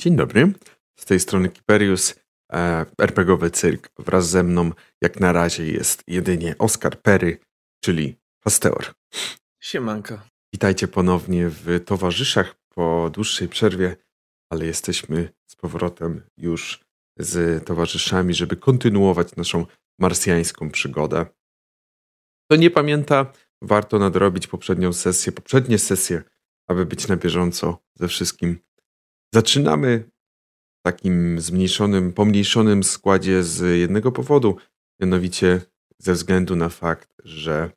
Dzień dobry. Z tej strony Kiperius, e, RPGowy Cyrk. Wraz ze mną jak na razie jest jedynie Oskar Perry, czyli Pasteor. Siemanko. Witajcie ponownie w towarzyszach po dłuższej przerwie, ale jesteśmy z powrotem już z towarzyszami, żeby kontynuować naszą marsjańską przygodę. Kto nie pamięta, warto nadrobić poprzednią sesję, poprzednie sesje, aby być na bieżąco ze wszystkim. Zaczynamy w takim zmniejszonym, pomniejszonym składzie z jednego powodu, mianowicie ze względu na fakt, że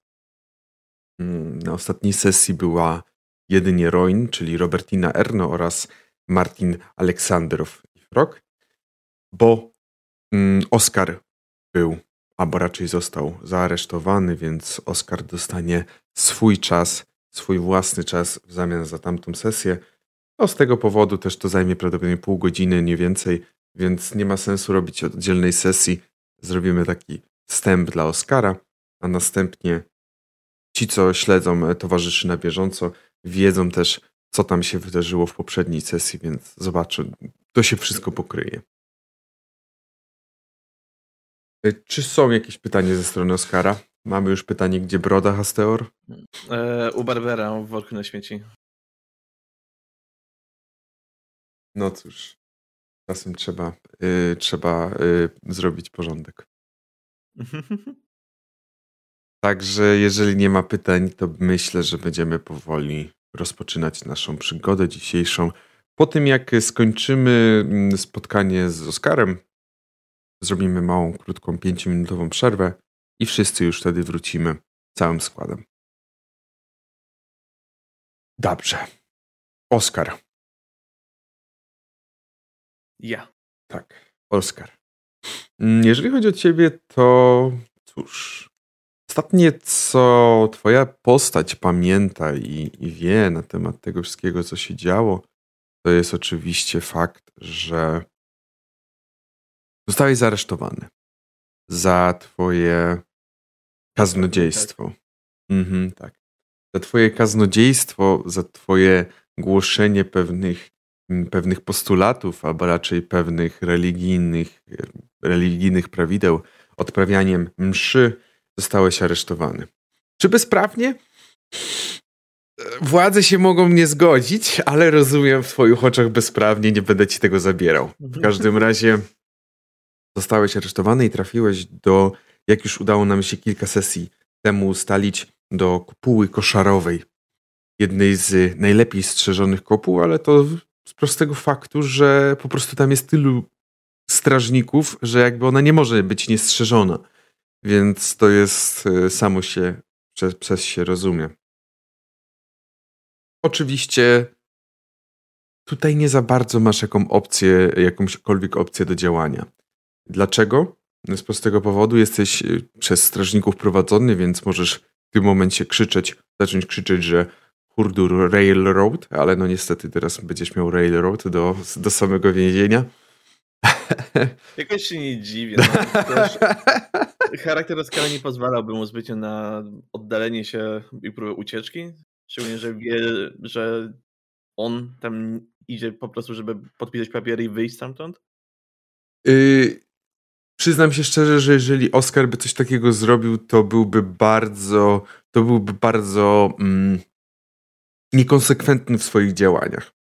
mm, na ostatniej sesji była jedynie Roin, czyli Robertina Erno oraz Martin Aleksandrow i Frog, bo mm, Oskar był, albo raczej został zaaresztowany, więc Oskar dostanie swój czas, swój własny czas w zamian za tamtą sesję. No z tego powodu też to zajmie prawdopodobnie pół godziny, nie więcej, więc nie ma sensu robić oddzielnej sesji. Zrobimy taki wstęp dla Oskara, a następnie ci, co śledzą towarzyszy na bieżąco, wiedzą też, co tam się wydarzyło w poprzedniej sesji, więc zobaczę, to się wszystko pokryje. E, czy są jakieś pytania ze strony Oskara? Mamy już pytanie, gdzie broda Hasteor? E, u Barbera w worku na śmieci. No cóż, czasem trzeba, y, trzeba y, zrobić porządek. Także jeżeli nie ma pytań, to myślę, że będziemy powoli rozpoczynać naszą przygodę dzisiejszą. Po tym, jak skończymy mm, spotkanie z Oskarem, zrobimy małą, krótką, pięciominutową przerwę i wszyscy już wtedy wrócimy całym składem. Dobrze. Oskar. Ja. Tak, Oskar. Mm, jeżeli chodzi o ciebie, to cóż, Ostatnie, co twoja postać pamięta i, i wie na temat tego wszystkiego, co się działo, to jest oczywiście fakt, że zostałeś zaresztowany za twoje kaznodziejstwo. Mhm, tak. Za twoje kaznodziejstwo, za twoje głoszenie pewnych, pewnych postulatów, albo raczej pewnych religijnych, religijnych prawideł, odprawianiem mszy, zostałeś aresztowany. Czy bezprawnie? Władze się mogą nie zgodzić, ale rozumiem w twoich oczach bezprawnie, nie będę ci tego zabierał. W każdym razie zostałeś aresztowany i trafiłeś do, jak już udało nam się kilka sesji temu ustalić, do kopuły koszarowej. Jednej z najlepiej strzeżonych kopuł, ale to z prostego faktu, że po prostu tam jest tylu strażników, że jakby ona nie może być niestrzeżona. Więc to jest y, samo się przez, przez się rozumie. Oczywiście tutaj nie za bardzo masz jaką opcję, jakąśkolwiek opcję do działania. Dlaczego? Z prostego powodu jesteś y, przez strażników prowadzony, więc możesz w tym momencie krzyczeć, zacząć krzyczeć, że Hurdur Railroad, ale no niestety teraz będziesz miał Railroad do, do samego więzienia. Jakoś się nie dziwię. No. Charakter Oskara nie pozwalałby mu zbytnio na oddalenie się i próbę ucieczki. Szczególnie, że wie, że on tam idzie po prostu, żeby podpisać papiery i wyjść stamtąd. Yy, przyznam się szczerze, że jeżeli Oskar by coś takiego zrobił, to byłby bardzo, to byłby bardzo mm, niekonsekwentny w swoich działaniach.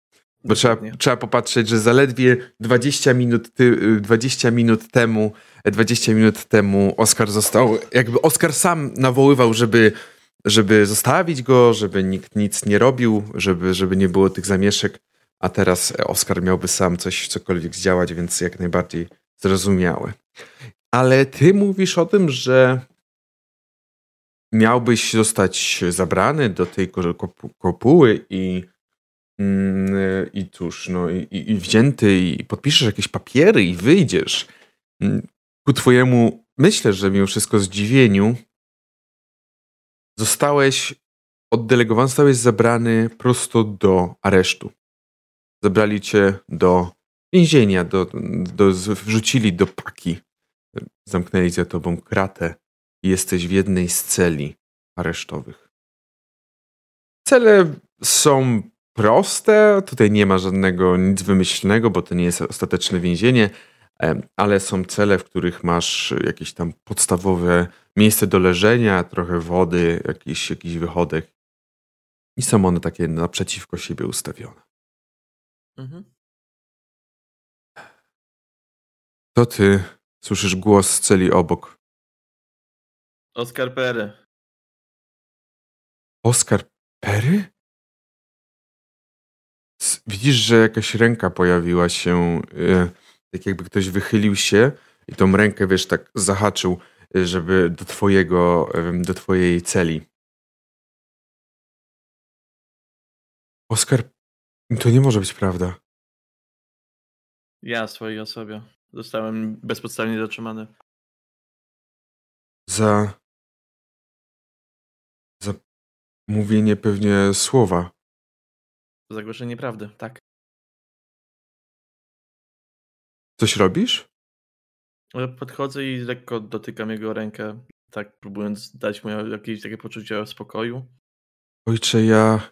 Bo trzeba, trzeba popatrzeć, że zaledwie 20 minut, ty, 20 minut temu 20 minut temu Oscar został, jakby Oscar sam nawoływał, żeby, żeby zostawić go, żeby nikt nic nie robił, żeby, żeby nie było tych zamieszek, a teraz Oscar miałby sam coś, cokolwiek zdziałać, więc jak najbardziej zrozumiałe. Ale ty mówisz o tym, że miałbyś zostać zabrany do tej kopuły i mm, i cóż, no i, i wzięty i podpiszesz jakieś papiery i wyjdziesz. Mm, ku twojemu, myślę, że mimo wszystko zdziwieniu, zostałeś oddelegowany, zostałeś zabrany prosto do aresztu. Zabrali cię do więzienia, do, do, wrzucili do paki. Zamknęli za tobą kratę i jesteś w jednej z celi aresztowych. Cele są proste. Tutaj nie ma żadnego nic wymyślnego, bo to nie jest ostateczne więzienie, ale są cele, w których masz jakieś tam podstawowe miejsce do leżenia, trochę wody, jakiś, jakiś wychodek. I są one takie naprzeciwko siebie ustawione. Mhm. To ty słyszysz głos z celi obok. Oskar Pery. Oskar Pery? Widzisz, że jakaś ręka pojawiła się, yy, tak jakby ktoś wychylił się i tą rękę, wiesz, tak zahaczył, y, żeby do twojego, yy, do twojej celi. Oskar, to nie może być prawda. Ja swojej osobie. Zostałem bezpodstawnie zatrzymany. Za. za mówienie pewnie słowa. Zagłoszenie prawdy, tak. Coś robisz? Podchodzę i lekko dotykam jego rękę, tak próbując dać mu jakieś takie poczucie spokoju. Ojcze, ja.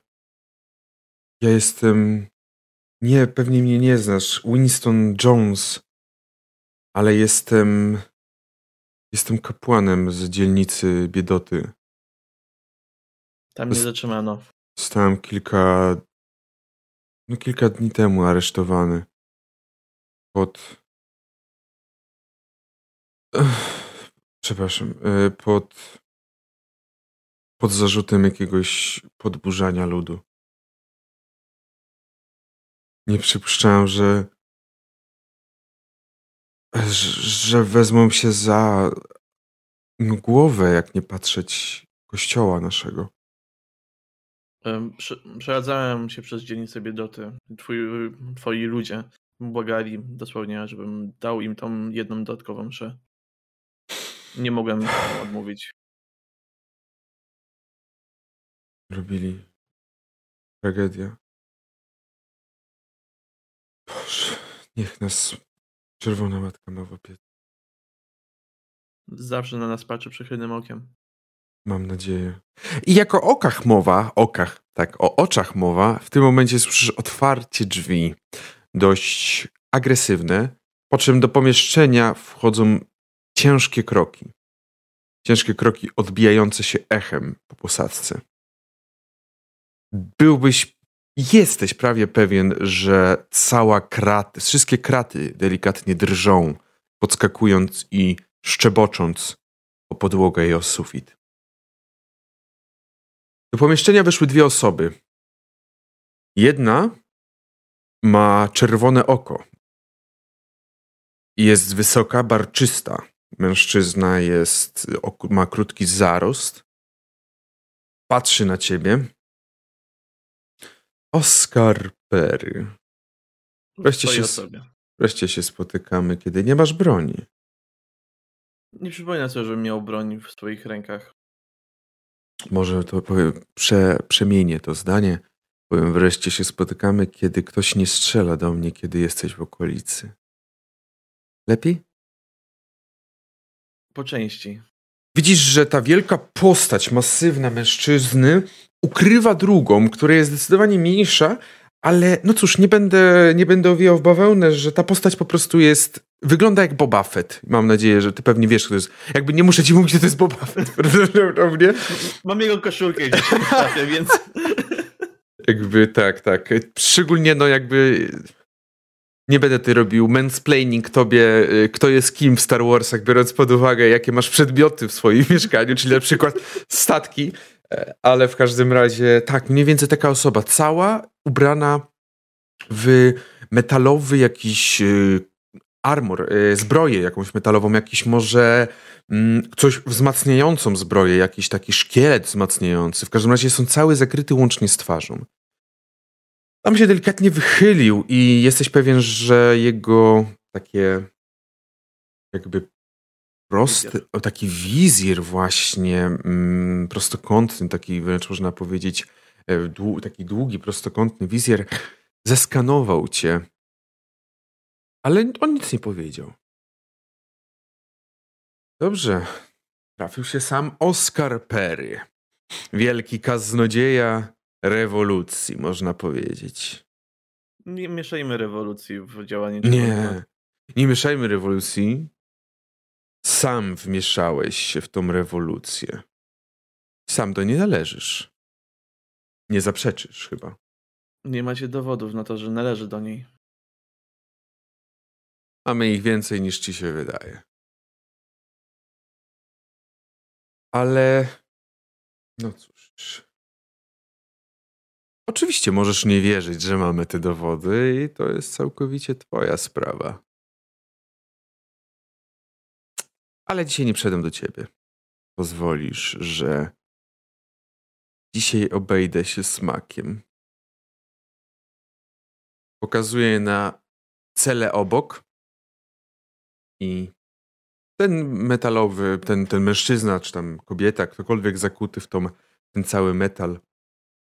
Ja jestem. Nie, pewnie mnie nie znasz. Winston Jones. Ale jestem. Jestem kapłanem z dzielnicy Biedoty. Tam mnie zatrzymano. Zostałem kilka no kilka dni temu aresztowany. Pod. Ech, przepraszam. E, pod. Pod zarzutem jakiegoś podburzania ludu. Nie przypuszczałem, że. że wezmą się za głowę, jak nie patrzeć kościoła naszego. Przechadzałem się przez dzielnicę Biedoty. Twój, twoi ludzie błagali dosłownie, żebym dał im tą jedną dodatkową mszę. Nie mogłem odmówić. Robili tragedia. Boże, niech nas Czerwona Matka ma w opiece. Zawsze na nas patrzy przychylnym okiem. Mam nadzieję. I jako okach mowa, okach, tak, o oczach mowa, w tym momencie słyszysz otwarcie drzwi, dość agresywne, po czym do pomieszczenia wchodzą ciężkie kroki. Ciężkie kroki odbijające się echem po posadzce. Byłbyś, jesteś prawie pewien, że cała kraty, wszystkie kraty delikatnie drżą, podskakując i szczebocząc o podłogę i o sufit. Do pomieszczenia weszły dwie osoby. Jedna ma czerwone oko. Jest wysoka, barczysta. Mężczyzna jest, ma krótki zarost. Patrzy na ciebie. Oskar Perry. Wreszcie się, wreszcie się spotykamy, kiedy nie masz broni. Nie przypomina sobie, żebym miał broń w swoich rękach. Może to powiem, prze, przemienię to zdanie. Powiem, wreszcie się spotykamy, kiedy ktoś nie strzela do mnie, kiedy jesteś w okolicy. Lepiej? Po części. Widzisz, że ta wielka postać masywna mężczyzny ukrywa drugą, która jest zdecydowanie mniejsza, ale no cóż, nie będę, nie będę owijał w bawełnę, że ta postać po prostu jest, wygląda jak Boba Fett. Mam nadzieję, że ty pewnie wiesz, kto to jest. Jakby nie muszę ci mówić, że to jest Boba Fett. Prawdopodobnie. Mam jego koszulkę gdzieś w więc... Jakby tak, tak. Szczególnie no jakby... Nie będę ty robił mansplaining tobie, y, kto jest kim w Star Warsach, biorąc pod uwagę, jakie masz przedmioty w swoim mieszkaniu, czyli na przykład statki, ale w każdym razie tak, mniej więcej taka osoba, cała ubrana w metalowy jakiś y, armor, y, zbroję jakąś metalową, jakiś może mm, coś wzmacniającą zbroję, jakiś taki szkielet wzmacniający. W każdym razie są cały zakryty łącznie z twarzą. Tam się delikatnie wychylił i jesteś pewien, że jego takie jakby prosty, taki wizjer właśnie mm, prostokątny, taki wręcz można powiedzieć E, taki długi, prostokątny wizjer zeskanował cię, ale on nic nie powiedział. Dobrze. Trafił się sam Oscar Perry. Wielki kaznodzieja rewolucji, można powiedzieć. Nie mieszajmy rewolucji w działanie. Nie, nie mieszajmy rewolucji. Sam wmieszałeś się w tą rewolucję. Sam do niej należysz. Nie zaprzeczysz chyba. Nie macie dowodów na to, że należy do niej. Mamy ich więcej niż ci się wydaje. Ale. No cóż. Oczywiście możesz nie wierzyć, że mamy te dowody, i to jest całkowicie Twoja sprawa. Ale dzisiaj nie przedem do Ciebie. Pozwolisz, że dzisiaj obejdę się smakiem. Pokazuję na cele obok i ten metalowy, ten, ten mężczyzna, czy tam kobieta, ktokolwiek zakuty w tą, ten cały metal,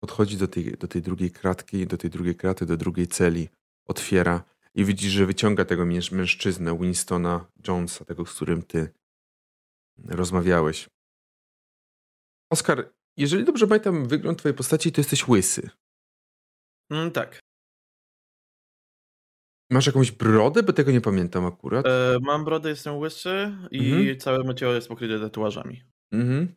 podchodzi do tej, do tej drugiej kratki, do tej drugiej kraty, do drugiej celi, otwiera i widzi, że wyciąga tego mężczyznę, Winstona Jonesa, tego, z którym ty rozmawiałeś. Oskar, jeżeli dobrze pamiętam wygląd twojej postaci, to jesteś łysy. Mm, tak. Masz jakąś brodę? Bo tego nie pamiętam akurat. E, mam brodę, jestem łysy i mhm. całe moje ciało jest pokryte tatuażami. Mhm.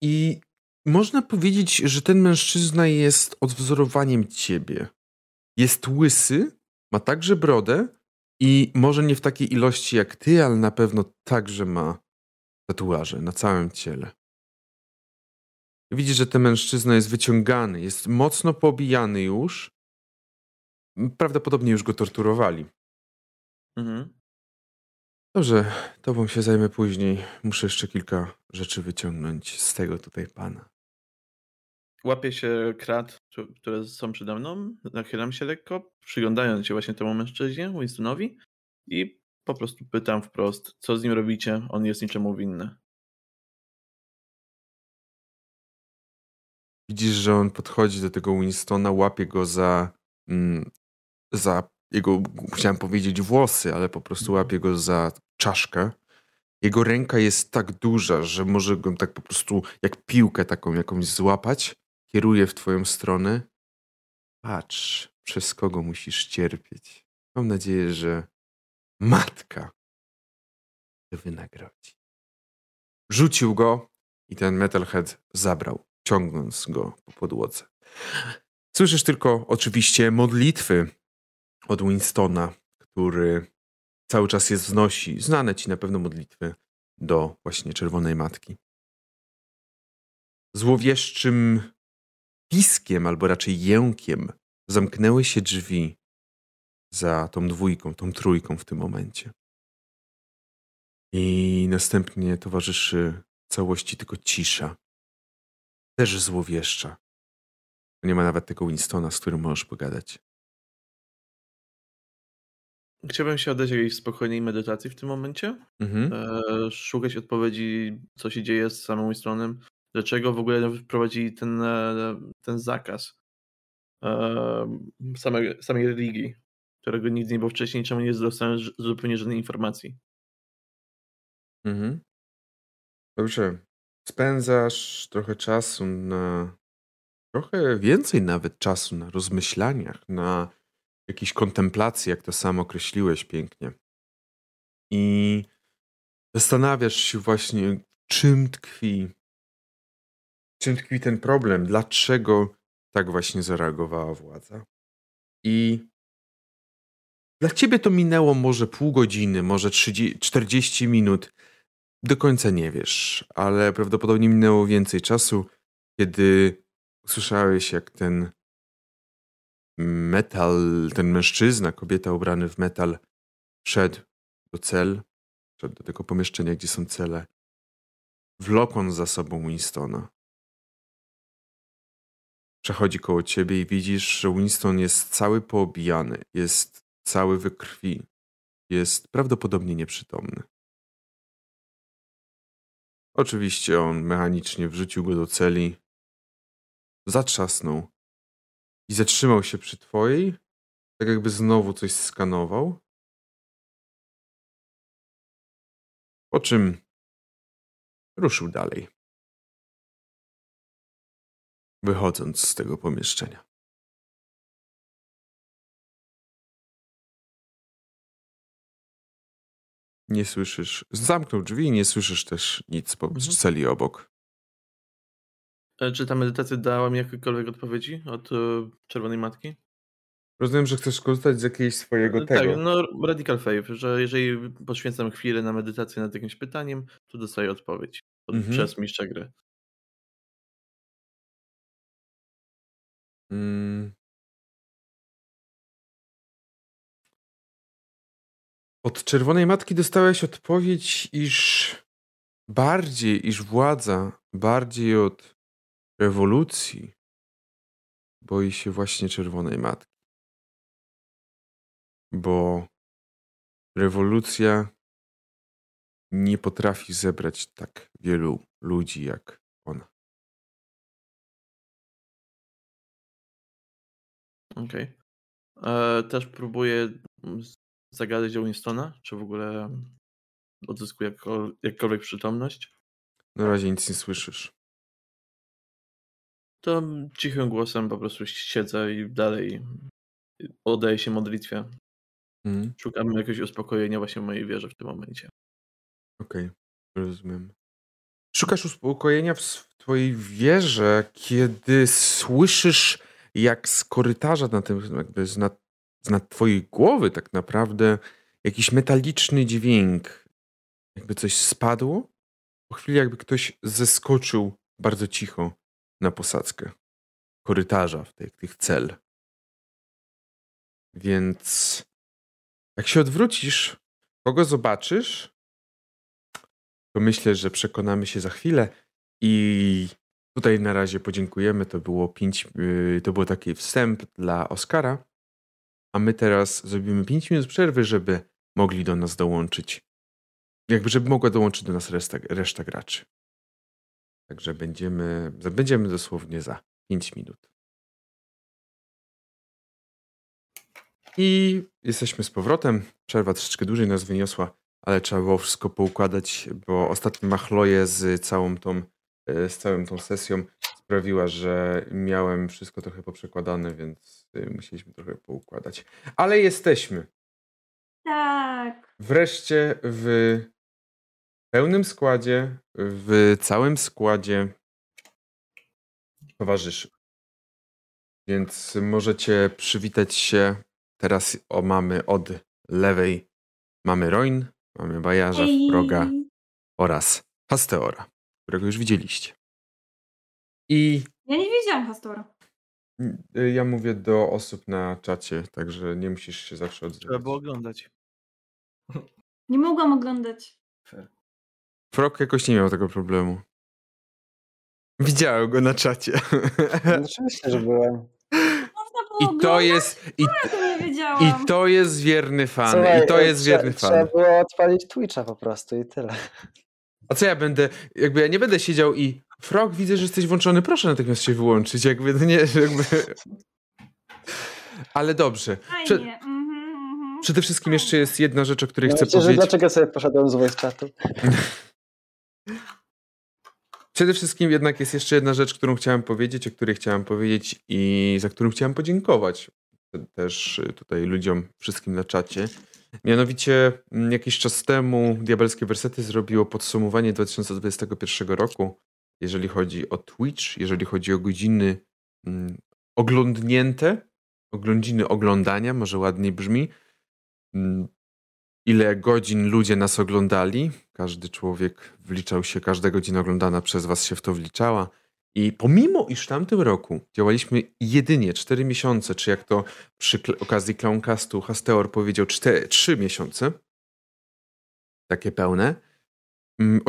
I można powiedzieć, że ten mężczyzna jest odwzorowaniem ciebie. Jest łysy, ma także brodę i może nie w takiej ilości jak ty, ale na pewno także ma tatuaże na całym ciele. Widzisz, że ten mężczyzna jest wyciągany, jest mocno pobijany już. Prawdopodobnie już go torturowali. Mhm. Dobrze, tobą się zajmę później. Muszę jeszcze kilka rzeczy wyciągnąć z tego tutaj pana. Łapię się krat, które są przede mną, nachylam się lekko, przyglądając się właśnie temu mężczyźnie, Winstonowi i po prostu pytam wprost, co z nim robicie, on jest niczemu winny. Widzisz, że on podchodzi do tego Winstona, łapie go za, mm, za jego, chciałem powiedzieć włosy, ale po prostu mhm. łapie go za czaszkę. Jego ręka jest tak duża, że może go tak po prostu jak piłkę taką jakąś złapać. Kieruje w twoją stronę. Patrz, przez kogo musisz cierpieć. Mam nadzieję, że matka wynagrodzi. Rzucił go i ten metalhead zabrał ciągnąc go po podłodze. Słyszysz tylko oczywiście modlitwy od Winstona, który cały czas je wznosi. Znane ci na pewno modlitwy do właśnie Czerwonej Matki. Złowieszczym piskiem, albo raczej jękiem, zamknęły się drzwi za tą dwójką, tą trójką w tym momencie. I następnie towarzyszy całości tylko cisza też złowieszcza. Nie ma nawet tego Winstona, z którym możesz pogadać. Chciałbym się oddać jakiejś spokojnej medytacji w tym momencie. Mhm. E, szukać odpowiedzi, co się dzieje z samym Winstonem. Dlaczego w ogóle wprowadzili ten, e, ten zakaz e, samej, samej religii, którego nigdy nie było wcześniej, czemu nie dostałem zupełnie żadnej informacji. Mhm. Dobrze spędzasz trochę czasu na trochę więcej nawet czasu na rozmyślaniach, na jakiejś kontemplacji, jak to sam określiłeś pięknie. I zastanawiasz się właśnie, czym tkwi, czym tkwi ten problem, dlaczego tak właśnie zareagowała władza. I dla ciebie to minęło może pół godziny, może 30, 40 minut do końca nie wiesz, ale prawdopodobnie minęło więcej czasu, kiedy usłyszałeś, jak ten metal, ten mężczyzna, kobieta ubrany w metal, wszedł do cel, wszedł do tego pomieszczenia, gdzie są cele, wlokąc za sobą Winstona. Przechodzi koło ciebie i widzisz, że Winston jest cały poobijany, jest cały we krwi, jest prawdopodobnie nieprzytomny. Oczywiście on mechanicznie wrzucił go do celi, zatrzasnął i zatrzymał się przy twojej, tak jakby znowu coś skanował. Po czym ruszył dalej. wychodząc z tego pomieszczenia. Nie słyszysz. Zamknął drzwi i nie słyszysz też nic po mhm. celi obok. E, czy ta medytacja dała mi jakiekolwiek odpowiedzi od e, Czerwonej Matki? Rozumiem, że chcesz korzystać z jakiegoś swojego e, tego. Tak, no Radical Faith, że jeżeli poświęcam chwilę na medytację nad jakimś pytaniem, to dostaję odpowiedź od, mhm. przez mistrza gry. Mm. Od Czerwonej Matki dostałeś odpowiedź, iż bardziej, iż władza, bardziej od rewolucji boi się właśnie Czerwonej Matki. Bo rewolucja nie potrafi zebrać tak wielu ludzi jak ona. Okej. E, też próbuję zagadać do Winstona, czy w ogóle odzyskuje jakkolwiek przytomność. Na razie nic nie słyszysz. To cichym głosem po prostu siedzę i dalej oddaję się modlitwie. Mhm. Szukam jakiegoś uspokojenia właśnie w mojej wierze w tym momencie. Okej, rozumiem. Szukasz uspokojenia w twojej wierze, kiedy słyszysz, jak z korytarza na tym, jakby z nad, nad twojej głowy tak naprawdę jakiś metaliczny dźwięk, jakby coś spadło. Po chwili jakby ktoś zeskoczył bardzo cicho na posadzkę korytarza w tych, tych cel. Więc jak się odwrócisz, kogo zobaczysz, to myślę, że przekonamy się za chwilę i tutaj na razie podziękujemy. To było pięć, yy, to był taki wstęp dla Oscara, a my teraz zrobimy 5 minut przerwy, żeby mogli do nas dołączyć. Jakby, żeby mogła dołączyć do nas reszta, reszta graczy. Także będziemy, będziemy dosłownie za 5 minut. I jesteśmy z powrotem. Przerwa troszeczkę dłużej nas wyniosła, ale trzeba było wszystko poukładać, bo ostatnio machloje z całą tą, e, z całą tą sesją sprawiła, że miałem wszystko trochę poprzekładane, więc e, musieliśmy trochę poukładać. Ale jesteśmy. Tak. Wreszcie w pełnym składzie, w całym składzie towarzyszy. Więc możecie przywitać się. Teraz o, mamy od lewej mamy Roin, mamy Bajarza, Proga oraz Hasteora, którego już widzieliście. I Ja nie widziałam Hastora. ja mówię do osób na czacie, także nie musisz się zawsze Trzeba było oglądać. Nie mogłam oglądać. Frog jakoś nie miał tego problemu. Widziałem go na czacie. No, oczywiście, że byłem. I to jest. I, I to jest wierny fan. Słuchaj, I to jest wierny fan. Trzeba było odpalić Twitcha po prostu i tyle. A co ja będę. Jakby ja nie będę siedział i. Frog, widzę, że jesteś włączony. Proszę natychmiast się wyłączyć. Jakby nie. Jakby... Ale dobrze. Prze... Mhm, mhm. Przede wszystkim jeszcze jest jedna rzecz, o której no chcę myślę, powiedzieć. dlaczego sobie poszedłem z voice chatu? Przede wszystkim jednak jest jeszcze jedna rzecz, którą chciałem powiedzieć, o której chciałem powiedzieć i za którą chciałem podziękować też tutaj ludziom, wszystkim na czacie. Mianowicie mm, jakiś czas temu Diabelskie Wersety zrobiło podsumowanie 2021 roku, jeżeli chodzi o Twitch, jeżeli chodzi o godziny mm, oglądnięte, oglądziny oglądania, może ładniej brzmi. Mm, ile godzin ludzie nas oglądali. Każdy człowiek wliczał się, każda godzina oglądana przez was się w to wliczała. I pomimo, iż w tamtym roku działaliśmy jedynie 4 miesiące, czy jak to przy okazji Clowncastu Hasteor powiedział 4, 3 miesiące, takie pełne, mm,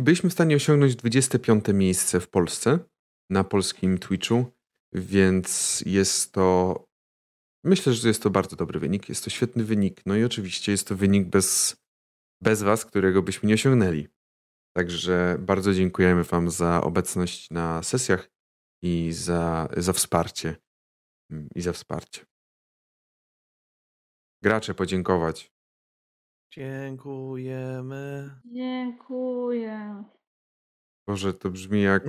byliśmy w stanie osiągnąć 25 miejsce w Polsce na polskim Twitchu, więc jest to Myślę, że jest to bardzo dobry wynik. Jest to świetny wynik. No i oczywiście jest to wynik bez, bez Was, którego byśmy nie osiągnęli. Także bardzo dziękujemy Wam za obecność na sesjach i za, za wsparcie. Mm, I za wsparcie. Gracze podziękować. Dziękujemy. Dziękuję. Boże, to brzmi jak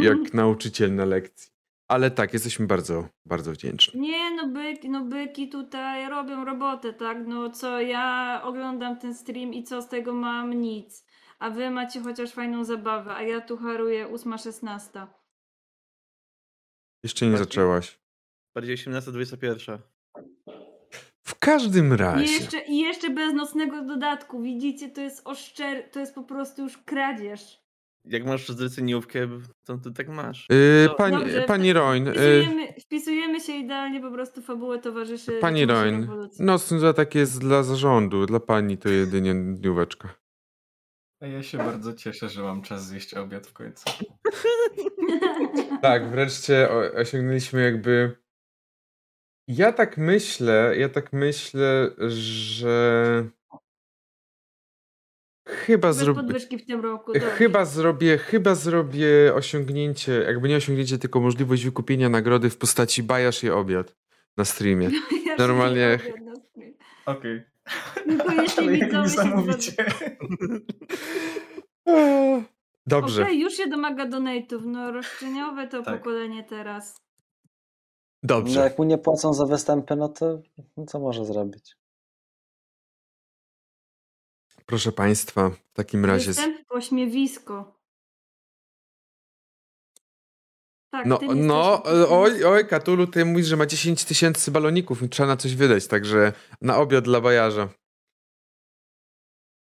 jak nauczyciel na lekcji. Ale tak, jesteśmy bardzo, bardzo wdzięczni. Nie, no byki, no byki tutaj robią robotę, tak? No co, ja oglądam ten stream i co z tego mam? Nic. A wy macie chociaż fajną zabawę, a ja tu haruję 8.16. Jeszcze nie Bardziej- zaczęłaś. Bardziej 18-21. W każdym I razie. jeszcze, I jeszcze bez nocnego dodatku, widzicie, to jest oszczer, to jest po prostu już kradzież. Jak masz zleceniówkę, to ty tak masz. Yy, To- pani, Dobrze, pani Roin, yy, Wpisujemy, wpisujemy się idealnie po prostu fabułę towarzyszy. pani Roin, nocny dodatek jest dla zarządu, dla pani to jedynie dnióweczka. A ja się bardzo cieszę, że mam czas zjeść obiad w końcu. Tak, wreszcie osiągnęliśmy jakby. Ja tak myślę, ja tak myślę, że chyba zrobię. podwyżki w tym roku. dobrze. Chyba zrobię, chyba zrobię osiągnięcie, jakby nie osiągnięcie, tylko możliwość wykupienia nagrody w postaci bajasz je obiad na streamie. Ja normalnie-. Okej. Jeśli jak widzowie mi się zamówicie. Okej, Dobrze, już się domaga donate'ów. No roszczeniowe to Tak. pokolenie teraz. No dobrze. jak mu nie płacą za występy, no to no co może zrobić? Proszę Państwa, w takim razie. Występ, pośmiewisko. Tak, No, no, też- oj, oj, Katulu, ty mówisz, że ma 10 tysięcy baloników i trzeba na coś wydać, także na obiad dla bajarza.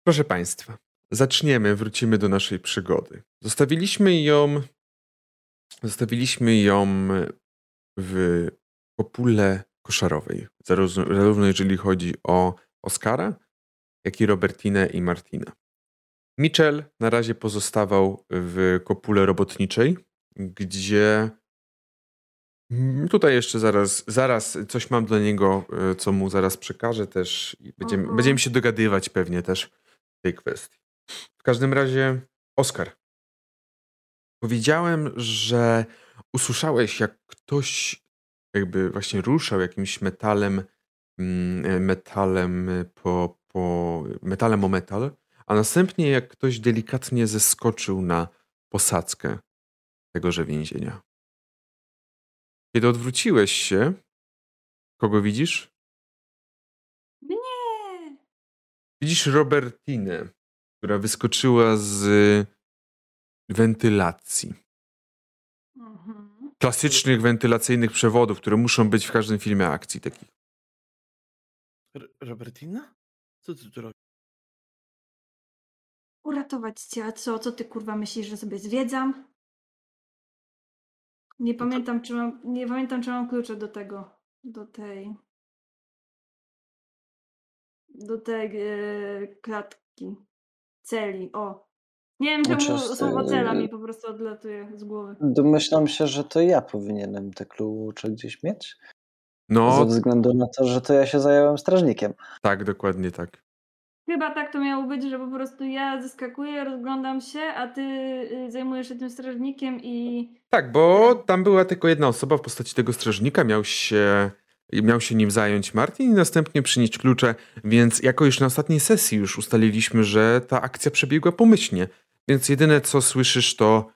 Proszę Państwa, zaczniemy, wrócimy do naszej przygody. Zostawiliśmy ją, zostawiliśmy ją w kopule koszarowej, zarówno, jeżeli chodzi o Oscara, jak i Robertinę i Martinę. Mitchell na razie pozostawał w kopule robotniczej, gdzie Mm, tutaj jeszcze zaraz, zaraz coś mam dla niego, e, co mu zaraz przekażę też i będziemy, Oho. będziemy się dogadywać pewnie też w tej kwestii. W każdym razie, Oskar. Powiedziałem, że usłyszałeś, jak ktoś jakby właśnie ruszał jakimś metalem, mm, e, metalem po, po metalem o metal, a następnie jak ktoś delikatnie zeskoczył na posadzkę tegoże więzienia. Kiedy odwróciłeś się, kogo widzisz? Nie! Widzisz Robertinę, która wyskoczyła z wentylacji. Klasycznych wentylacyjnych przewodów, które muszą być w każdym filmie akcji takich. R- Robertina? Co ty tu robisz? Uratować cię, a co? Co ty kurwa myślisz, że sobie zwiedzam? Nie pamiętam, czy mam, nie pamiętam, czy mam klucze do tego, do tej, do tej e, klatki, celi, o. Nie wiem, czemu Chociaż, słowo cela e, mi po prostu odlatuje z głowy. Domyślam się, że to ja powinienem te klucze gdzieś mieć. Ze No, względu na to, że to ja się zająłem strażnikiem. tak, dokładnie tak. Chyba tak to miało być, że po prostu ja zeskakuję, rozglądam się, a ty y, zajmujesz się tym strażnikiem i... Tak, bo tam była tylko jedna osoba w postaci tego strażnika, miał się, miał się nim zająć Martin i następnie przynieść klucze, więc jako już na ostatniej sesji już ustaliliśmy, że ta akcja przebiegła pomyślnie. Więc jedyne co słyszysz to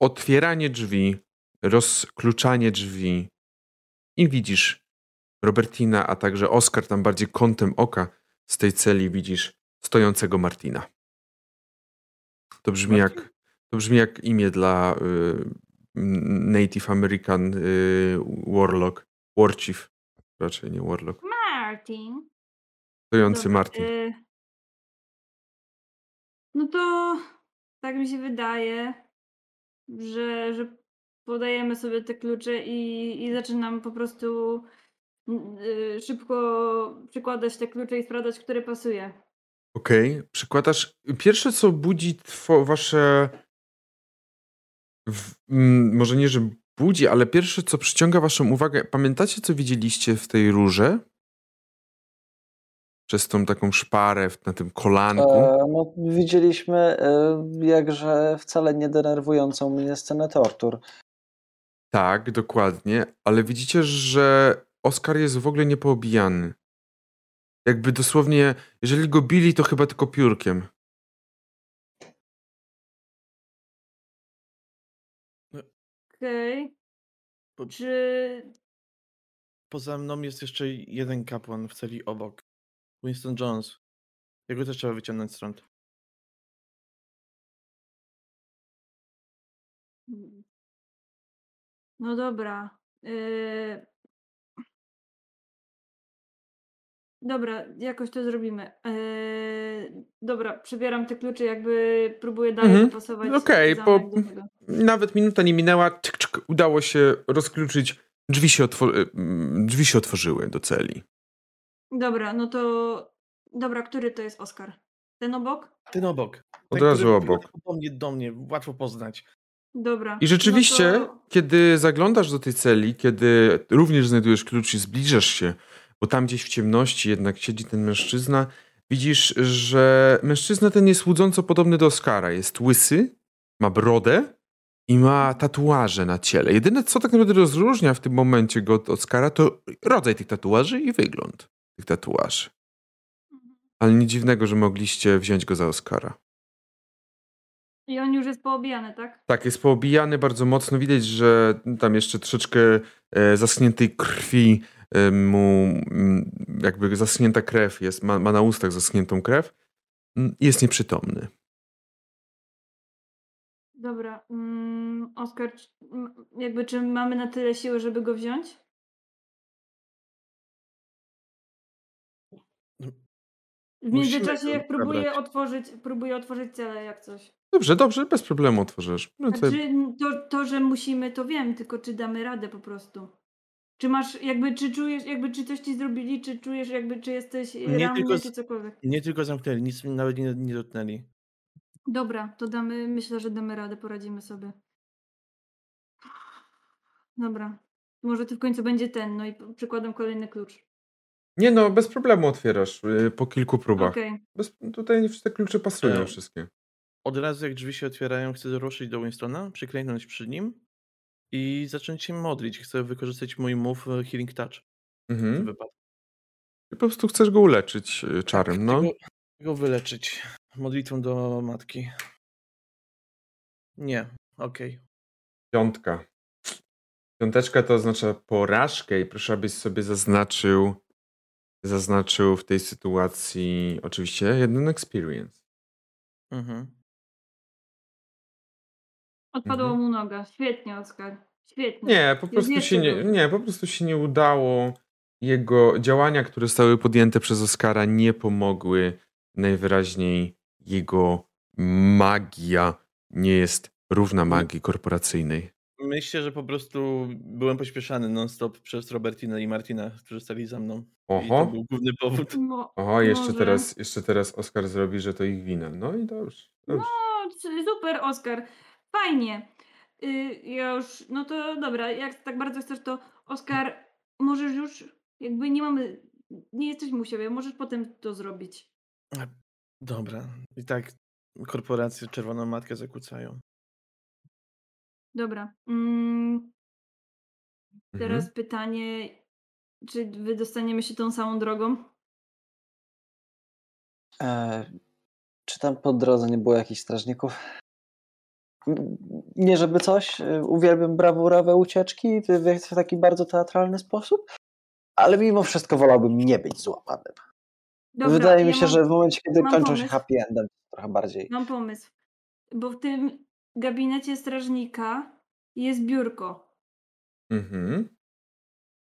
otwieranie drzwi, rozkluczanie drzwi i widzisz Robertina, a także Oskar tam bardziej kątem oka z tej celi widzisz stojącego Martina. To brzmi Martin? jak, to brzmi jak imię dla y, Native American y, Warlock, Warchief, raczej nie Warlock, Martin. stojący Martin. y, No to tak mi się wydaje, że, że podajemy sobie te klucze i, i zaczynam po prostu y, szybko przykładać te klucze i sprawdzać, które pasuje. Okej, przykładasz. Pierwsze, co budzi two, wasze. W, mm, może nie, że budzi, ale pierwsze, co przyciąga waszą uwagę. Pamiętacie, co widzieliście w tej rurze? Przez tą taką szparę na tym kolanku. E, no, widzieliśmy e, jakże wcale nie denerwującą mnie scenę tortur. Tak, dokładnie, ale widzicie, że Oskar jest w ogóle niepoobijany. Jakby dosłownie, jeżeli go bili, to chyba tylko piórkiem. Okej. Bo- Czy Poza mną jest jeszcze jeden kapłan w celi obok. Winston Jones. Jego też trzeba wyciągnąć stąd. No dobra. Yy... Dobra, jakoś to zrobimy. Yy... Dobra, przybieram te klucze, jakby próbuję dalej Mhm. dopasować Okej, zamek bo-. Nawet minuta nie minęła, czyk, czyk, udało się rozkluczyć. Drzwi się, mm, drzwi się otworzyły do celi. Dobra, no to... Dobra, który to jest Oskar? Ten obok? Ten obok. Od Ten, razu który obok. wygląda Podobnie do mnie, łatwo poznać. Dobra. I rzeczywiście, No to... kiedy zaglądasz do tej celi, kiedy również znajdujesz klucz i zbliżasz się, bo tam gdzieś w ciemności jednak siedzi ten mężczyzna, widzisz, że mężczyzna ten jest łudząco podobny do Oskara. Jest łysy, ma brodę i ma tatuaże na ciele. Jedyne, co tak naprawdę rozróżnia w tym momencie go od Oskara, to rodzaj tych tatuaży i wygląd tych tatuaży. Ale nic dziwnego, że mogliście wziąć go za Oskara. I on już jest poobijany, tak? Tak, jest poobijany bardzo mocno. Widać, że tam jeszcze troszeczkę e, zaschniętej krwi e, mu, mm, jakby zaschnięta krew jest, ma, ma na ustach zaschniętą krew. Mm, Jest nieprzytomny. Dobra. Mm, Oskar, czy- m- jakby czy mamy na tyle siły, żeby go wziąć? W Musimy międzyczasie jak próbuję zabrać. otworzyć, próbuję otworzyć celę jak coś. Dobrze, dobrze, bez problemu otworzysz. No to, Znaczy, to, to, że musimy, to wiem, tylko czy damy radę po prostu. Czy masz, jakby, czy czujesz, jakby, czy coś ci zrobili, czy czujesz, jakby, czy jesteś Nie ranny, tylko czy cokolwiek. Nie tylko zamknęli, nic nawet nie, nie dotknęli. Dobra, to damy, myślę, że damy radę, poradzimy sobie. Dobra. Może to w końcu będzie ten, no i przykładam kolejny klucz. Nie no, bez problemu otwierasz y, po kilku próbach. Okej. Bez, tutaj te klucze pasują E, wszystkie. Od razu jak drzwi się otwierają, chcę ruszyć do Winstona, przyklęknąć przy nim i zacząć się modlić. Chcę wykorzystać mój move e, Healing Touch w tym Mhm. wypadku. I po prostu chcesz go uleczyć y, czarem, no. Chcę go, chcę go wyleczyć modlitwą do matki. Nie, okej. Piątka. Piąteczka to oznacza porażkę i proszę, abyś sobie zaznaczył zaznaczył w tej sytuacji oczywiście jeden experience. Mhm. Odpadła Mhm. mu noga. Świetnie, Oskar. Świetnie. Nie, po prostu się nie, nie, po prostu się nie udało. Jego działania, które zostały podjęte przez Oscara, nie pomogły. Najwyraźniej jego magia nie jest równa magii korporacyjnej. Myślę, że po prostu byłem pośpieszany non-stop przez Robertinę i Martina, którzy stali za mną. I to Oho, był główny powód. Mo- oho, jeszcze może. teraz, jeszcze teraz Oscar zrobi, że to ich wina. No i dobrze. No, dobrze. c- super, Oskar. Fajnie. Y, ja już, no to dobra, jak tak bardzo chcesz, to Oskar, możesz już, jakby nie mamy, nie jesteśmy u siebie, możesz potem to zrobić. Dobra. I tak korporacje Czerwoną Matkę zakłócają. Dobra. Mm, teraz Mhm. pytanie, czy wydostaniemy się tą samą drogą? E, czy tam po drodze nie było jakichś strażników? Nie żeby coś, e, uwielbiam brawurowe ucieczki w, taki bardzo teatralny sposób, ale mimo wszystko wolałbym nie być złapanym. Dobra, Wydaje mi ja się, mam, że w momencie, kiedy kończą się pomysł. happy endem, trochę bardziej. Mam pomysł. Bo w tym gabinecie strażnika jest biurko. Mhm.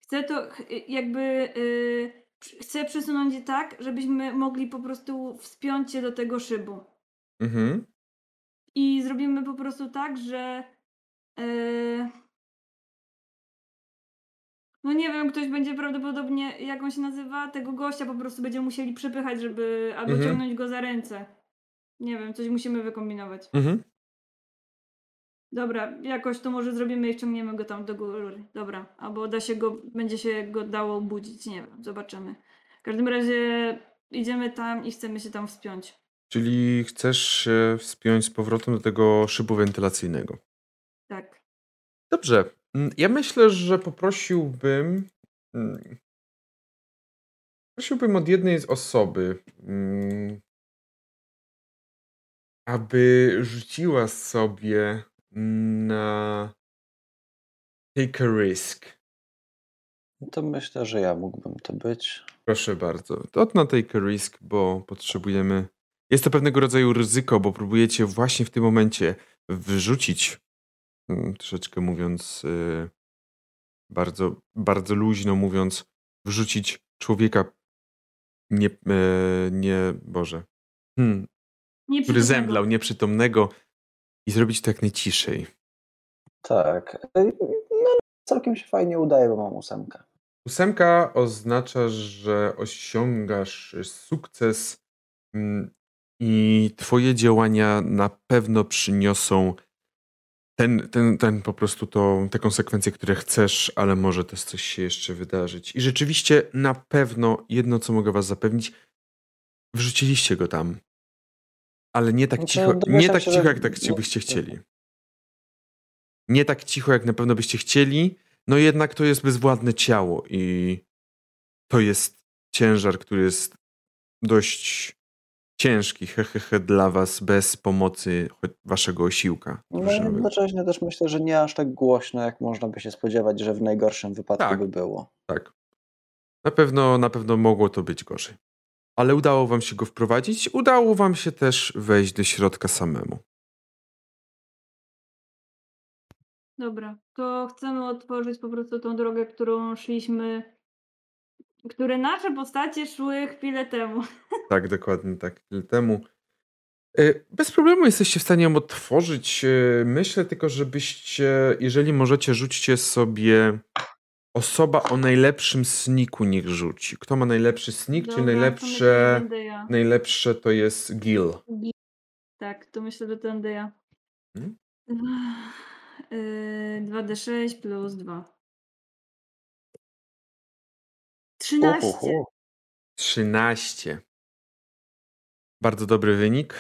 Chcę to ch- jakby. y, przy- chcę przesunąć je tak, żebyśmy mogli po prostu wspiąć się do tego szybu. Mhm. I zrobimy po prostu tak, że. y, no nie wiem, ktoś będzie prawdopodobnie, jak on się nazywa, tego gościa po prostu będziemy musieli przepychać, żeby. albo Mhm. ciągnąć go za ręce. Nie wiem, coś musimy wykombinować. Mhm. Dobra, jakoś to może zrobimy i ciągniemy go tam do góry. Dobra, albo da się go, będzie się go dało budzić, nie wiem, zobaczymy. W każdym razie idziemy tam i chcemy się tam wspiąć. Czyli chcesz się wspiąć z powrotem do tego szybu wentylacyjnego. Tak. Dobrze. Mm, Ja myślę, że poprosiłbym. mm, Prosiłbym od jednej z osoby, mm, aby rzuciła sobie na Take a risk. To myślę, że ja mógłbym to być. Proszę bardzo. To na take a risk, bo potrzebujemy. Jest to pewnego rodzaju ryzyko, bo próbujecie właśnie w tym momencie wyrzucić, mm, troszeczkę mówiąc, yy, bardzo, bardzo luźno mówiąc, wrzucić człowieka nie, yy, nie Boże, hmm, który zemdlał, nieprzytomnego i zrobić to jak najciszej. Tak. Ej, No, całkiem się fajnie udaje, bo mam ósemkę. Ósemka oznacza, że osiągasz sukces mm, i twoje działania na pewno przyniosą ten, ten, ten po prostu to, te konsekwencje, które chcesz, ale może też coś się jeszcze wydarzyć. I rzeczywiście na pewno jedno, co mogę was zapewnić, wrzuciliście go tam. Ale nie tak No cicho, nie tak cicho, jak tak ci byście chcieli. Nie tak cicho, jak na pewno byście chcieli, no jednak to jest bezwładne ciało i to jest ciężar, który jest dość ciężki, hehehe, dla was, bez pomocy waszego osiłka. No drużynowego. jednocześnie też myślę, że nie aż tak głośno, jak można by się spodziewać, że w najgorszym wypadku Tak. by było. Tak. Na pewno, na pewno mogło to być gorzej. Ale udało wam się go wprowadzić, udało wam się też wejść do środka samemu. Dobra, to chcemy otworzyć po prostu tą drogę, którą szliśmy, które nasze postacie szły chwilę temu. Tak, dokładnie tak, chwilę temu. E, Bez problemu jesteście w stanie ją otworzyć. E, Myślę tylko, żebyście, jeżeli możecie, rzućcie sobie osoba o najlepszym sniku niech rzuci. Kto ma najlepszy snik, czyli Dobra, to najlepsze, będę ja. najlepsze to jest Gil. Tak, to myślę, że to będę ja. Yy, 2d6 plus 2. 13. Uhuhu. 13. Bardzo dobry wynik.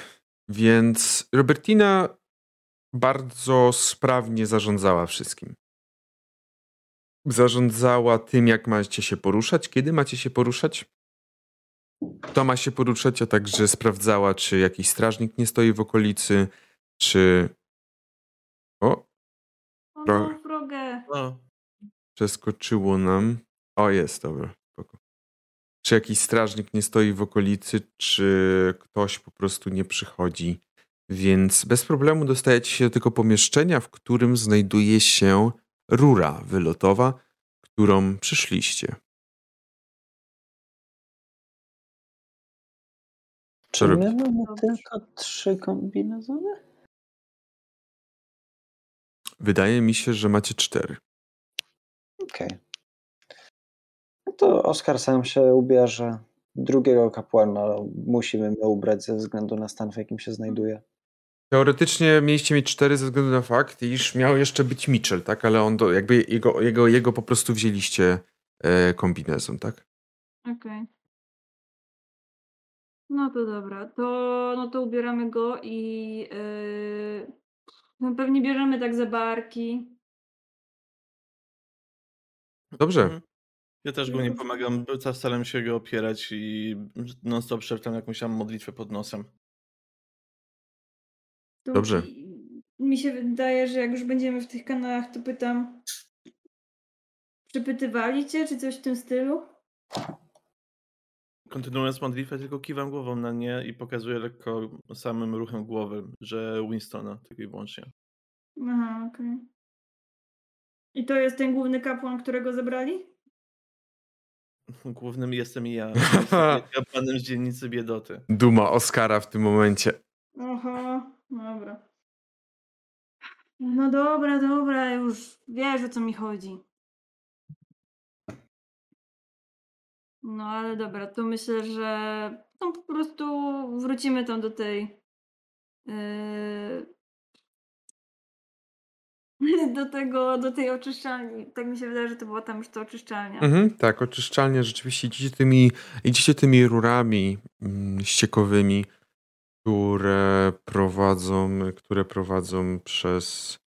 Więc Robertina bardzo sprawnie zarządzała wszystkim. Zarządzała tym, jak macie się poruszać, kiedy macie się poruszać, kto ma się poruszać, a także sprawdzała, czy jakiś strażnik nie stoi w okolicy, czy. O, O, Pro- no, wrogę. Przeskoczyło nam. O, jest, dobra. Spoko. Czy jakiś strażnik nie stoi w okolicy, czy ktoś po prostu nie przychodzi. Więc bez problemu dostajecie się do tego pomieszczenia, w którym znajduje się rura wylotowa, którą przyszliście. Czy my mamy tylko trzy kombinezony? Wydaje mi się, że macie cztery. Okej. No to Oskar sam się ubierze. Drugiego kapłana musimy my ubrać ze względu na stan, w jakim się znajduje. Teoretycznie mieliście mieć cztery ze względu na fakt, iż miał jeszcze być Mitchell, tak? Ale on do, jakby jego, jego, jego po prostu wzięliście e, kombinezon, tak? Okej. No to dobra, to, no to ubieramy go i yy, no pewnie bierzemy tak za barki. Dobrze. Mhm. Ja też go nie pomagam, bo ca- staram się go opierać i non-stop szeptam jakąś tam modlitwę pod nosem. To Dobrze. Mi, się wydaje, że jak już będziemy w tych kanałach, to pytam, przepytywali cię, czy coś w tym stylu? Kontynuując modlitwę, tylko kiwam głową na nie i pokazuję lekko samym ruchem głowy, że Winstona tylko i wyłącznie. Aha, okej. I to jest ten główny kapłan, którego zabrali? Głównym jestem ja. Jestem kapłanem z dzielnicy biedoty. Duma Oskara w tym momencie. Oho, dobra. No dobra, dobra, już wiesz o co mi chodzi. No ale dobra, to myślę, że no, po prostu wrócimy tam do tej. Yy, do tego, do tej oczyszczalni. Tak mi się wydaje, że to była tam już ta oczyszczalnia. Mhm, tak, oczyszczalnie rzeczywiście idziecie tymi, idziecie tymi rurami mm, ściekowymi, które prowadzą, które prowadzą przez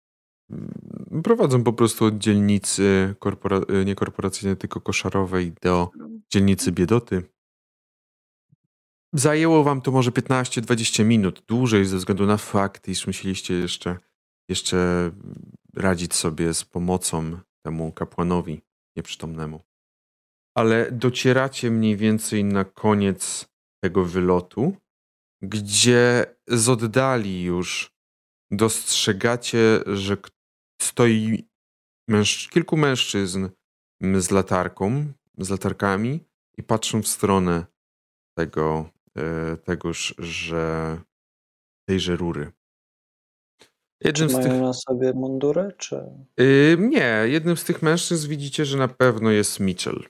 mm, prowadzą po prostu od dzielnicy korpora, nie korporacyjnej, tylko koszarowej do dzielnicy biedoty. Zajęło wam to może 15-20 minut, dłużej ze względu na fakt, iż musieliście jeszcze, jeszcze radzić sobie z pomocą temu kapłanowi nieprzytomnemu. Ale docieracie mniej więcej na koniec tego wylotu, gdzie z oddali już dostrzegacie, że stoi męż kilku mężczyzn z latarką, z latarkami i patrzą w stronę tego, e, tegoż, że tejże rury. Jednym czy mają tych... na sobie mundury, czy... Yy, nie, jednym z tych mężczyzn widzicie, że na pewno jest Mitchell.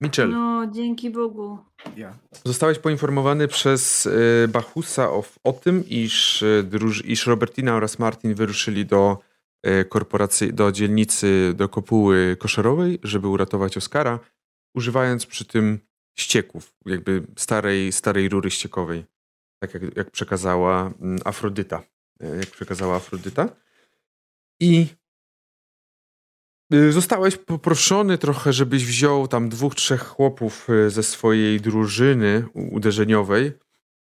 Mitchell. No, dzięki Bogu. Ja. Zostałeś poinformowany przez y, Bachusa o, o tym, iż, y, iż Robertina oraz Martin wyruszyli do y, korporacji, do dzielnicy, do kopuły koszerowej, żeby uratować Oskara, używając przy tym ścieków, jakby starej, starej rury ściekowej, tak jak, jak przekazała mm, Afrodyta. Jak przekazała Afrodyta. I Y, zostałeś poproszony trochę, żebyś wziął tam dwóch, trzech chłopów y, ze swojej drużyny uderzeniowej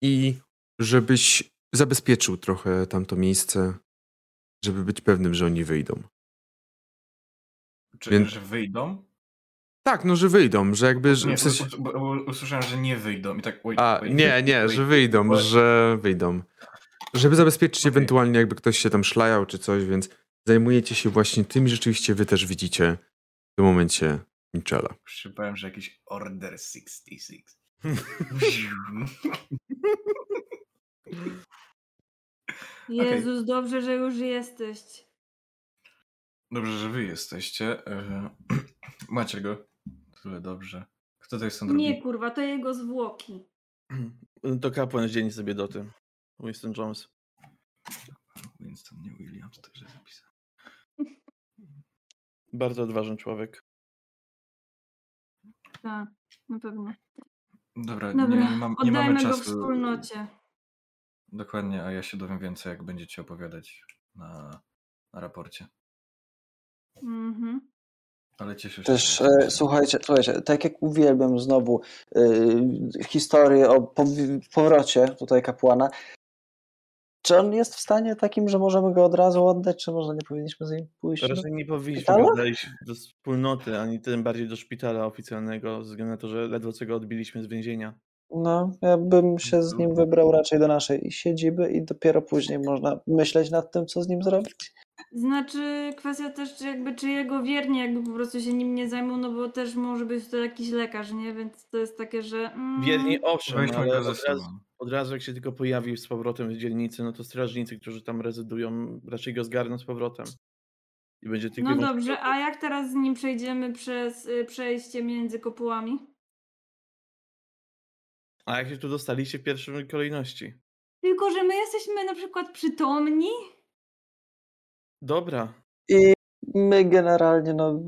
i żebyś zabezpieczył trochę tamto miejsce, żeby być pewnym, że oni wyjdą. Czy Więc... że wyjdą? Tak, no, że wyjdą, że jakby... Nie, w sensie... usłyszałem, że nie wyjdą i tak... Wait, A, wait, nie, nie, wait, że wyjdą, że wyjdą. Żeby zabezpieczyć okay. ewentualnie jakby ktoś się tam szlajał czy coś, więc zajmujecie się właśnie tym i rzeczywiście wy też widzicie w tym momencie Michela. Przypałem, że jakiś Order 66. Jezus, okay. dobrze, że już jesteś. Dobrze, że wy jesteście. E, macie go. Tyle dobrze. Kto to jest ten Nie, kurwa, to jego zwłoki. To kapłan z dzień sobie do tym. Winston Jones. Winston, nie Williams, to źle zapisałem. Bardzo odważny człowiek. Tak, na pewno. Dobra, Dobra, nie, nie, mam, nie mamy czasu. go w wspólnocie. Dokładnie, a ja się dowiem więcej, jak będziecie opowiadać na, na raporcie. Mhm. Ale cieszę się. Też e, słuchajcie, słuchajcie, tak jak uwielbiam znowu e, historię o powrocie tutaj kapłana, czy on jest w stanie takim, że możemy go od razu oddać, czy może nie powinniśmy z nim pójść? Raczej nie powinniśmy go oddać do wspólnoty, ani tym bardziej do szpitala oficjalnego, ze względu na to, że ledwo co go odbiliśmy z więzienia. No, ja bym się z nim wybrał raczej do naszej siedziby i dopiero później można myśleć nad tym, co z nim zrobić. Znaczy, kwestia też, czy jakby, czy jego wierni jakby po prostu się nim nie zajmą, no bo też może być to jakiś lekarz, nie? Więc to jest takie, że... Mm... Wierni owszem, ale od razu, od razu jak się tylko pojawił z powrotem w dzielnicy, no to strażnicy, którzy tam rezydują, raczej go zgarną z powrotem. I będzie tylko no dobrze, a jak teraz z nim przejdziemy przez y, przejście między kopułami? A jak się tu dostaliście w pierwszej kolejności? Tylko, że my jesteśmy na przykład przytomni? Dobra. I my generalnie no,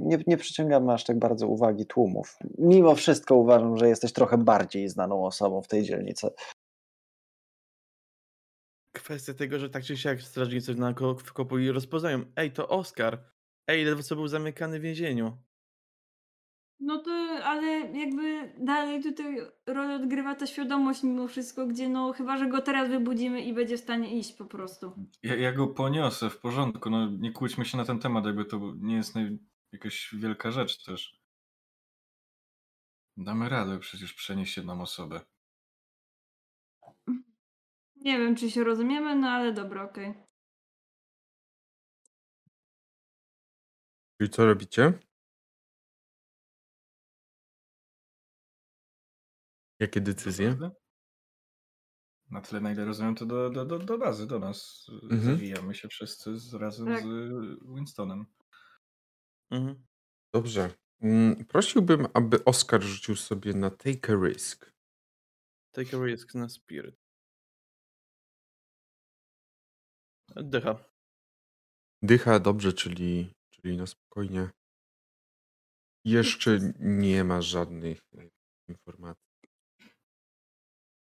nie, nie przyciągamy aż tak bardzo uwagi tłumów. Mimo wszystko uważam, że jesteś trochę bardziej znaną osobą w tej dzielnicy. Kwestia tego, że tak czy siak strażnicy na kopuli rozpoznają. Ej, to Oskar. Ej, ledwo co był zamykany w więzieniu. No to, ale jakby dalej tutaj rolę odgrywa ta świadomość mimo wszystko, gdzie no chyba, że go teraz wybudzimy i będzie w stanie iść po prostu. Ja, ja go poniosę w porządku, no nie kłóćmy się na ten temat, jakby to nie jest naj, jakaś wielka rzecz też. Damy radę przecież przenieść jedną osobę. Nie wiem, czy się rozumiemy, no ale dobra, okej. Okay. I co robicie? Jakie decyzje? Na tyle, na ile rozumiem, to do, do, do, do bazy, do nas. Mhm. Zawijamy się wszyscy z, razem tak. z Winstonem. Mhm. Dobrze. Mm, prosiłbym, aby Oskar rzucił sobie na Take a Risk. Take a Risk na Spirit. Dycha. Dycha, dobrze, czyli, czyli na spokojnie. Jeszcze nie ma żadnych informacji.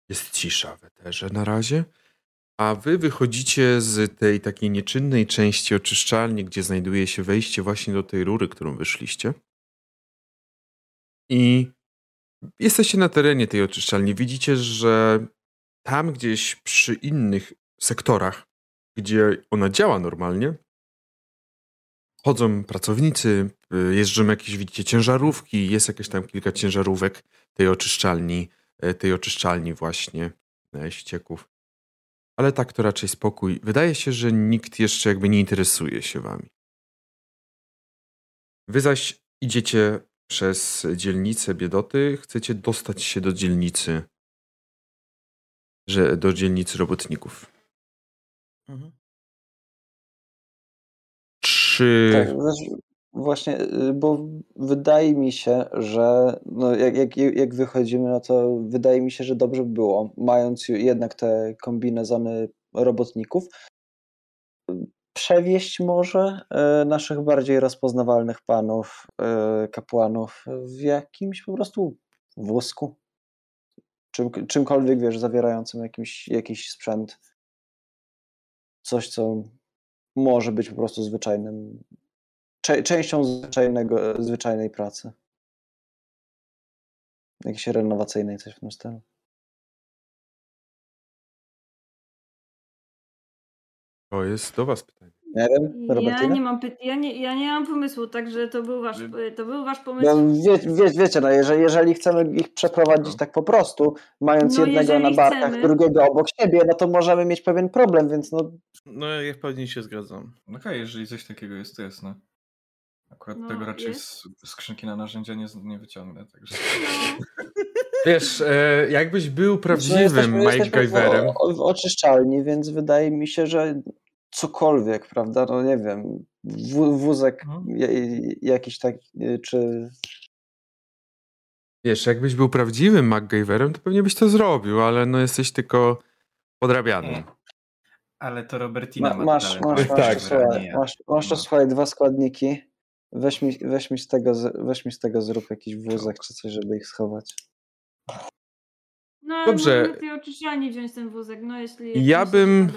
Jest cisza w eterze na razie. A wy wychodzicie z tej takiej nieczynnej części oczyszczalni, gdzie znajduje się wejście właśnie do tej rury, którą wyszliście. I jesteście na terenie tej oczyszczalni. Widzicie, że tam gdzieś przy innych sektorach, gdzie ona działa normalnie, chodzą pracownicy, jeżdżą jakieś, widzicie, ciężarówki, jest jakieś tam kilka ciężarówek tej oczyszczalni, tej oczyszczalni właśnie e, ścieków. Ale tak to raczej spokój. Wydaje się, że nikt jeszcze jakby nie interesuje się wami. Wy zaś idziecie przez dzielnicę Biedoty, chcecie dostać się do dzielnicy, że do dzielnicy robotników. Mhm. Czy... Tak, znaczy, właśnie, y, bo wydaje mi się, że no jak, jak, jak wychodzimy, no to wydaje mi się, że dobrze by było, mając jednak te kombinezony robotników, przewieźć może e, naszych bardziej rozpoznawalnych panów, e, kapłanów w jakimś po prostu wózku. Czym, czymkolwiek, wiesz, zawierającym jakiś, jakiś sprzęt. Coś, co może być po prostu zwyczajnym, częścią zwyczajnego, zwyczajnej pracy. Jakiejś renowacyjnej, coś w tym stylu. To jest do was pytanie. Nie wiem, Ja nie mam, ja nie, ja nie mam pomysłu, także to był wasz, to był wasz pomysł. No, wie, wie, wiecie, no, jeżeli, jeżeli chcemy ich przeprowadzić no. tak po prostu, mając no, jednego na barkach, chcemy... drugiego obok siebie, no to możemy mieć pewien problem, więc no... No ja w pełni się zgadzam. Okej, okay, jeżeli coś takiego jest, to jest, no. Akurat no, tego raczej z skrzynki na narzędzia nie, nie wyciągnę, także... No. Wiesz, e, jakbyś był prawdziwym no. W, w oczyszczalni, więc wydaje mi się, że cokolwiek, prawda? No nie wiem, wózek no. jakiś taki, czy... Wiesz, jakbyś był prawdziwym MacGyverem, to pewnie byś to zrobił, ale no jesteś tylko podrabiany. Ale to Robertina ma, masz, masz, masz, tak. słuchaj, masz, masz to, no. słuchaj, dwa składniki. Weź mi, weź mi, z tego, weź mi z tego zrób jakiś wózek czy coś, żeby ich schować. No, ale Dobrze. tej oczyszczalni wziąć ten wózek, no jeśli... Ja bym...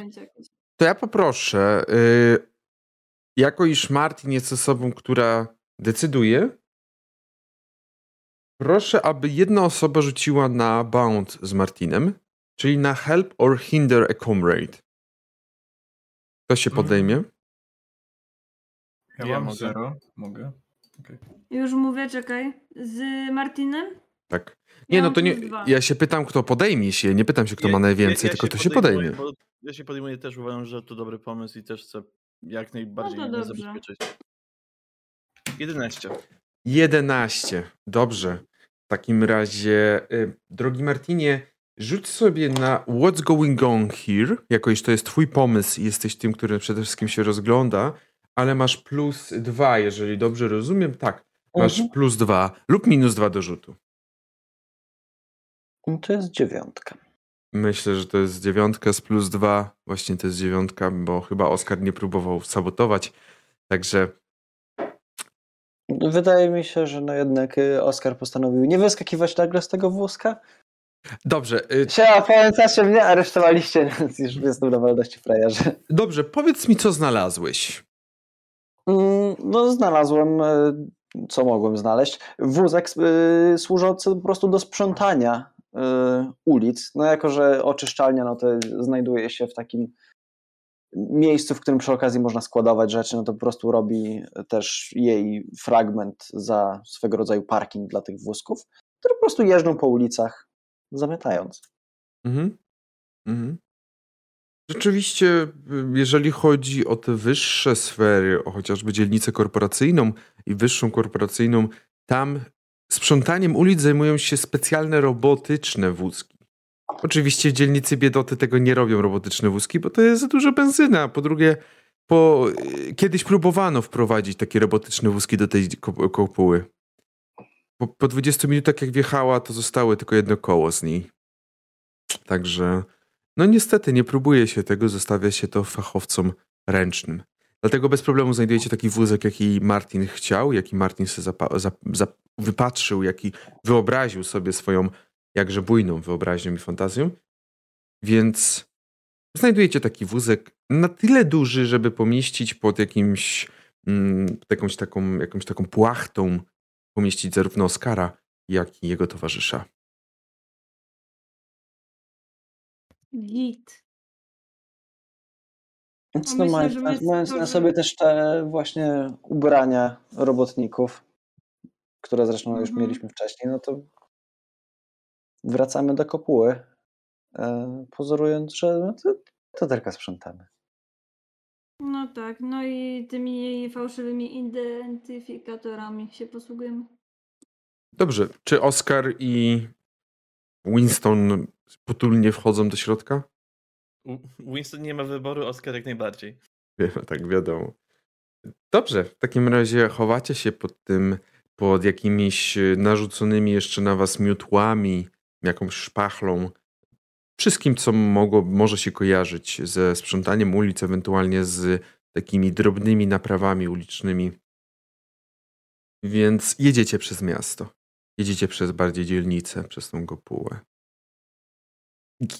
To ja poproszę, yy, jako iż Martin jest osobą, która decyduje, proszę, aby jedna osoba rzuciła na bound z Martinem, czyli na help or hinder a comrade. Kto się mhm. podejmie? Ja, ja mam mogę. zero. Mogę. Okay. Już mówię, czekaj. Z Martinem? Tak. Nie, ja no to nie. Ja się pytam, kto podejmie się. Nie pytam się, kto ma najwięcej, ja, tylko kto się podejmie. Ja się podejmuję też, uważam, że to dobry pomysł i też chcę jak najbardziej no zabezpieczyć. 11. 11. Dobrze. W takim razie, y, drogi Martinie, rzuć sobie na What's Going On Here, jako iż to jest twój pomysł i jesteś tym, który przede wszystkim się rozgląda, ale masz plus dwa, jeżeli dobrze rozumiem. Tak, masz mhm. plus dwa lub minus dwa do rzutu. To jest dziewiątka. Myślę, że to jest dziewiątka z plus dwa. Właśnie to jest dziewiątka, bo chyba Oskar nie próbował sabotować. Także. Wydaje mi się, że no jednak y, Oskar postanowił nie wyskakiwać nagle z tego wózka. Dobrze. Y... Siema, pamiętacie mnie? Aresztowaliście, więc już jestem na wolności frajerze. Dobrze, powiedz mi, co znalazłeś. Mm, no, znalazłem, y, co mogłem znaleźć. Wózek y, służący po prostu do sprzątania Y, ulic. No jako, że oczyszczalnia no to znajduje się w takim miejscu, w którym przy okazji można składować rzeczy, no to po prostu robi też jej fragment za swego rodzaju parking dla tych wózków, które po prostu jeżdżą po ulicach, zamiatając. Mhm. Mhm. Rzeczywiście, jeżeli chodzi o te wyższe sfery, o chociażby dzielnicę korporacyjną i wyższą korporacyjną, tam Sprzątaniem ulic zajmują się specjalne robotyczne wózki. Oczywiście w dzielnicy biedoty tego nie robią robotyczne wózki, bo to jest za dużo benzyna. Po drugie, po, kiedyś próbowano wprowadzić takie robotyczne wózki do tej kopuły. Po, po 20 minutach jak wjechała, to zostały tylko jedno koło z niej. Także, no niestety nie próbuje się tego, zostawia się to fachowcom ręcznym. Dlatego bez problemu znajdujecie taki wózek, jaki Martin chciał, jaki Martin sobie wypatrzył, jaki wyobraził sobie swoją jakże bujną wyobraźnią i fantazją. Więc znajdujecie taki wózek na tyle duży, żeby pomieścić pod jakimś mm, jakąś, taką, jakąś taką płachtą pomieścić zarówno Oskara, jak i jego towarzysza. Git. Więc no, myślę, mając, my mając na sobie też te właśnie ubrania robotników, które zresztą już mhm. mieliśmy wcześniej, no to wracamy do kopuły, e, pozorując, że no to, to tylko sprzątamy. No tak, no i tymi fałszywymi identyfikatorami się posługujemy. Dobrze, czy Oscar i Winston potulnie wchodzą do środka? Winston nie ma wyboru, Oscar jak najbardziej. tak wiadomo. Dobrze, w takim razie chowacie się pod tym, pod jakimiś narzuconymi jeszcze na was miotłami, jakąś szpachlą, wszystkim, co mogło, może się kojarzyć ze sprzątaniem ulic, ewentualnie z takimi drobnymi naprawami ulicznymi. Więc jedziecie przez miasto. Jedziecie przez bardziej dzielnicę, przez tą kopułę.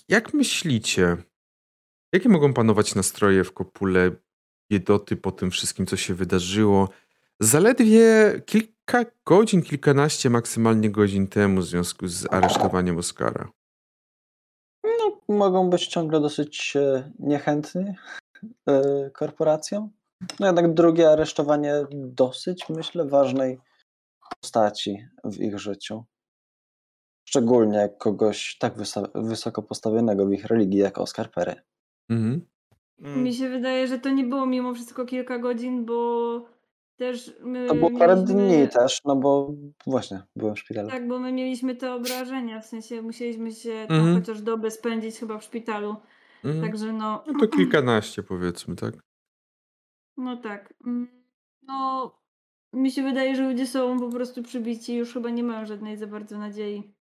Jak myślicie, jakie mogą panować nastroje w kopule biedoty po tym wszystkim, co się wydarzyło? Zaledwie kilka godzin, kilkanaście maksymalnie godzin temu w związku z aresztowaniem Oscara. No, mogą być ciągle dosyć e, niechętni e, korporacjom. No jednak drugie aresztowanie dosyć, myślę, ważnej postaci w ich życiu. Szczególnie kogoś tak wysoko postawionego w ich religii jak Oscar Perry. Mhm. Mm. Mi się wydaje, że to nie było mimo wszystko kilka godzin, bo też my To było parę dni też, no bo właśnie byłem w szpitalu. Tak, bo my mieliśmy te obrażenia, w sensie musieliśmy się tam mhm. chociaż dobę spędzić chyba w szpitalu. Mhm. Także no. No to kilkanaście powiedzmy, tak? No tak. Mm, no, mi się wydaje, że ludzie są po prostu przybici, już chyba nie mają żadnej za bardzo nadziei.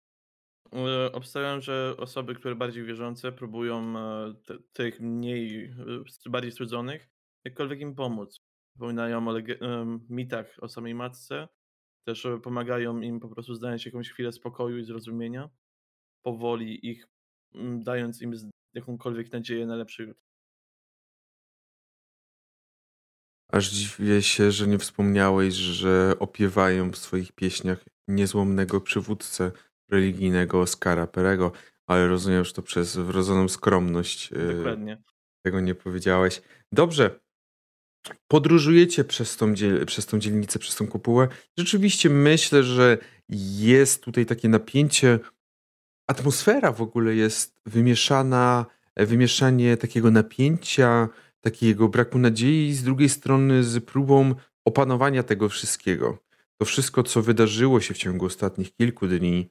E, obstawiam, że osoby, które bardziej wierzące, próbują e, tych mniej, e, bardziej strudzonych, jakkolwiek im pomóc. Wspominają o mitach o samej matce, też pomagają im po prostu znaleźć jakąś chwilę spokoju i zrozumienia, powoli ich dając im jakąkolwiek nadzieję na lepszy jutro. Aż dziwię się, że nie wspomniałeś, że opiewają w swoich pieśniach niezłomnego przywódcę religijnego Oscara Perego, ale rozumiem, że to przez wrodzoną skromność. E, Dokładnie. Tego nie powiedziałeś. Dobrze. Podróżujecie przez tą, przez tą dzielnicę, przez tą kopułę. Rzeczywiście myślę, że jest tutaj takie napięcie. Atmosfera w ogóle jest wymieszana, wymieszanie takiego napięcia, takiego braku nadziei, z drugiej strony z próbą opanowania tego wszystkiego. To wszystko, co wydarzyło się w ciągu ostatnich kilku dni,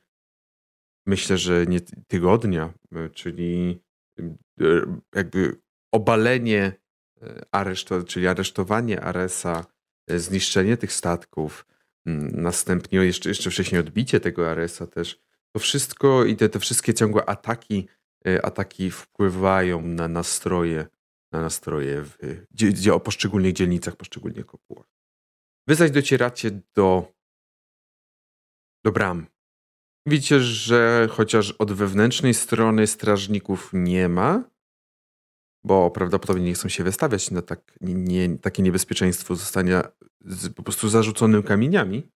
myślę, że nie tygodnia, e, czyli e, jakby obalenie e, aresztu, czyli aresztowanie Aresa, zniszczenie tych statków, następnie jeszcze, jeszcze wcześniej odbicie tego Aresa też, to wszystko i te, te wszystkie ciągłe ataki, ataki wpływają na nastroje na nastroje w gdzie, o poszczególnych dzielnicach, poszczególnych kopułach. Wy zaś docieracie do, do bram. Widzicie, że chociaż od wewnętrznej strony strażników nie ma, bo prawdopodobnie nie chcą się wystawiać na tak, nie, takie niebezpieczeństwo zostania z, po prostu zarzuconym kamieniami,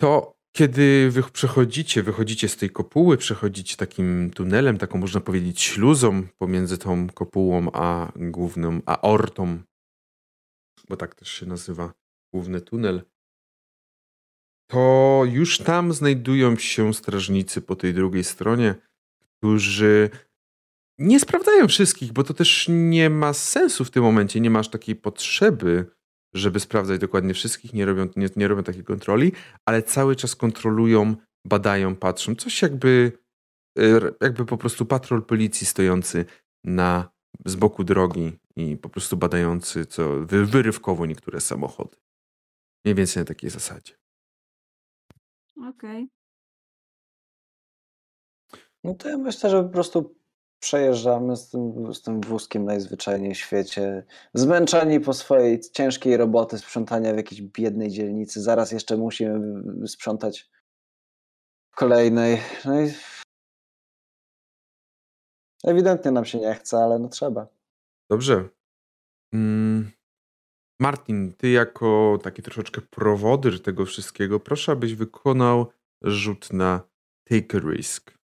to kiedy wy przechodzicie, wychodzicie z tej kopuły, przechodzicie takim tunelem, taką można powiedzieć śluzą pomiędzy tą kopułą a główną, a ortą, bo tak też się nazywa główny tunel, to już tam znajdują się strażnicy po tej drugiej stronie, którzy nie sprawdzają wszystkich, bo to też nie ma sensu w tym momencie, nie masz takiej potrzeby, żeby sprawdzać dokładnie wszystkich, nie robią, nie, nie robią takiej kontroli, ale cały czas kontrolują, badają, patrzą. Coś jakby, e, jakby po prostu patrol policji stojący na, z boku drogi i po prostu badający co, wy, wyrywkowo niektóre samochody. Mniej więcej na takiej zasadzie. Okej. Okay. No to ja myślę, że po prostu przejeżdżamy z tym, z tym wózkiem najzwyczajniej w świecie, zmęczeni po swojej ciężkiej roboty sprzątania w jakiejś biednej dzielnicy. Zaraz jeszcze musimy sprzątać w kolejnej. No i ewidentnie nam się nie chce, ale no trzeba. Dobrze. Mm. Martin, ty jako taki troszeczkę prowodyr tego wszystkiego, proszę, abyś wykonał rzut na take a risk.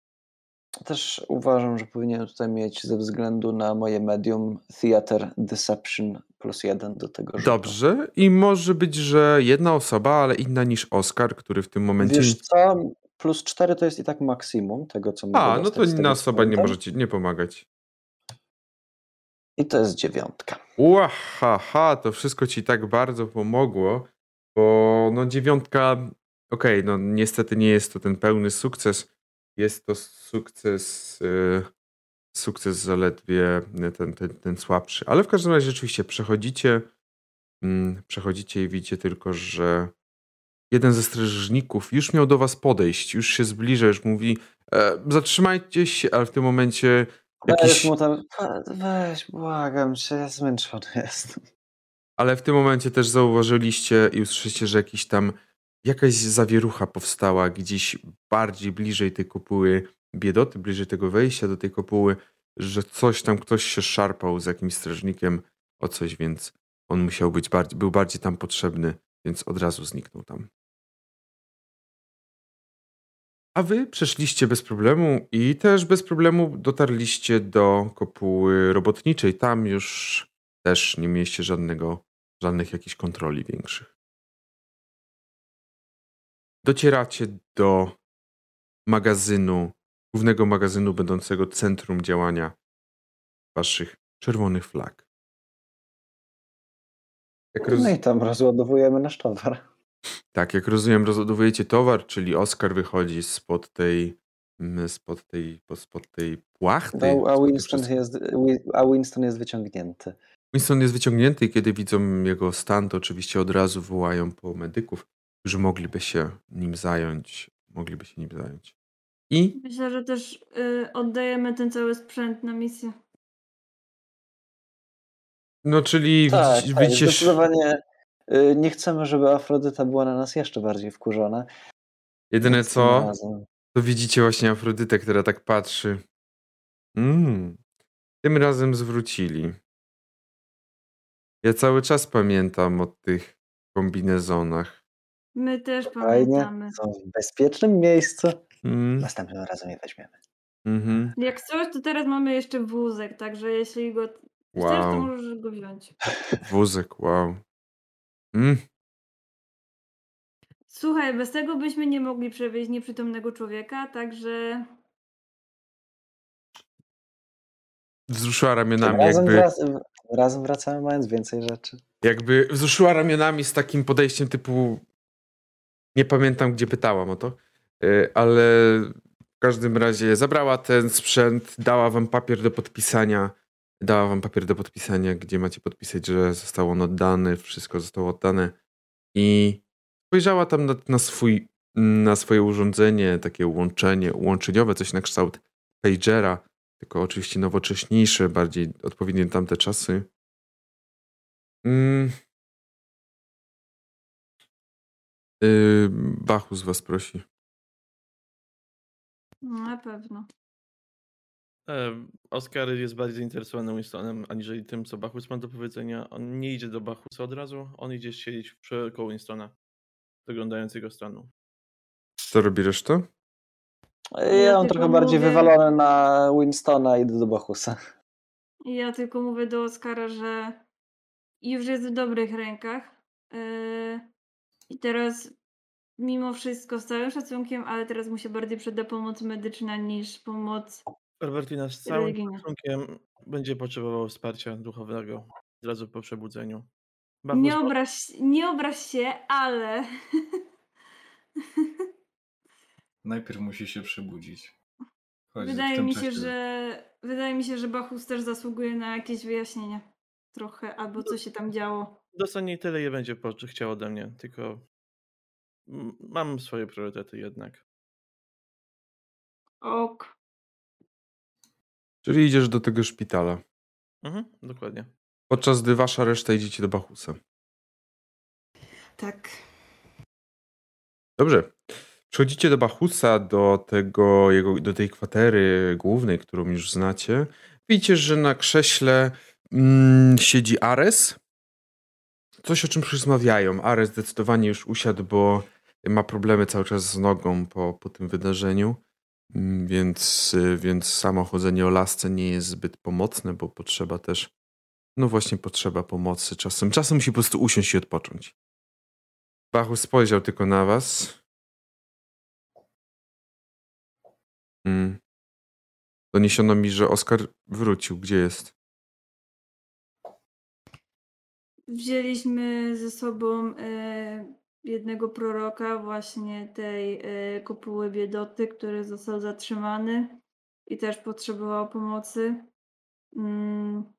Też uważam, że powinien tutaj mieć ze względu na moje medium Theater Deception plus jeden do tego. Rzutu. Dobrze. I może być, że jedna osoba, ale inna niż Oscar, który w tym momencie. Wiesz co? Plus cztery to jest i tak maksimum tego, co mogę A, no to inna osoba nie może ci nie pomagać. I to jest dziewiątka. Łahaha, to wszystko ci tak bardzo pomogło, bo no dziewiątka, okej, okay, no niestety nie jest to ten pełny sukces. Jest to sukces, yy, sukces zaledwie ten, ten, ten słabszy. Ale w każdym razie rzeczywiście przechodzicie, yy, przechodzicie i widzicie tylko, że jeden ze strażników już miał do was podejść, już się zbliża, już mówi e, zatrzymajcie się, ale w tym momencie Jakiś... mu tam, weź, błagam cię, zmęczony jestem. Ale w tym momencie też zauważyliście i usłyszeliście, że jakiś tam jakaś zawierucha powstała gdzieś bardziej bliżej tej kopuły biedoty, bliżej tego wejścia do tej kopuły, że coś tam, ktoś się szarpał z jakimś strażnikiem o coś, więc on musiał być bardziej, był bardziej tam potrzebny, więc od razu zniknął tam. A wy przeszliście bez problemu i też bez problemu dotarliście do kopuły robotniczej. Tam już też nie mieliście żadnego, żadnych jakichś kontroli większych. Docieracie do magazynu, głównego magazynu będącego centrum działania waszych czerwonych flag. roz... No i tam rozładowujemy nasz towar. Tak, jak rozumiem, rozładowujecie towar, czyli Oscar wychodzi spod tej, mm, spod tej, spod tej płachty. No, a, Winston jest, a Winston jest wyciągnięty. Winston jest wyciągnięty i kiedy widzą jego stan, to oczywiście od razu wołają po medyków, którzy mogliby się nim zająć. Mogliby się nim zająć. I Myślę, że też y, oddajemy ten cały sprzęt na misję. no, czyli Tak, widzicie, tak, zdecydowanie nie chcemy, żeby Afrodyta była na nas jeszcze bardziej wkurzona. Jedyne co, to widzicie właśnie Afrodytę, która tak patrzy. Mm. Tym razem zwrócili. Ja cały czas pamiętam o tych kombinezonach. My też pamiętamy. Są w bezpiecznym miejscu. Mm. Następnym razem je weźmiemy. Mm-hmm. Jak coś, to teraz mamy jeszcze wózek, także jeśli go wow. chcesz, to możesz go wziąć. Wózek, wow. Mm. Słuchaj, bez tego byśmy nie mogli przewieźć nieprzytomnego człowieka, także. Wzruszyła ramionami, razem, jakby. Wrac razem wracamy, mając więcej rzeczy. Jakby wzruszyła ramionami z takim podejściem typu. Nie pamiętam, gdzie pytałam o to, y, ale w każdym razie zabrała ten sprzęt, dała wam papier do podpisania dała wam papier do podpisania, gdzie macie podpisać, że został on oddany, wszystko zostało oddane i spojrzała tam na, na, swój, na swoje urządzenie, takie łączenie, łączeniowe, coś na kształt pagera, tylko oczywiście nowocześniejsze, bardziej odpowiednie tamte czasy. Mm. Yy, Bachus was prosi. No, na pewno. Oskar jest bardziej zainteresowany Winstonem, aniżeli tym, co Bachus ma do powiedzenia. On nie idzie do Bachusa od razu, on idzie siedzieć przy koło Winstona, doglądając jego stanu. Co robi reszta? Ja mam trochę bardziej mówię... wywalone na Winstona i idę do Bachusa. Ja tylko mówię do Oskara, że już jest w dobrych rękach. Yy, I teraz mimo wszystko z całym szacunkiem, ale teraz mu się bardziej przyda pomoc medyczna niż pomoc Albertina z całym szacunkiem będzie potrzebował wsparcia duchowego od razu po przebudzeniu. Nie obraź, nie obraź się, ale. Najpierw musi się przebudzić. Chodź, wydaje mi się, że wydaje mi się, że Bachus też zasługuje na jakieś wyjaśnienie. Trochę, albo co się tam działo. Dostanie tyle je będzie chciał ode mnie, tylko mam swoje priorytety jednak. Ok. Czyli idziesz do tego szpitala. Mhm, dokładnie. Podczas gdy wasza reszta idziecie do Bachusa. Tak. Dobrze. Przechodzicie do Bachusa, do, tego, jego, do tej kwatery głównej, którą już znacie. Widzicie, że na krześle mm, siedzi Ares. Coś o czym rozmawiają. Ares zdecydowanie już usiadł, bo ma problemy cały czas z nogą po, po tym wydarzeniu. Mm, więc, y, więc samo chodzenie o lasce nie jest zbyt pomocne, bo potrzeba też, no właśnie potrzeba pomocy czasem. Czasem musi po prostu usiąść i odpocząć. Bachu spojrzał tylko na was. Hmm. Doniesiono mi, że Oskar wrócił. Gdzie jest? Wzięliśmy ze sobą e, jednego proroka, właśnie tej e, kopuły biedoty, który został zatrzymany i też potrzebował pomocy. Mm.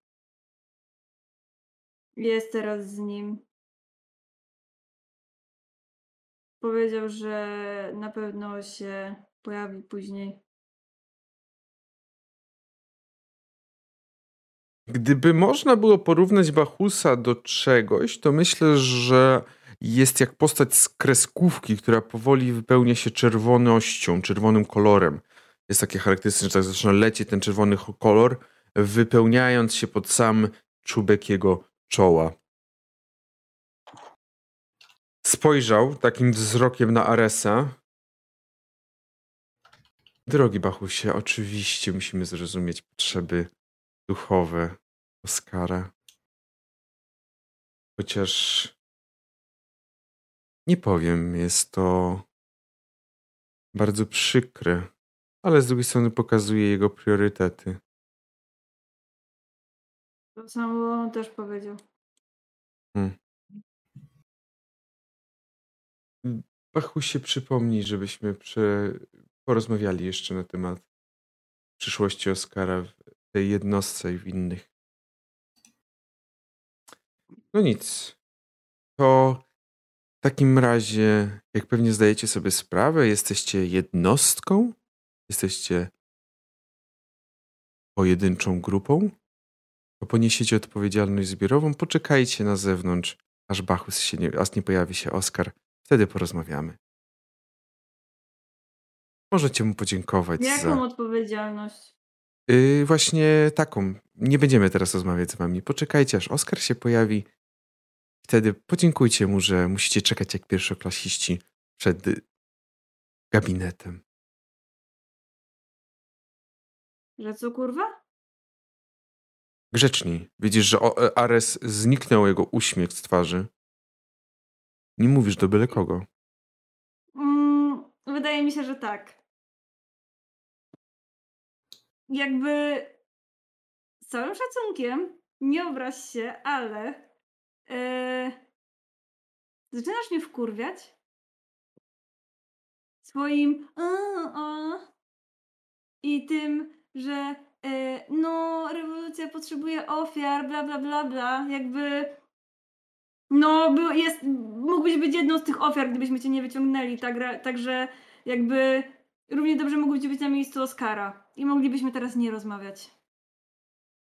Jest teraz z nim. Powiedział, że na pewno się pojawi później. Gdyby można było porównać Bachusa do czegoś, to myślę, że jest jak postać z kreskówki, która powoli wypełnia się czerwonością, czerwonym kolorem. Jest takie charakterystyczne, że tak zaczyna lecieć ten czerwony kolor, wypełniając się pod sam czubek jego czoła. Spojrzał takim wzrokiem na Aresa. Drogi Bachusie, oczywiście musimy zrozumieć potrzeby duchowe Oskara. Chociaż nie powiem, jest to bardzo przykre, ale z drugiej strony pokazuje jego priorytety. To samo on też powiedział. Hmm. Bachu się przypomni, żebyśmy prze... porozmawiali jeszcze na temat przyszłości Oscara w tej jednostce i w innych. No nic. To w takim razie, jak pewnie zdajecie sobie sprawę, jesteście jednostką, jesteście pojedynczą grupą, to poniesiecie odpowiedzialność zbiorową, poczekajcie na zewnątrz, aż Bachus się nie, aż nie pojawi się Oskar, wtedy porozmawiamy. Możecie mu podziękować Jaką za... Jaką odpowiedzialność? Yy, właśnie taką. Nie będziemy teraz rozmawiać z wami. Poczekajcie, aż Oskar się pojawi. Wtedy podziękujcie mu, że musicie czekać jak pierwszoklasiści przed gabinetem. Że co kurwa? Grzeczni. Widzisz, że e, Ares zniknął jego uśmiech z twarzy. Nie mówisz do byle kogo. Mm, wydaje mi się, że tak. Jakby z całym szacunkiem, nie obraź się, ale Yy, zaczynasz mnie wkurwiać swoim i tym, że yy, no, rewolucja potrzebuje ofiar, bla, bla, bla, bla. Jakby no, jest, mógłbyś być jedną z tych ofiar, gdybyśmy cię nie wyciągnęli. Tak, także jakby równie dobrze mógłbyś być na miejscu Oscara i moglibyśmy teraz nie rozmawiać.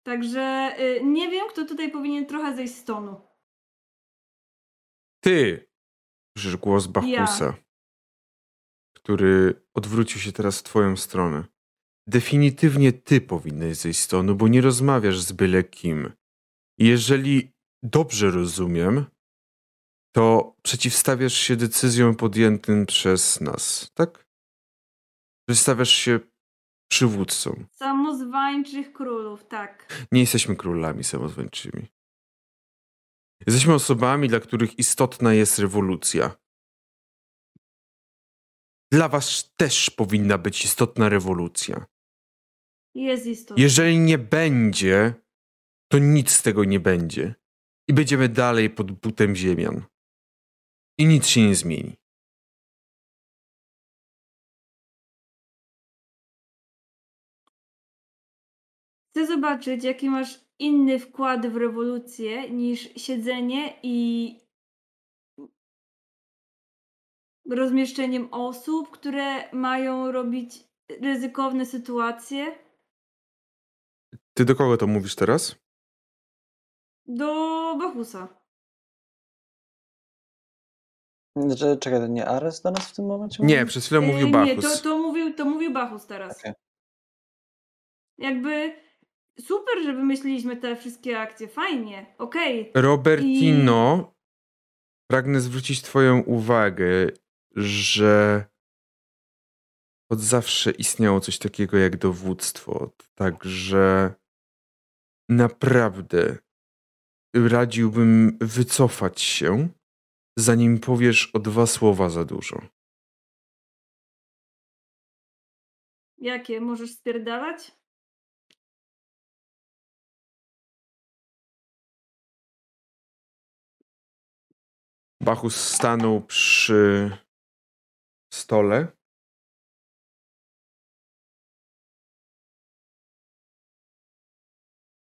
Także yy, nie wiem, kto tutaj powinien trochę zejść z tonu. Ty! Słyszysz głos Bachusa, ja. który odwrócił się teraz w twoją stronę. Definitywnie ty powinnaś zejść z tonu, bo nie rozmawiasz z byle kim. Jeżeli dobrze rozumiem, to przeciwstawiasz się decyzjom podjętym przez nas, tak? Przeciwstawiasz się przywódcom. Samozwańczych królów, tak. Nie jesteśmy królami samozwańczymi. Jesteśmy osobami, dla których istotna jest rewolucja. Dla was też powinna być istotna rewolucja. Jest istotna. Jeżeli nie będzie, to nic z tego nie będzie. I będziemy dalej pod butem ziemian. I nic się nie zmieni. Chcę zobaczyć, jaki masz inny wkład w rewolucję niż siedzenie i rozmieszczeniem osób, które mają robić ryzykowne sytuacje. Ty do kogo to mówisz teraz? Do Bachusa. Czekaj, to nie Ares do nas w tym momencie? Nie, przez chwilę mówił Bachus. Nie, to, to, mówił, to mówił Bachus teraz. Okay. Jakby super, że wymyśliliśmy te wszystkie akcje, fajnie, okej. Okay. Robertino, I... pragnę zwrócić twoją uwagę, że od zawsze istniało coś takiego jak dowództwo. Także naprawdę radziłbym wycofać się, zanim powiesz o dwa słowa za dużo. Jakie? Możesz spierdalać? Bachus stanął przy stole.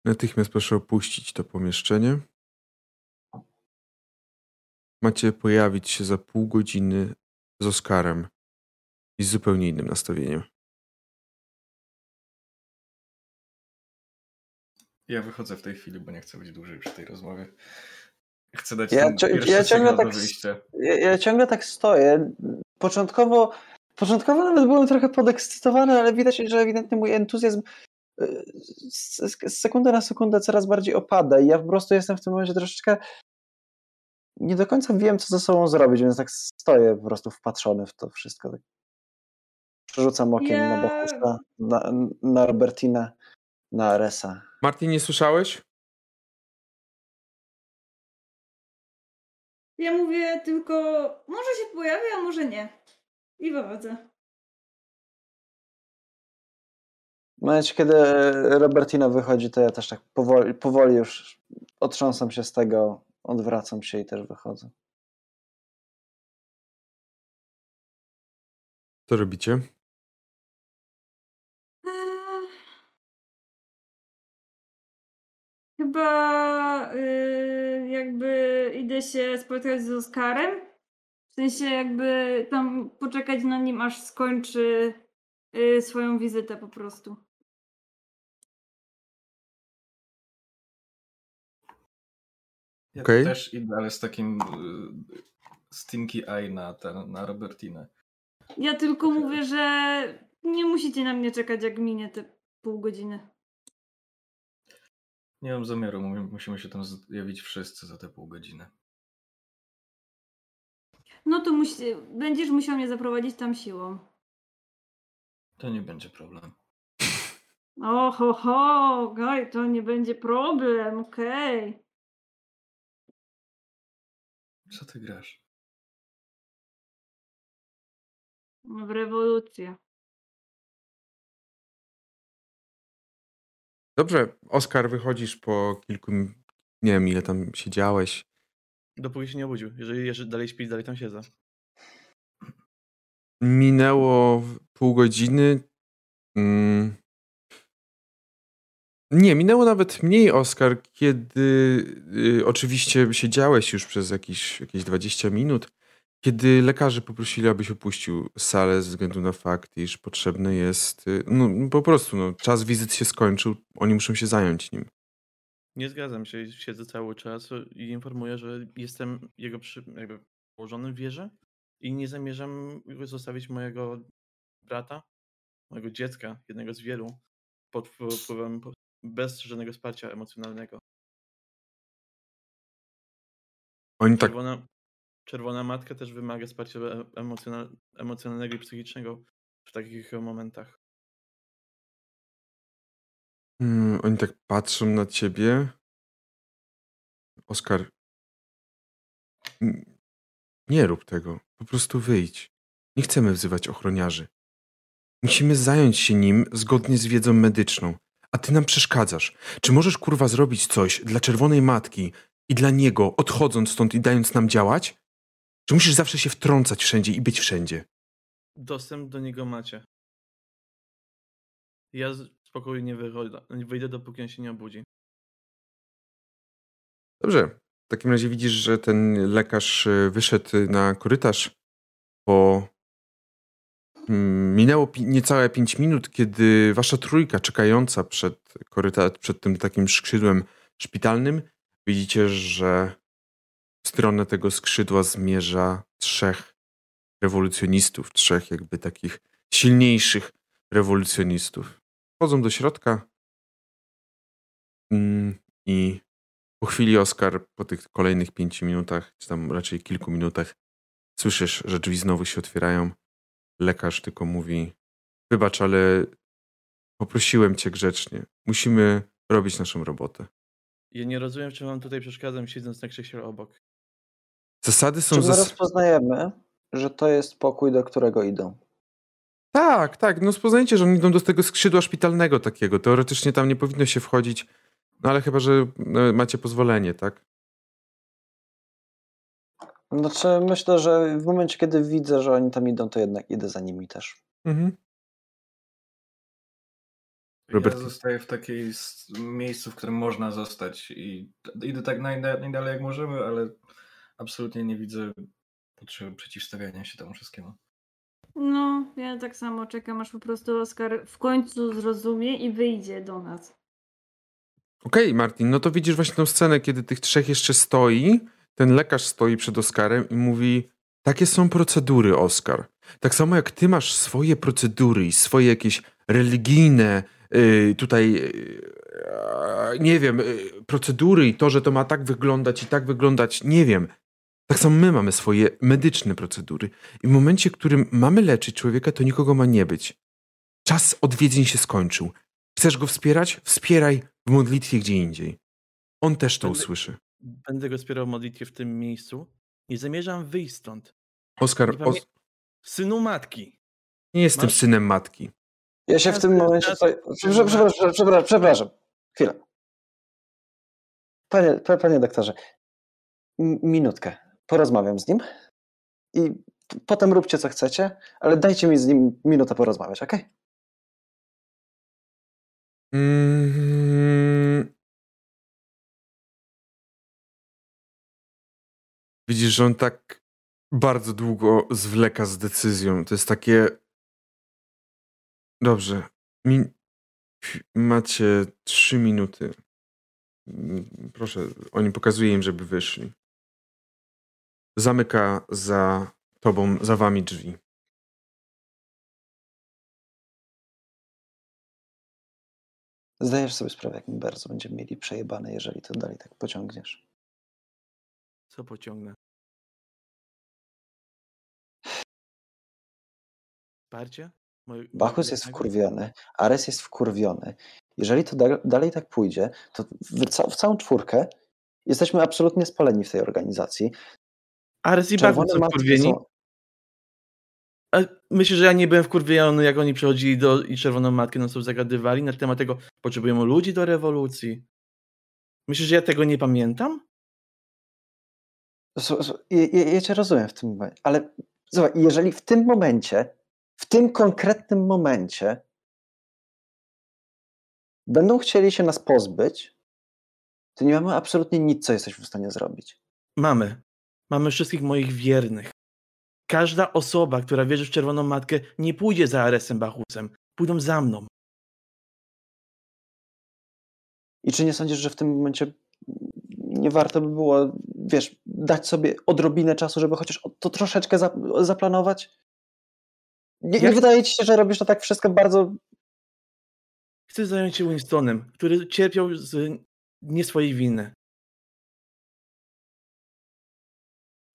Natychmiast proszę opuścić to pomieszczenie. Macie pojawić się za pół godziny z Oskarem i z zupełnie innym nastawieniem. Ja wychodzę w tej chwili, bo nie chcę być dłużej przy tej rozmowie. Chcę dać Ja, ten cio- pierwszy ja, ciągle tak, ja, ja ciągle tak stoję. Początkowo, początkowo nawet byłem trochę podekscytowany, ale widać, że ewidentnie mój entuzjazm y, z, z sekundy na sekundę coraz bardziej opada i ja po prostu jestem w tym momencie troszeczkę nie do końca wiem, co ze sobą zrobić, więc tak stoję po prostu wpatrzony w to wszystko. Tak. Przerzucam okiem Ja- na Bachusa, na, na Robertina, na Aresa. Martin, nie słyszałeś? Ja mówię tylko, może się pojawi, a może nie. I wychodzę. W momencie, kiedy Robertina wychodzi, to ja też tak powoli, powoli już otrząsam się z tego, odwracam się i też wychodzę. Co robicie? Eee, Chyba y, jakby idę się spotkać z Oskarem. W sensie jakby tam poczekać na nim, aż skończy y, swoją wizytę po prostu. Ja Okej. też idę, ale z takim y, stinky eye na, ten, na Robertinę. Ja tylko mówię, że nie musicie na mnie czekać, jak minie te pół godziny. Nie mam zamiaru, mu- musimy się tam zjawić wszyscy za te pół godziny. No to musi, będziesz musiał mnie zaprowadzić tam siłą. To nie będzie problem. O, ho, ho, okej, to nie będzie problem, okej. Co ty grasz? W rewolucję. Dobrze, Oskar, wychodzisz po kilku, nie wiem ile tam siedziałeś. Dopóki się nie obudził. Jeżeli jeszcze dalej śpi, dalej tam siedzę. Minęło pół godziny. Mm. Nie, minęło nawet mniej, Oskar, kiedy y, oczywiście siedziałeś już przez jakieś, jakieś 20 minut, kiedy lekarze poprosili, abyś opuścił salę ze względu na fakt, iż potrzebny jest, y, no po prostu, no, czas wizyt się skończył, oni muszą się zająć nim. Nie zgadzam się, siedzę cały czas i informuję, że jestem jego przy, jakby położony w wieży i nie zamierzam zostawić mojego brata, mojego dziecka, jednego z wielu, pod wpływem, bez żadnego wsparcia emocjonalnego. Oni tak, Czerwona, czerwona matka też wymaga wsparcia e- emocjonal, emocjonalnego i psychicznego w takich momentach. mm, oni tak patrzą na ciebie. Oskar, nie rób tego, po prostu wyjdź. Nie chcemy wzywać ochroniarzy. Musimy zająć się nim zgodnie z wiedzą medyczną, a ty nam przeszkadzasz. Czy możesz kurwa zrobić coś dla czerwonej matki i dla niego, odchodząc stąd i dając nam działać? Czy musisz zawsze się wtrącać wszędzie i być wszędzie? Dostęp do niego macie. Ja z- spokojnie wychodzę, wyjdę dopóki on się nie obudzi. Dobrze. W takim razie widzisz, że ten lekarz y, wyszedł na korytarz po. Mm, Minęło pi- niecałe 5 minut, kiedy wasza trójka czekająca przed, koryta- przed tym takim skrzydłem szpitalnym, widzicie, że w stronę tego skrzydła zmierza trzech rewolucjonistów, trzech jakby takich silniejszych rewolucjonistów. Wchodzą do środka mm, i po chwili, Oskar, po tych kolejnych pięciu minutach, czy tam raczej kilku minutach, słyszysz, że drzwi znowu się otwierają. Lekarz tylko mówi: Wybacz, ale poprosiłem cię grzecznie. Musimy robić naszą robotę. Ja nie rozumiem, czy wam tutaj przeszkadzam, siedząc na krześle obok. Zasady są... Czy my zas... rozpoznajemy, że to jest pokój, do którego idą? Tak, tak. No rozpoznajcie, że oni idą do tego skrzydła szpitalnego takiego. Teoretycznie tam nie powinno się wchodzić, no ale chyba, że no, macie pozwolenie, tak? Znaczy, myślę, że w momencie, kiedy widzę, że oni tam idą, to jednak idę za nimi też. Mhm. Robert... Ja zostaję w takiej miejscu, w którym można zostać i idę tak najdalej jak możemy, ale absolutnie nie widzę potrzeby przeciwstawiania się temu wszystkiemu. No, ja tak samo czekam, aż po prostu Oskar w końcu zrozumie i wyjdzie do nas. Okej, okay, Martin, no to widzisz właśnie tą scenę, kiedy tych trzech jeszcze stoi, ten lekarz stoi przed Oskarem i mówi: Takie są procedury, Oskar. Tak samo jak ty masz swoje procedury i swoje jakieś religijne, yy, tutaj, yy, nie wiem, yy, procedury i to, że to ma tak wyglądać i tak wyglądać, nie wiem. Tak samo my mamy swoje medyczne procedury. I w momencie, w którym mamy leczyć człowieka, to nikogo ma nie być. Czas odwiedzin się skończył. Chcesz go wspierać? Wspieraj w modlitwie gdzie indziej. On też to Będę- usłyszy. Będę go wspierał w modlitwie w tym miejscu. Nie zamierzam wyjść stąd. Oskar, os- Synu matki. nie jestem Masz- synem matki. Ja się w tym momencie. Tutaj... Przepraszam, przepraszam, przepraszam, przepraszam. Chwilę. Panie, pa- panie doktorze, minutkę. Porozmawiam z nim i potem róbcie co chcecie, ale dajcie mi z nim minutę porozmawiać, ok? Mm. Widzisz, że on tak bardzo długo zwleka z decyzją. To jest takie. Dobrze. Macie trzy minuty. Mm, Proszę, oni pokazuje im, żeby wyszli. Zamyka za tobą, za wami drzwi. Zdajesz sobie sprawę, jak my bardzo będziemy mieli przejebane, jeżeli to dalej tak pociągniesz. Co pociągnę? Wsparcie? Moje- Bachus jest wkurwiony, Ares jest wkurwiony. Jeżeli to da dalej tak pójdzie, to w, ca w całą czwórkę jesteśmy absolutnie spaleni w tej organizacji. Ares i Bachus są wkurwieni. A myślę, że ja nie byłem wkurwiony, jak oni przychodzili do i Czerwoną Matkę zagadywali na temat tego, potrzebujemy ludzi do rewolucji. Myślisz, że ja tego nie pamiętam? Ja, ja, ja cię rozumiem w tym momencie, ale słuchaj, jeżeli w tym momencie, w tym konkretnym momencie będą chcieli się nas pozbyć, to nie mamy absolutnie nic, co jesteśmy w stanie zrobić. Mamy. Mamy wszystkich moich wiernych. Każda osoba, która wierzy w Czerwoną Matkę, nie pójdzie za Aresem Bachusem. Pójdą za mną. I czy nie sądzisz, że w tym momencie nie warto by było, wiesz, dać sobie odrobinę czasu, żeby chociaż to troszeczkę za, zaplanować? Nie, nie wydaje ci się, że robisz to tak wszystko bardzo. Chcę zająć się Winstonem, który cierpiał z nie swojej winy.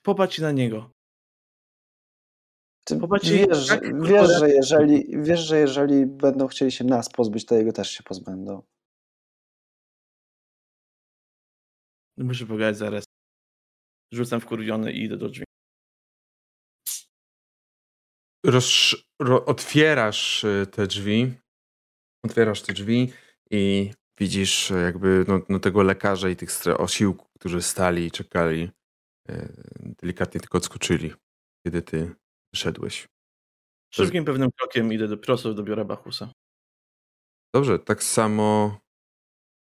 Popatrz na niego. Ty Popatrzcie, wiesz, że, jakie wiesz, że jeżeli, wiesz, że jeżeli będą chcieli się nas pozbyć, to jego też się pozbędą. Muszę pogadać zaraz. Rzucam wkurwiony i idę do drzwi. Roz, ro, otwierasz y, te drzwi. Otwierasz te drzwi i widzisz y, jakby no, no tego lekarza i tych osiłków, którzy stali i czekali. Y, Delikatnie tylko odskoczyli, kiedy ty wyszedłeś. Szybkim pewnym krokiem idę do, prosto do biura Bachusa. Dobrze, tak samo.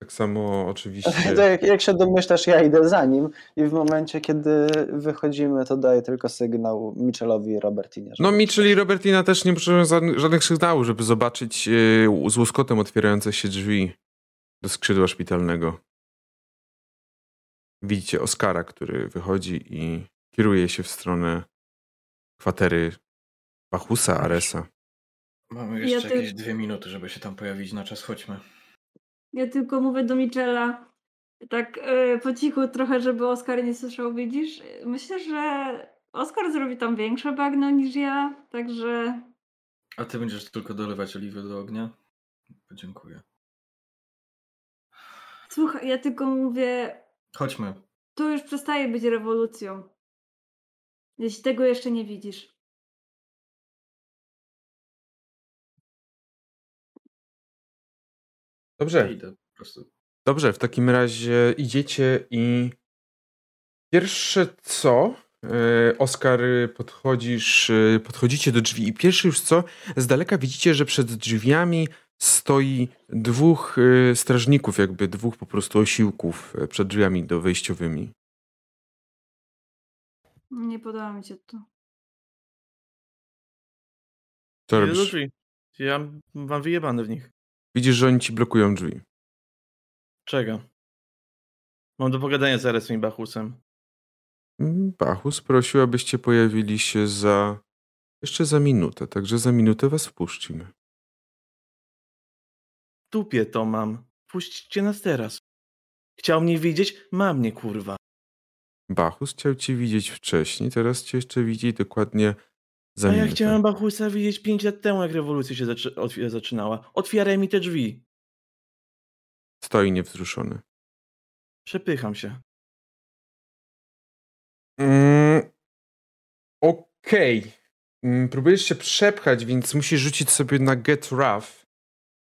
Tak samo oczywiście. To jak, jak się domyślasz, ja idę za nim i w momencie, kiedy wychodzimy, to daję tylko sygnał Michelowi i Robertinie. żeby- No Mitchell i Robertina też nie potrzebują żadnych, sygnałów, żeby zobaczyć yy, z łoskotem otwierające się drzwi do skrzydła szpitalnego. Widzicie Oskara, który wychodzi i kieruje się w stronę kwatery Bachusa, Aresa. Mamy Ja jeszcze ty- jakieś dwie minuty, żeby się tam pojawić na czas. Chodźmy. Ja tylko mówię do Michela tak e, po cichu trochę, żeby Oskar nie słyszał, widzisz? Myślę, że Oskar zrobi tam większe bagno niż ja, także A ty będziesz tylko dolewać oliwy do ognia? Dziękuję. Słuchaj, ja tylko mówię, Chodźmy. to już przestaje być rewolucją. Jeśli tego jeszcze nie widzisz. Dobrze. Idę po prostu. Dobrze, w takim razie idziecie i pierwsze co, e, Oskar, podchodzisz, e, podchodzicie do drzwi i pierwsze już co, z daleka widzicie, że przed drzwiami stoi dwóch e, strażników, jakby dwóch po prostu osiłków e, przed drzwiami do wejściowymi. Nie podoba mi się to. Co do robisz? drzwi. Ja mam wyjebane w nich. Widzisz, że oni ci blokują drzwi. Czego? Mam do pogadania z Aresem i Bachusem. Mm, Bachus prosił, abyście pojawili się za jeszcze za minutę, także za minutę was wpuścimy. Dupie to mam. Puśćcie nas teraz. Chciał mnie widzieć? Ma mnie, kurwa. Bachus chciał cię widzieć wcześniej, teraz cię jeszcze widzi dokładnie za A ja minutę. chciałem Bachusa widzieć 5 lat temu, jak rewolucja się zaczy- otw- zaczynała. Otwieraj mi te drzwi. Stoi niewzruszony. Przepycham się. Mm, Okej. Mm, Próbujesz się przepchać, więc musisz rzucić sobie na Get Rough.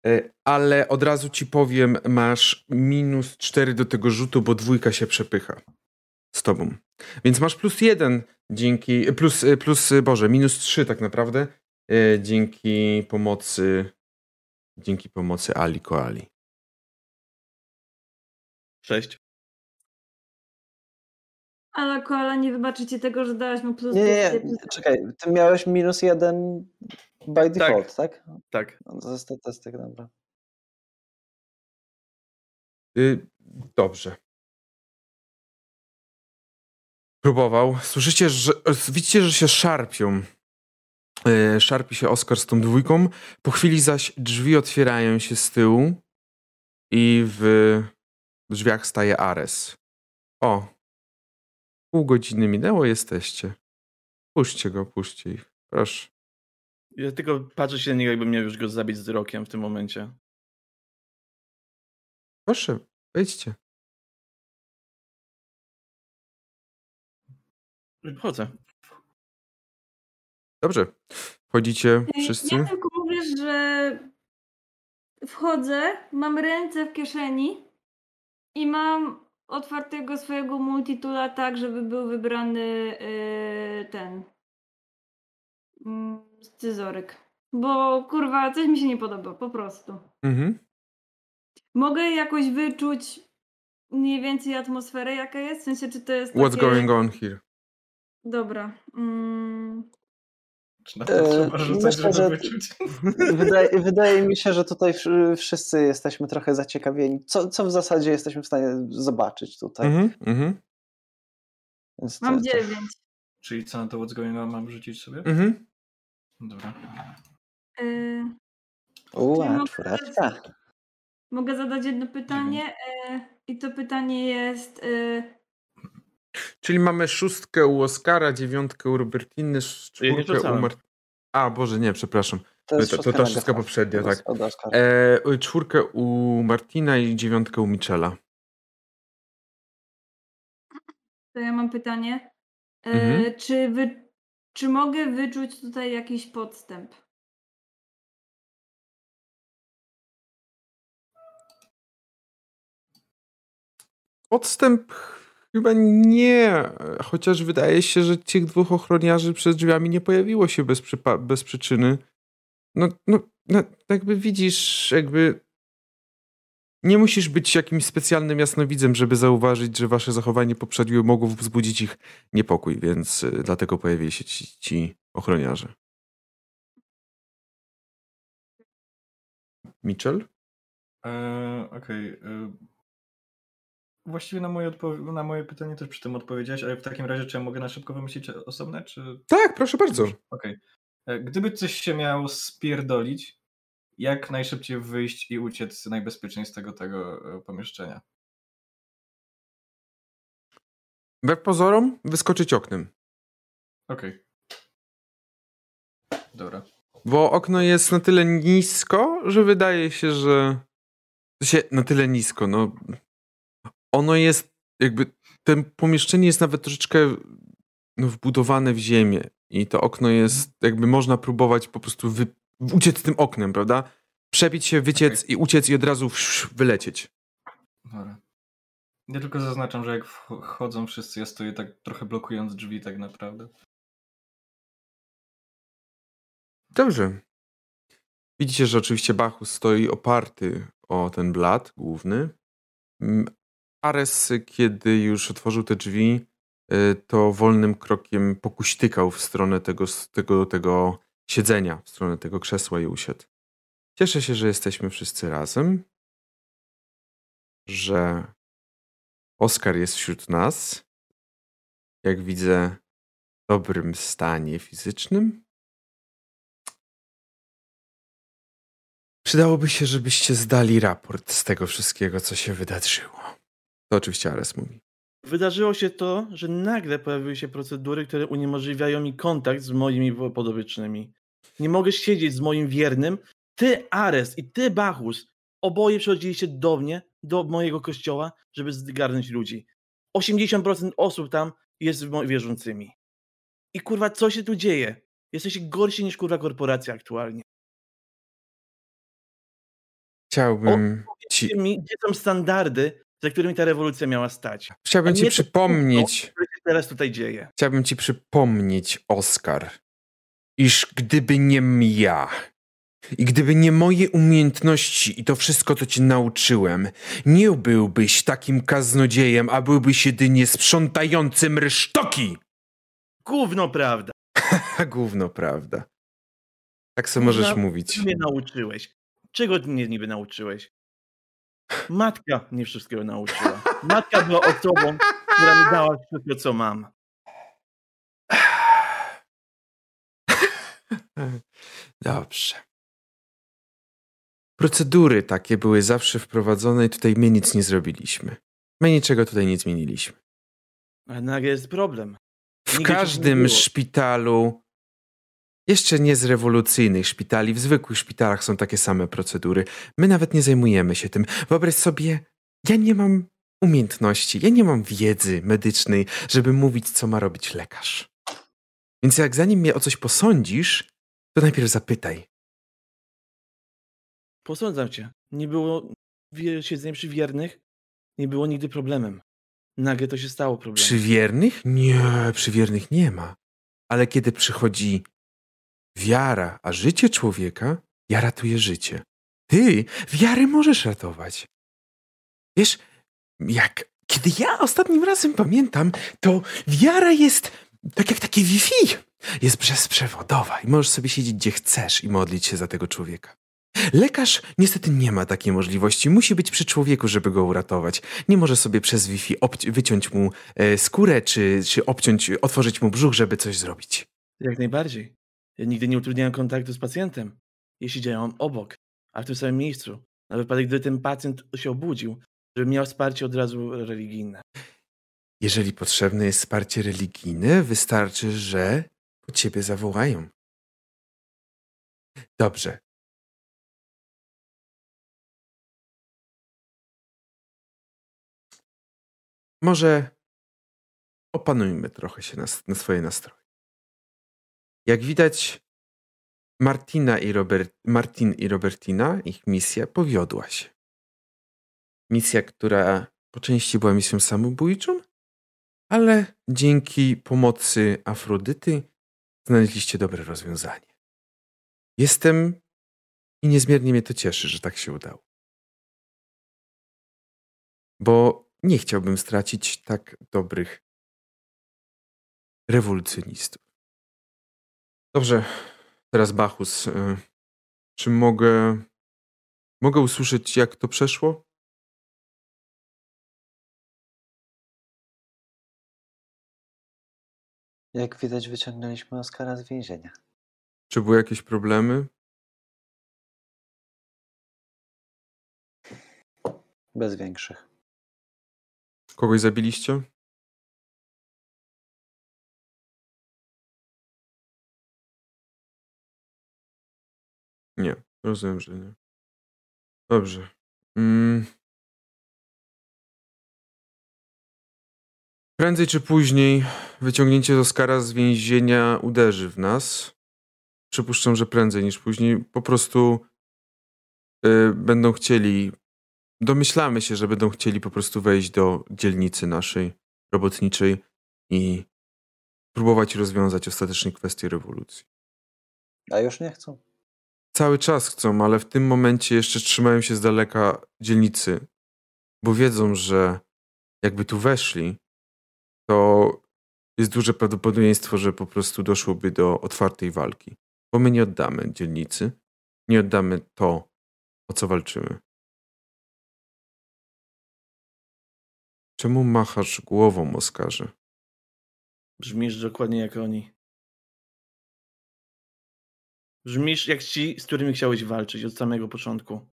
E, Ale od razu ci powiem, masz minus 4 do tego rzutu, bo dwójka się przepycha z tobą. Więc masz plus jeden dzięki. Plus, e, plus e, Boże, minus 3 tak naprawdę. Dzięki pomocy. Dzięki pomocy Ali Koali. Cześć. Ale koala nie wybaczycie tego, że dałaś mu plus Nie, nie, nie, czekaj, ty miałeś minus jeden by default, tak? Tak. No, to jest statystyk, dobra. Y, Dobrze. Próbował. Słyszycie, że widzicie, że się szarpią. Y, Szarpi się Oskar z tą dwójką. Po chwili zaś drzwi otwierają się z tyłu i w drzwiach staje Ares. O, pół godziny minęło, jesteście. Puśćcie go, puśćcie ich. Proszę. Ja tylko patrzę się na niego, jakbym miał już go zabić wzrokiem w tym momencie. Proszę, wejdźcie. Chodzę. Dobrze. Wchodzicie Y, wszyscy? Ja tylko mówię, że wchodzę, mam ręce w kieszeni i mam otwartego swojego multitula tak, żeby był wybrany yy, ten mm, scyzoryk. Bo kurwa, coś mi się nie podoba, po prostu. Mhm. Mogę jakoś wyczuć mniej więcej atmosferę, jaka jest? W sensie, czy to jest What's takie... going on here? Dobra. Mm, Czy na E, to trzeba rzucać, myślę, żeby że- wyczuć? Wydaje, wydaje mi się, że tutaj wsz- wszyscy jesteśmy trochę zaciekawieni. Co, co w zasadzie jesteśmy w stanie zobaczyć tutaj. Mhm, mhm, Więc to- mam to- dziewięć. Czyli co na to what's going on mam rzucić sobie? mhm. Dobra. Yy, U, Czyli a mogę czwóreczka. Mogę zadać jedno pytanie e, i to pytanie jest e, Czyli mamy szóstkę u Oskara, dziewiątkę u Robertiny, Ja czwórkę u rzucałem. Mart... A, Boże, nie, przepraszam. To jest To- to default. poprzednia, tak. Oscara. E, czwórkę u Martina i dziewiątkę u Michela. to ja mam pytanie. E, Mhm. czy, wy, czy mogę wyczuć tutaj jakiś podstęp? Podstęp chyba nie, chociaż wydaje się, że tych dwóch ochroniarzy przed drzwiami nie pojawiło się bez, bez przyczyny. No, no, no, jakby widzisz, jakby nie musisz być jakimś specjalnym jasnowidzem, żeby zauważyć, że wasze zachowanie poprzednie mogło wzbudzić ich niepokój, więc y, dlatego pojawili się ci, ci ochroniarze. Mitchell? E, Okej. e, Właściwie na moje, na moje pytanie też przy tym odpowiedziałeś, ale w takim razie czy ja mogę na szybko wymyślić osobne, czy... Tak, proszę bardzo. Okej. E, Gdyby coś się miało spierdolić, jak najszybciej wyjść i uciec najbezpieczniej z tego, tego e, pomieszczenia? Wbrew pozorom, wyskoczyć oknem. Okej. Dobra. Bo okno jest na tyle nisko, że wydaje się, że. się na tyle nisko, no. Ono jest jakby. To pomieszczenie jest nawet troszeczkę no, wbudowane w ziemię. I to okno jest, jakby można próbować po prostu wy, uciec tym oknem, prawda? Przebić się, wyciec okay. i uciec i od razu wylecieć. Dobra. Ja tylko zaznaczam, że jak wchodzą wszyscy, ja stoję tak trochę blokując drzwi tak naprawdę. Dobrze. Widzicie, że oczywiście Bachus stoi oparty o ten blat główny. Ares, kiedy już otworzył te drzwi, y, to wolnym krokiem pokuśtykał w stronę tego, tego, tego siedzenia, w stronę tego krzesła i usiadł. Cieszę się, że jesteśmy wszyscy razem, że Oskar jest wśród nas. Jak widzę, w dobrym stanie fizycznym. Przydałoby się, żebyście zdali raport z tego wszystkiego, co się wydarzyło. To oczywiście Ares mówi. Wydarzyło się to, że nagle pojawiły się procedury, które uniemożliwiają mi kontakt z moimi podobycznymi. Nie mogę siedzieć z moim wiernym. Ty, Ares i ty, Bachus, oboje przychodziliście do mnie, do mojego kościoła, żeby zgarnąć ludzi. 80% osób tam jest wierzącymi. I kurwa, co się tu dzieje? Jesteście gorsi niż kurwa korporacja aktualnie. Chciałbym ci... mi, gdzie są standardy, za którymi ta rewolucja miała stać. Chciałbym ci przypomnieć. To, co się teraz tutaj dzieje. Chciałbym ci przypomnieć, Oskar, iż gdyby nie ja i gdyby nie moje umiejętności i to wszystko, co ci nauczyłem, nie byłbyś takim kaznodziejem, a byłbyś jedynie sprzątającym rysztoki. Gówno prawda. Gówno prawda. Tak sobie możesz mówić. mnie nauczyłeś. Czego ty mnie niby nauczyłeś? Matka mnie wszystkiego nauczyła. Matka była osobą, która mi dała wszystko, co mam. Dobrze. Procedury takie były zawsze wprowadzone i tutaj my nic nie zrobiliśmy. My niczego tutaj nie zmieniliśmy. Ale nagle jest problem. W Nigdy każdym szpitalu jeszcze nie z rewolucyjnych szpitali, w zwykłych szpitalach są takie same procedury. My nawet nie zajmujemy się tym. Wyobraź sobie, ja nie mam umiejętności, ja nie mam wiedzy medycznej, żeby mówić, co ma robić lekarz. Więc jak zanim mnie o coś posądzisz, to najpierw zapytaj. Posądzam cię. Nie było siedzenia przy wiernych, nie było nigdy problemem. Nagle to się stało problemem. Przy wiernych? Nie, przy wiernych nie ma. Ale kiedy przychodzi wiara, a życie człowieka, ja ratuję życie. Ty wiary możesz ratować. Wiesz, jak kiedy ja ostatnim razem pamiętam, to wiara jest tak jak takie Wi-Fi. Jest bezprzewodowa i możesz sobie siedzieć gdzie chcesz i modlić się za tego człowieka. Lekarz niestety nie ma takiej możliwości. Musi być przy człowieku, żeby go uratować. Nie może sobie przez Wi-Fi wyciąć mu e, skórę, czy, czy obciąć, otworzyć mu brzuch, żeby coś zrobić. Jak najbardziej. Nigdy nie utrudniałem kontaktu z pacjentem, jeśli działam obok, a w tym samym miejscu. Na wypadek, gdy ten pacjent się obudził, żeby miał wsparcie od razu religijne. Jeżeli potrzebne jest wsparcie religijne, wystarczy, że po ciebie zawołają. Dobrze. Może opanujmy trochę się na, na swoje nastroje. Jak widać, Martina i Robert, Martin i Robertina, ich misja powiodła się. Misja, która po części była misją samobójczą, ale dzięki pomocy Afrodyty znaleźliście dobre rozwiązanie. Jestem i niezmiernie mnie to cieszy, że tak się udało. Bo nie chciałbym stracić tak dobrych rewolucjonistów. Dobrze, teraz Bachus. Y, czy mogę. Mogę usłyszeć, jak to przeszło? Jak widać, wyciągnęliśmy Oskara z więzienia. Czy były jakieś problemy? Bez większych. Kogoś zabiliście? Nie, rozumiem, że nie. Dobrze. Mm. Prędzej czy później wyciągnięcie Oskara z więzienia uderzy w nas. Przypuszczam, że prędzej niż później. Po prostu y, będą chcieli. Domyślamy się, że będą chcieli po prostu wejść do dzielnicy naszej robotniczej i próbować rozwiązać ostatecznie kwestię rewolucji. A już nie chcą. Cały czas chcą, ale w tym momencie jeszcze trzymają się z daleka dzielnicy, bo wiedzą, że jakby tu weszli, to jest duże prawdopodobieństwo, że po prostu doszłoby do otwartej walki. Bo my nie oddamy dzielnicy, nie oddamy to, o co walczymy. Czemu machasz głową, Oskarze? Brzmisz dokładnie jak oni. Brzmisz jak ci, z którymi chciałeś walczyć od samego początku.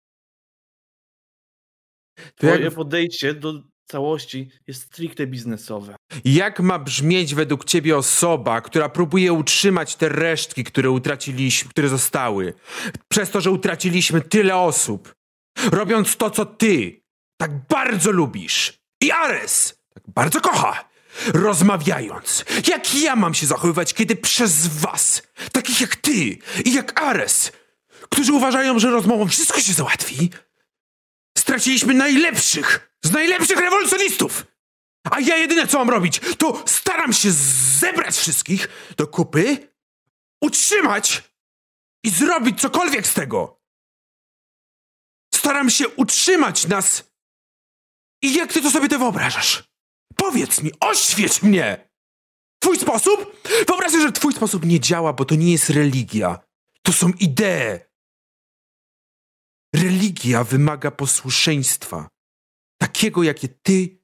Twoje jak... podejście do całości jest stricte biznesowe. Jak ma brzmieć według ciebie osoba, która próbuje utrzymać te resztki, które utraciliśmy, które zostały, przez to, że utraciliśmy tyle osób, robiąc to, co ty tak bardzo lubisz i Ares tak bardzo kocha, rozmawiając, jak ja mam się zachowywać, kiedy przez was, takich jak ty i jak Ares, którzy uważają, że rozmową wszystko się załatwi, straciliśmy najlepszych z najlepszych rewolucjonistów. A ja jedyne co mam robić, to staram się zebrać wszystkich do kupy, utrzymać i zrobić cokolwiek z tego. Staram się utrzymać nas. I jak ty to sobie to wyobrażasz? Powiedz mi, oświeć mnie! Twój sposób? Wyobraź sobie, że twój sposób nie działa, bo to nie jest religia. To są idee. Religia wymaga posłuszeństwa. Takiego, jakie ty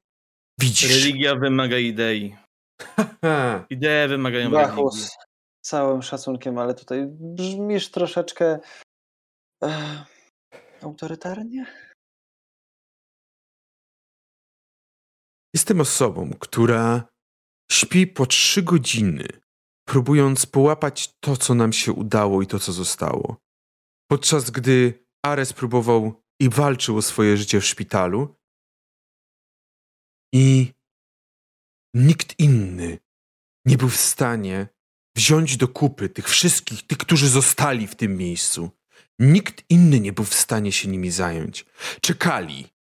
widzisz. Religia wymaga idei. Idee wymagają Bachus, religii. całym szacunkiem, ale tutaj brzmisz troszeczkę e, autorytarnie. Jestem osobą, która śpi po trzy godziny, próbując połapać to, co nam się udało i to, co zostało. Podczas gdy Ares próbował i walczył o swoje życie w szpitalu, i nikt inny nie był w stanie wziąć do kupy tych wszystkich, tych, którzy zostali w tym miejscu. Nikt inny nie był w stanie się nimi zająć. Czekali.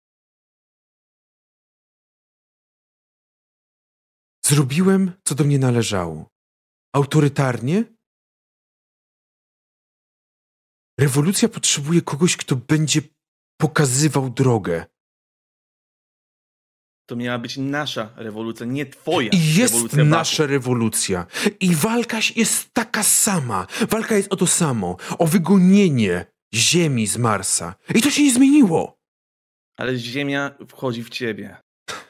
Zrobiłem, co do mnie należało. Autorytarnie? Rewolucja potrzebuje kogoś, kto będzie pokazywał drogę. To miała być nasza rewolucja, nie twoja. I jest nasza rewolucja. I walka jest taka sama. Walka jest o to samo. O wygonienie Ziemi z Marsa. I to się nie zmieniło. Ale Ziemia wchodzi w ciebie.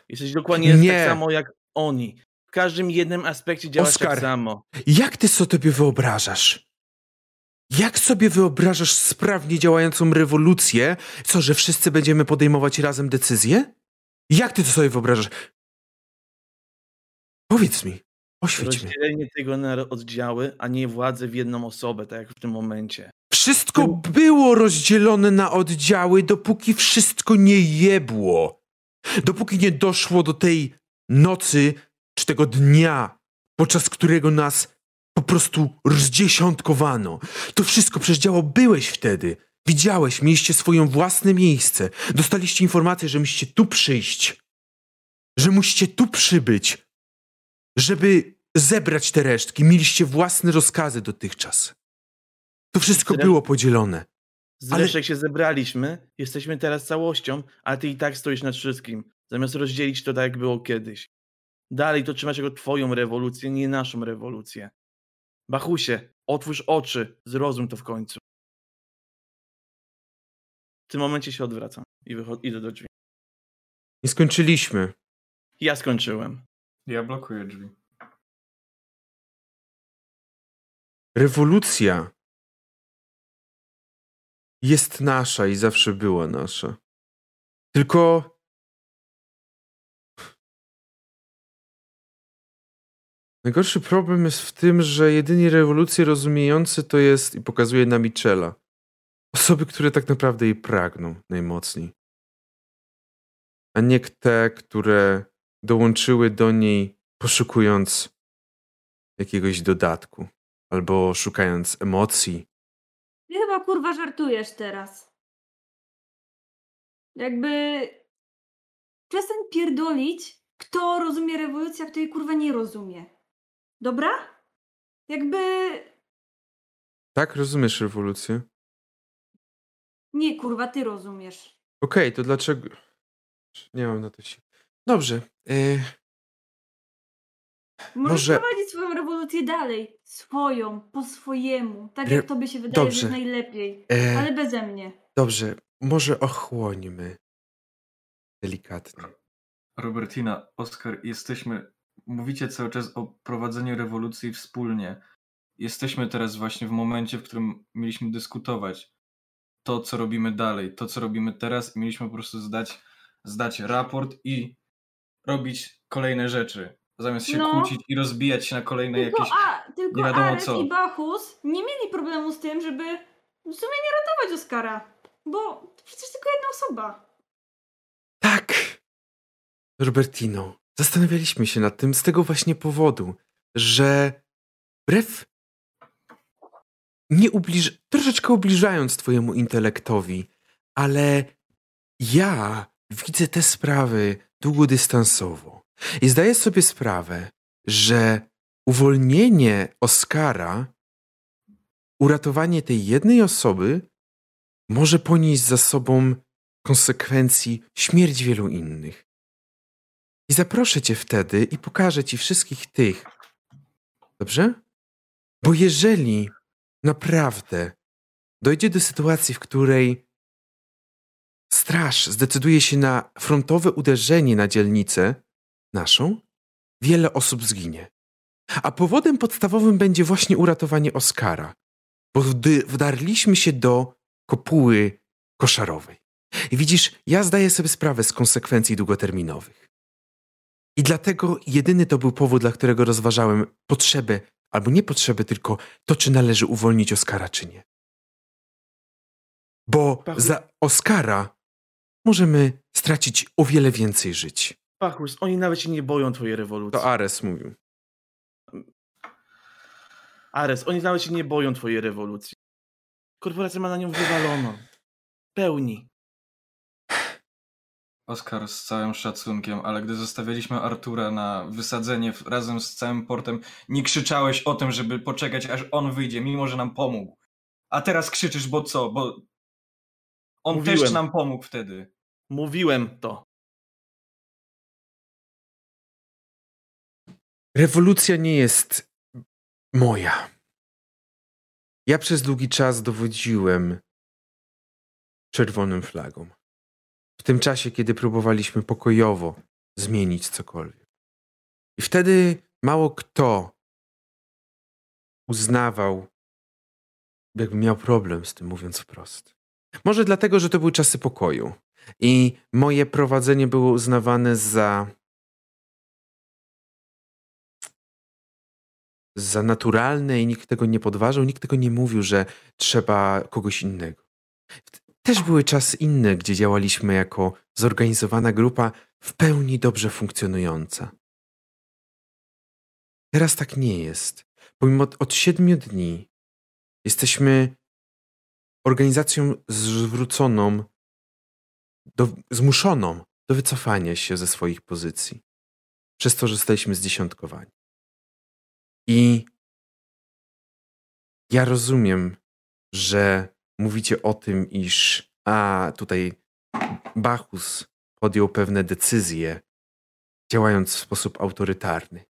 Jesteś dokładnie nie. tak samo jak oni. W każdym jednym aspekcie Oskar, tak samo. Jak ty sobie wyobrażasz? Jak sobie wyobrażasz sprawnie działającą rewolucję? Co, że wszyscy będziemy podejmować razem decyzje? Jak ty to sobie wyobrażasz? Powiedz mi, oświeć mnie. Rozdzielenie tego na oddziały, a nie władzę w jedną osobę, tak jak w tym momencie. Wszystko było rozdzielone na oddziały, dopóki wszystko nie jebło. Dopóki nie doszło do tej nocy czy tego dnia, podczas którego nas po prostu rozdziesiątkowano. To wszystko przecież działo, byłeś wtedy. Widziałeś, mieliście swoje własne miejsce. Dostaliście informację, że musicie tu przyjść. Że musicie tu przybyć, żeby zebrać te resztki. Mieliście własne rozkazy dotychczas. To wszystko było podzielone. Zresztą ale... się zebraliśmy, jesteśmy teraz całością, a ty i tak stoisz nad wszystkim. Zamiast rozdzielić to tak, jak było kiedyś. Dalej to trzymasz jako twoją rewolucję, nie naszą rewolucję. Bachusie, otwórz oczy, zrozum to w końcu. W tym momencie się odwracam i idę do drzwi. Nie skończyliśmy. Ja skończyłem. Ja blokuję drzwi. Rewolucja jest nasza i zawsze była nasza. Tylko Najgorszy problem jest w tym, że jedyni rewolucje rozumiejący to jest, i pokazuje na Michela, Osoby, które tak naprawdę jej pragną najmocniej. A nie te, które dołączyły do niej poszukując jakiegoś dodatku albo szukając emocji. Ty chyba kurwa żartujesz teraz. Jakby przestań pierdolić, kto rozumie rewolucję, a kto jej kurwa nie rozumie. Dobra? Jakby Tak, rozumiesz rewolucję? nie kurwa, ty rozumiesz. Okej, to dlaczego... Nie mam na to siły. Dobrze. e, Możesz Może- prowadzić swoją rewolucję dalej. Swoją, po swojemu. Tak Re- jak tobie się wydaje, Dobrze. że najlepiej. e, Ale beze mnie. Dobrze, może ochłońmy. Delikatnie. Robertina, Oskar, jesteśmy. Mówicie cały czas o prowadzeniu rewolucji wspólnie. Jesteśmy teraz właśnie w momencie, w którym mieliśmy dyskutować to, co robimy dalej, to, co robimy teraz, i mieliśmy po prostu zdać, zdać raport i robić kolejne rzeczy. Zamiast się No. kłócić i rozbijać się na kolejne Tylko, jakieś. a, tylko nie wiadomo Ares co. i Bachus nie mieli problemu z tym, żeby w sumie nie ratować Oskara. Bo to przecież tylko jedna osoba. Tak! Robertino, zastanawialiśmy się nad tym z tego właśnie powodu, że wbrew nie ubliż... troszeczkę ubliżając twojemu intelektowi, ale ja widzę te sprawy długodystansowo i zdaję sobie sprawę, że uwolnienie Oscara, uratowanie tej jednej osoby może ponieść za sobą konsekwencji śmierć wielu innych. I zaproszę cię wtedy i pokażę ci wszystkich tych. Dobrze? Bo jeżeli naprawdę dojdzie do sytuacji, w której straż zdecyduje się na frontowe uderzenie na dzielnicę naszą, wiele osób zginie. A powodem podstawowym będzie właśnie uratowanie Oskara, bo wdy- wdarliśmy się do kopuły koszarowej. I widzisz, ja zdaję sobie sprawę z konsekwencji długoterminowych. I dlatego jedyny to był powód, dla którego rozważałem potrzebę, albo nie potrzebę, tylko to, czy należy uwolnić Oskara, czy nie. Bo Pachu- za Oskara możemy stracić o wiele więcej żyć. Pachus, oni nawet się nie boją twojej rewolucji. To Ares mówił. Ares, oni nawet się nie boją twojej rewolucji. Korporacja ma na nią wywaloną. Pełni. Oskar, z całym szacunkiem, ale gdy zostawialiśmy Artura na wysadzenie razem z całym portem, nie krzyczałeś o tym, żeby poczekać, aż on wyjdzie, mimo że nam pomógł. A teraz krzyczysz, bo co? Bo on Mówiłem. też nam pomógł wtedy. Mówiłem to. Rewolucja nie jest moja. Ja przez długi czas dowodziłem czerwonym flagą. W tym czasie, kiedy próbowaliśmy pokojowo zmienić cokolwiek. I wtedy mało kto uznawał, jakby miał problem z tym, mówiąc wprost. Może dlatego, że to były czasy pokoju. I moje prowadzenie było uznawane za za naturalne i nikt tego nie podważał, nikt tego nie mówił, że trzeba kogoś innego. Też były czasy inne, gdzie działaliśmy jako zorganizowana grupa w pełni dobrze funkcjonująca. Teraz tak nie jest. Pomimo od siedmiu dni jesteśmy organizacją zwróconą, do, zmuszoną do wycofania się ze swoich pozycji. Przez to, że zostaliśmy zdziesiątkowani. I ja rozumiem, że mówicie o tym, iż a tutaj Bachus podjął pewne decyzje, działając w sposób autorytarny.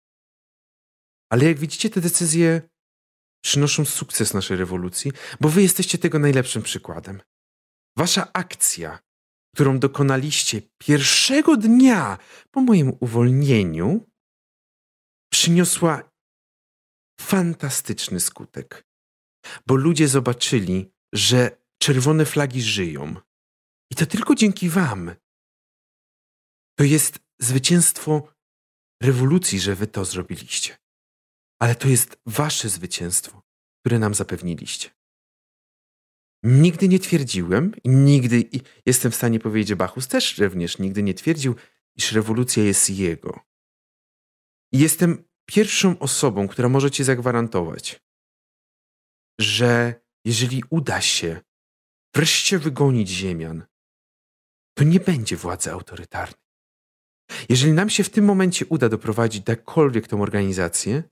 Ale jak widzicie, te decyzje przynoszą sukces naszej rewolucji, bo wy jesteście tego najlepszym przykładem. Wasza akcja, którą dokonaliście pierwszego dnia po moim uwolnieniu, przyniosła fantastyczny skutek. Bo ludzie zobaczyli, że czerwone flagi żyją. I to tylko dzięki Wam. To jest zwycięstwo rewolucji, że Wy to zrobiliście. Ale to jest Wasze zwycięstwo, które nam zapewniliście. Nigdy nie twierdziłem nigdy, jestem w stanie powiedzieć, Bachus też również nigdy nie twierdził, iż rewolucja jest jego. I jestem pierwszą osobą, która może ci zagwarantować, że jeżeli uda się wreszcie wygonić Ziemian, to nie będzie władzy autorytarnej. Jeżeli nam się w tym momencie uda doprowadzić jakkolwiek tą organizację,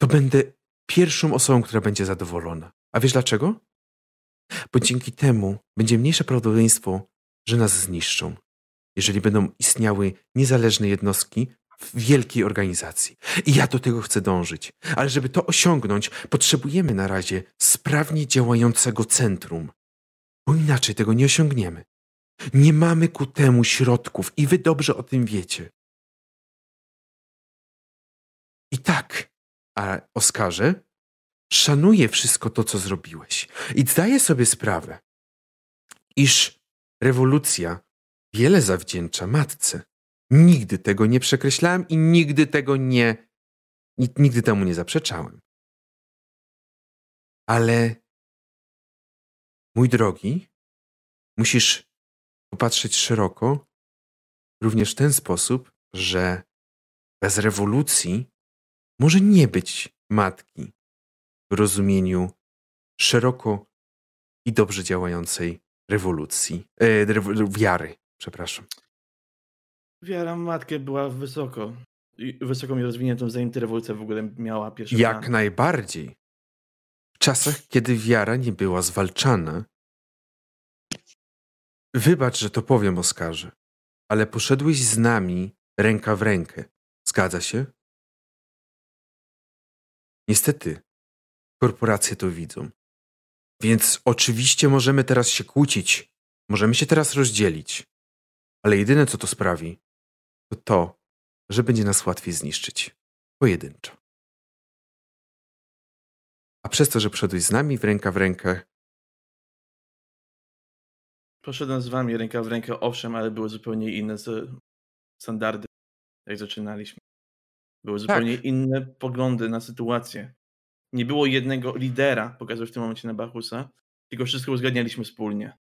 to będę pierwszą osobą, która będzie zadowolona. A wiesz dlaczego? Bo dzięki temu będzie mniejsze prawdopodobieństwo, że nas zniszczą, jeżeli będą istniały niezależne jednostki wielkiej organizacji. I ja do tego chcę dążyć. Ale żeby to osiągnąć, potrzebujemy na razie sprawnie działającego centrum, bo inaczej tego nie osiągniemy. Nie mamy ku temu środków i wy dobrze o tym wiecie. I tak, a Oskarze, szanuję wszystko to, co zrobiłeś i zdaję sobie sprawę, iż rewolucja wiele zawdzięcza matce. Nigdy tego nie przekreślałem i nigdy tego nie, nigdy temu nie zaprzeczałem. Ale, mój drogi, musisz popatrzeć szeroko, również w ten sposób, że bez rewolucji może nie być matki w rozumieniu szeroko i dobrze działającej rewolucji, e, wiary, przepraszam. Wiara matkę była wysoko, wysoką i rozwiniętą, zanim ta rewolucja w ogóle miała pierwszy Jak plan. najbardziej. W czasach, kiedy wiara nie była zwalczana, Wybacz, że to powiem, Oskarze, ale poszedłeś z nami ręka w rękę. Zgadza się? Niestety, korporacje to widzą. Więc oczywiście możemy teraz się kłócić, możemy się teraz rozdzielić, ale jedyne co to sprawi, to to, że będzie nas łatwiej zniszczyć. Pojedynczo. A przez to, że przyszedłeś z nami w ręka w rękę, Poszedłem z wami ręka w rękę, owszem, ale były zupełnie inne standardy, jak zaczynaliśmy. Były zupełnie tak. inne poglądy na sytuację. Nie było jednego lidera, pokazuję w tym momencie na Bachusa, tylko wszystko uzgadnialiśmy wspólnie.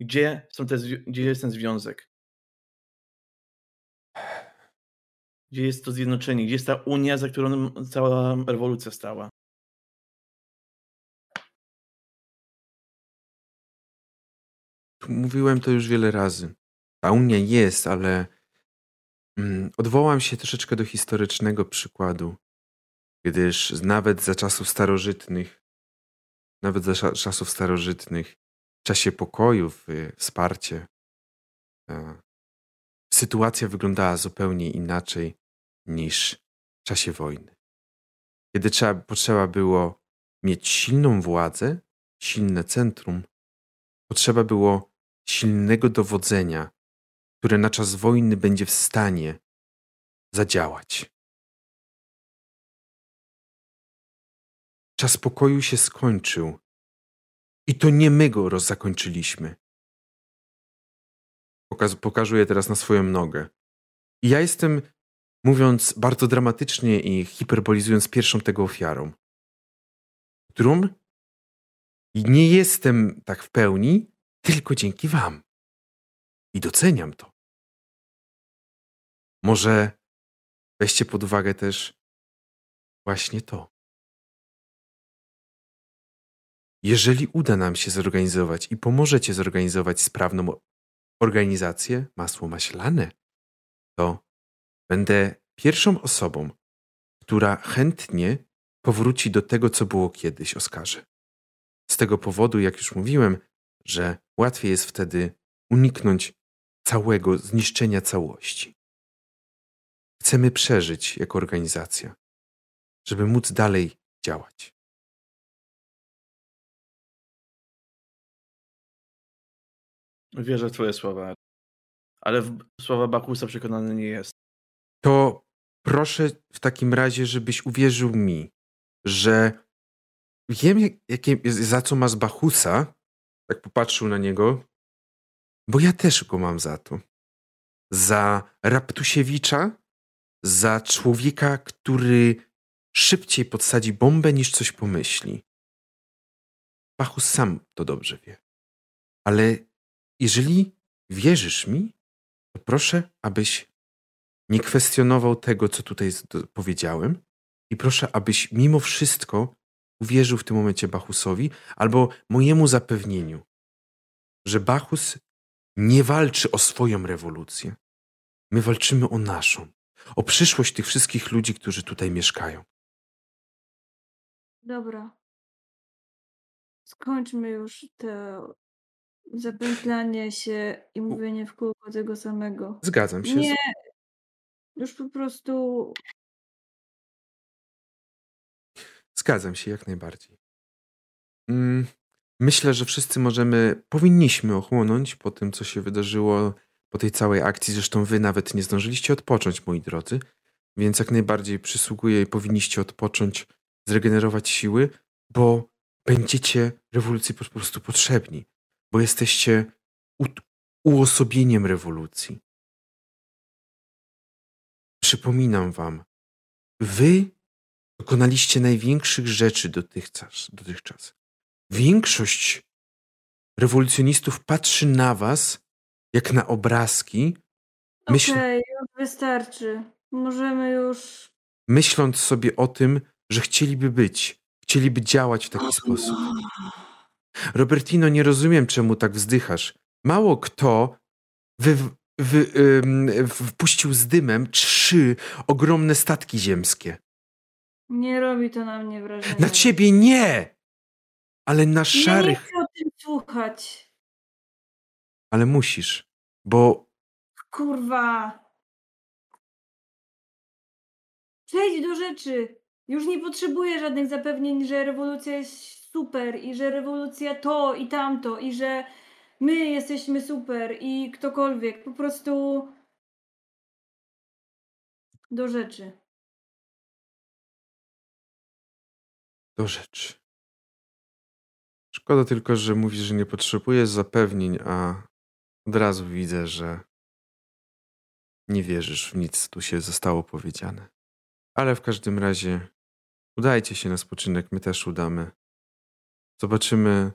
Gdzie, są te, gdzie jest ten związek? Gdzie jest to zjednoczenie? Gdzie jest ta unia, za którą cała rewolucja stała? Mówiłem to już wiele razy. Ta Unia jest, ale mm, odwołam się troszeczkę do historycznego przykładu, gdyż nawet za czasów starożytnych, nawet za czasów starożytnych, w czasie pokojów, wsparcie, e, sytuacja wyglądała zupełnie inaczej niż w czasie wojny. Kiedy trzeba, potrzeba było mieć silną władzę, silne centrum, potrzeba było silnego dowodzenia, które na czas wojny będzie w stanie zadziałać. Czas pokoju się skończył i to nie my go zakończyliśmy. Pokaz pokazuję teraz na swoją nogę. I ja jestem, mówiąc bardzo dramatycznie i hiperbolizując pierwszą tego ofiarą, którą nie jestem tak w pełni, tylko dzięki Wam. I doceniam to. Może weźcie pod uwagę też właśnie to. Jeżeli uda nam się zorganizować i pomożecie zorganizować sprawną organizację masło maślane, to będę pierwszą osobą, która chętnie powróci do tego, co było kiedyś, Oskarze. Z tego powodu, jak już mówiłem, że łatwiej jest wtedy uniknąć całego zniszczenia całości. Chcemy przeżyć jako organizacja, żeby móc dalej działać. Wierzę w Twoje słowa, ale w słowa Bakusa przekonany nie jest. To proszę w takim razie, żebyś uwierzył mi, że wiem, jakie, za co masz Bachusa, tak popatrzył na niego, bo ja też go mam za to. Za Raptusiewicza, za człowieka, który szybciej podsadzi bombę niż coś pomyśli. Bachus sam to dobrze wie. Ale jeżeli wierzysz mi, to proszę, abyś nie kwestionował tego, co tutaj powiedziałem i proszę, abyś mimo wszystko uwierzył w tym momencie Bachusowi albo mojemu zapewnieniu, że Bachus nie walczy o swoją rewolucję. My walczymy o naszą, o przyszłość tych wszystkich ludzi, którzy tutaj mieszkają. Dobra. Skończmy już to zapętlanie się i mówienie w kółko tego samego. Zgadzam się. Nie, już po prostu Zgadzam się jak najbardziej. Mm, myślę, że wszyscy możemy, powinniśmy ochłonąć po tym, co się wydarzyło, po tej całej akcji. Zresztą wy nawet nie zdążyliście odpocząć, moi drodzy, więc jak najbardziej przysługuje i powinniście odpocząć, zregenerować siły, bo będziecie rewolucji po prostu potrzebni, bo jesteście uosobieniem rewolucji. Przypominam wam, wy dokonaliście największych rzeczy dotychczas. dotychczas. Większość rewolucjonistów patrzy na was jak na obrazki. Myśl... Okej, okay, już wystarczy. Możemy już. Myśląc sobie o tym, że chcieliby być, chcieliby działać w taki sposób. Robertino, nie rozumiem, czemu tak wzdychasz. Mało kto wy, wy, wpuścił z dymem trzy ogromne statki ziemskie. Nie robi to na mnie wrażenia. Na ciebie nie! Ale na szarych. Ja nie chcę o tym słuchać. Ale musisz, bo. Kurwa. Przejdź do rzeczy. Już nie potrzebuję żadnych zapewnień, że rewolucja jest super i że rewolucja to i tamto i że my jesteśmy super i ktokolwiek. Po prostu do rzeczy. do rzeczy. Szkoda tylko, że mówisz, że nie potrzebujesz zapewnień, a od razu widzę, że nie wierzysz w nic, tu się zostało powiedziane. Ale w każdym razie udajcie się na spoczynek, my też udamy. Zobaczymy,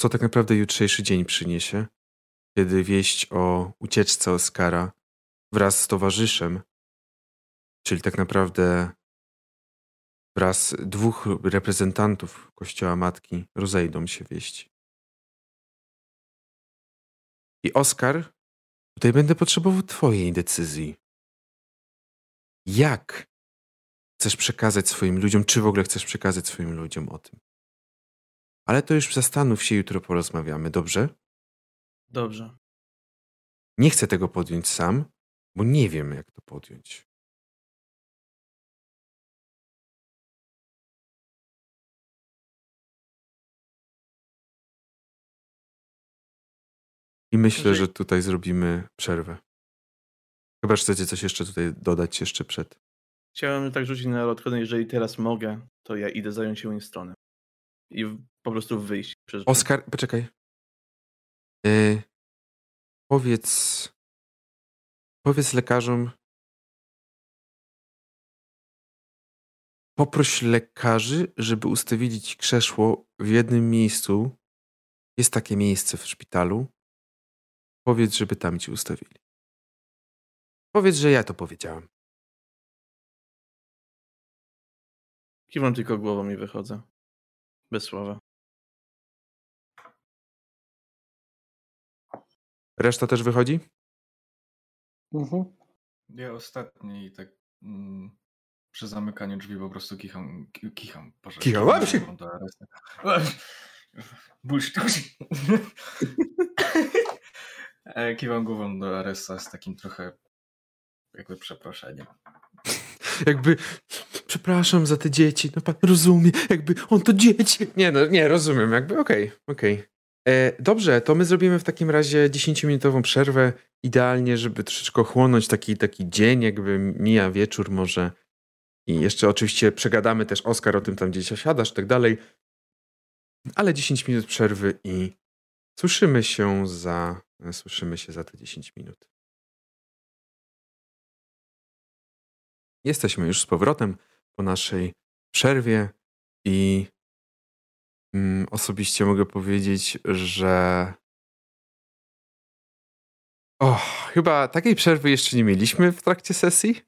co tak naprawdę jutrzejszy dzień przyniesie, kiedy wieść o ucieczce Oskara wraz z towarzyszem, czyli tak naprawdę wraz dwóch reprezentantów Kościoła Matki rozejdą się wieści. I Oskar, tutaj będę potrzebował Twojej decyzji. Jak chcesz przekazać swoim ludziom, czy w ogóle chcesz przekazać swoim ludziom o tym? Ale to już zastanów się, jutro porozmawiamy, dobrze? Dobrze. Nie chcę tego podjąć sam, bo nie wiem, jak to podjąć. I myślę, że tutaj zrobimy przerwę. Chyba, że chcecie coś jeszcze tutaj dodać jeszcze przed. Chciałem tak rzucić na odchodzę, jeżeli teraz mogę, to ja idę zająć się stroną. I po prostu wyjść. Przez Oskar, poczekaj. Yy, powiedz. Powiedz lekarzom. Poproś lekarzy, żeby ustawili ci krzesło w jednym miejscu. Jest takie miejsce w szpitalu. Powiedz, żeby tam ci ustawili. Powiedz, że ja to powiedziałem. Kiwam tylko głową i wychodzę. Bez słowa. Reszta też wychodzi? Mhm. Ja ostatni tak mm, przy zamykaniu drzwi po prostu kicham. Kicham. Boże, kicham się. Bullshit. E, kiwam głową do Aresa z takim trochę jakby przeproszeniem. Jakby, przepraszam za te dzieci, no pan rozumie, jakby on to dzieci. Nie, no, nie, rozumiem, jakby, okej, okay, okej. Okay. E, dobrze, to my zrobimy w takim razie 10-minutową przerwę, idealnie, żeby troszeczkę chłonąć taki, taki dzień, jakby mija wieczór może. I jeszcze oczywiście przegadamy też Oskar o tym tam gdzieś osiadasz i tak dalej. Ale 10 minut przerwy i słyszymy się za Słyszymy się za te 10 minut. Jesteśmy już z powrotem po naszej przerwie i mm, osobiście mogę powiedzieć, że chyba takiej przerwy jeszcze nie mieliśmy w trakcie sesji.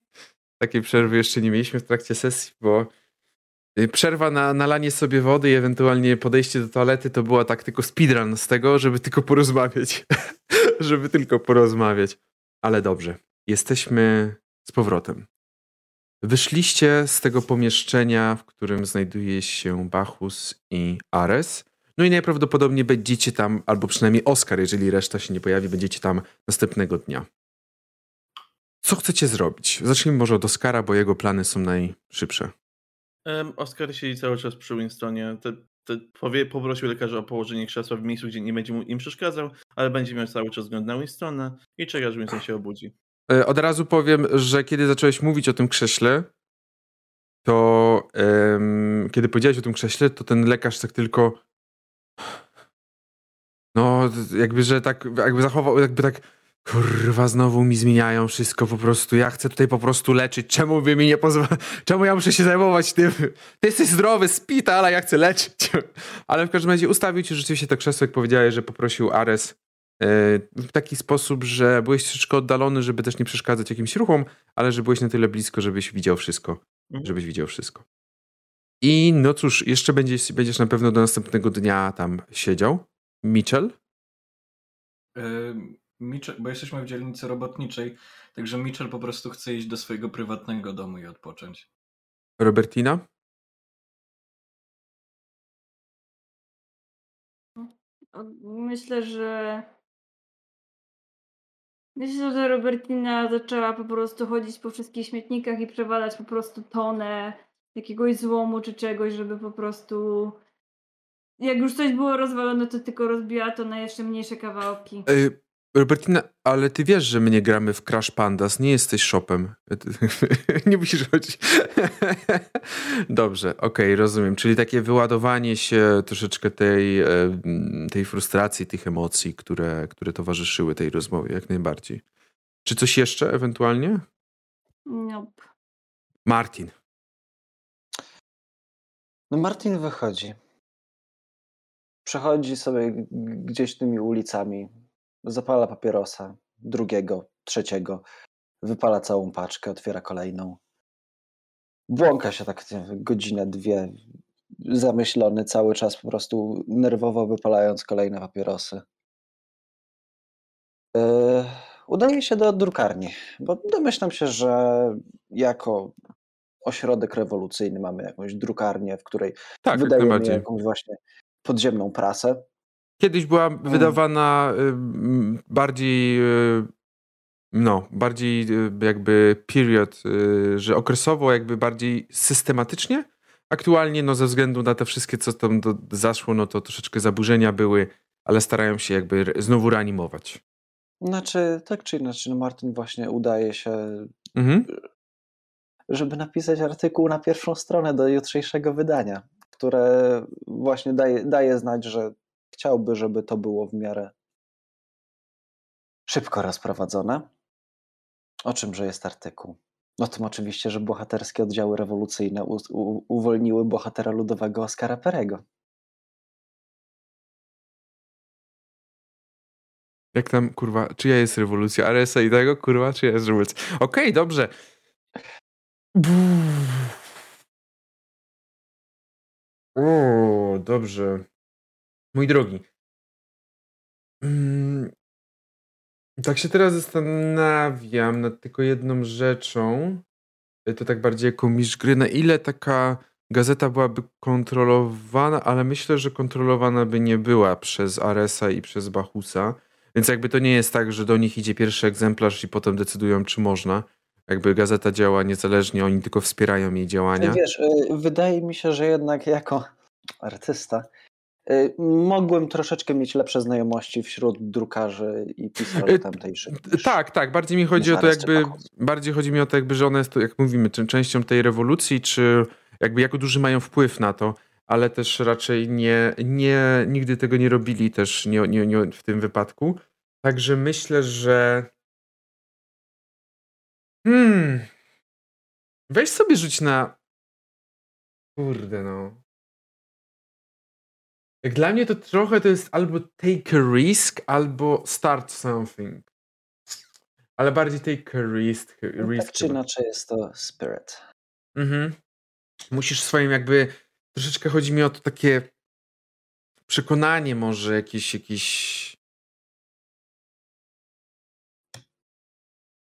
Takiej przerwy jeszcze nie mieliśmy w trakcie sesji, bo y, przerwa na nalanie sobie wody i ewentualnie podejście do toalety to była tak tylko speedrun z tego, żeby tylko porozmawiać. żeby tylko porozmawiać. Ale dobrze, jesteśmy z powrotem. Wyszliście z tego pomieszczenia, w którym znajduje się Bachus i Ares. No i najprawdopodobniej będziecie tam, albo przynajmniej Oskar, jeżeli reszta się nie pojawi, będziecie tam następnego dnia. Co chcecie zrobić? Zacznijmy może od Oskara, bo jego plany są najszybsze. Um, Oskar siedzi cały czas przy Winstonie. Te, te, powie, poprosił lekarza o położenie krzesła w miejscu, gdzie nie będzie mu im przeszkadzał, ale będzie miał cały czas wzgląd na Winstona i czeka, że Winston się obudzi. E, od razu powiem, że kiedy zacząłeś mówić o tym krześle, to um, kiedy powiedziałeś o tym krześle, to ten lekarz tak tylko no, jakby, że tak, jakby zachował, jakby tak kurwa, znowu mi zmieniają wszystko po prostu, ja chcę tutaj po prostu leczyć, czemu wy mi nie pozwalacie, czemu ja muszę się zajmować tym, ty jesteś zdrowy, szpital, a ja chcę leczyć. Ale w każdym razie ustawił ci rzeczywiście to krzesło, jak powiedziałeś, że poprosił Ares w taki sposób, że byłeś troszeczkę oddalony, żeby też nie przeszkadzać jakimś ruchom, ale że byłeś na tyle blisko, żebyś widział wszystko, mhm. żebyś widział wszystko. I no cóż, jeszcze będziesz, będziesz na pewno do następnego dnia tam siedział. Mitchell? Mitchell, bo jesteśmy w dzielnicy robotniczej, także Mitchell po prostu chce iść do swojego prywatnego domu i odpocząć. Robertina? Myślę, że Myślę, że Robertina zaczęła po prostu chodzić po wszystkich śmietnikach i przewalać po prostu tonę jakiegoś złomu czy czegoś, żeby po prostu jak już coś było rozwalone, to tylko rozbiła to na jeszcze mniejsze kawałki. Robertina, ale ty wiesz, że my nie gramy w Crash Pandas, nie jesteś shopem. nie musisz chodzić. Dobrze, okej, okay, rozumiem. Czyli takie wyładowanie się troszeczkę tej, e, tej frustracji, tych emocji, które, które towarzyszyły tej rozmowie, jak najbardziej. Czy coś jeszcze ewentualnie? Nope. Martin. No Martin wychodzi. Przechodzi sobie gdzieś tymi ulicami, zapala papierosa, drugiego, trzeciego, wypala całą paczkę, otwiera kolejną. Błąka się tak godzinę, dwie, zamyślony cały czas, po prostu nerwowo wypalając kolejne papierosy. Yy, udaje się do drukarni, bo domyślam się, że jako ośrodek rewolucyjny mamy jakąś drukarnię, w której tak, wydajemy jakąś właśnie podziemną prasę. Kiedyś była mm. wydawana bardziej y, no, bardziej y, jakby period, y, że okresowo jakby bardziej systematycznie. Aktualnie no ze względu na te wszystkie, co tam do, zaszło, no to troszeczkę zaburzenia były, ale starają się jakby znowu reanimować. Znaczy, tak czy inaczej, no Martin właśnie udaje się, mhm. żeby napisać artykuł na pierwszą stronę do jutrzejszego wydania które właśnie daje, daje znać, że chciałby, żeby to było w miarę szybko rozprowadzone. O czymże jest artykuł? O tym oczywiście, że bohaterskie oddziały rewolucyjne uwolniły bohatera ludowego Oskara Perego. Jak tam, kurwa, czyja jest rewolucja? RSA i tego, kurwa, czyja jest rewolucja? Okej, okay, dobrze. O, dobrze. Mój drogi. Mm, tak się teraz zastanawiam nad tylko jedną rzeczą. E, to tak bardziej jako mistrz gry. Na ile taka gazeta byłaby kontrolowana, ale myślę, że kontrolowana by nie była przez Aresa i przez Bachusa. Więc jakby to nie jest tak, że do nich idzie pierwszy egzemplarz i potem decydują, czy można. Jakby gazeta działa niezależnie, oni tylko wspierają jej działania. Wiesz, y, wydaje mi się, że jednak jako artysta mogłem troszeczkę mieć lepsze znajomości wśród drukarzy i pisarzy y, tamtejszych. Tak, tak. Bardziej mi chodzi o to jakby, bardziej chodzi mi o to jakby, że one jest, jak mówimy, częścią tej rewolucji, czy jakby jako duży mają wpływ na to, ale też raczej nie, nie nigdy tego nie robili też nie, nie, nie w tym wypadku. Także myślę, że Hmm. Weź sobie rzuć na. Kurde, no. Jak dla mnie to trochę to jest albo take a risk, albo start something. Ale bardziej take a risk. No, risk tak czy inaczej jest to spirit. Mhm. Musisz swoim jakby, troszeczkę chodzi mi o to takie przekonanie może jakieś, jakieś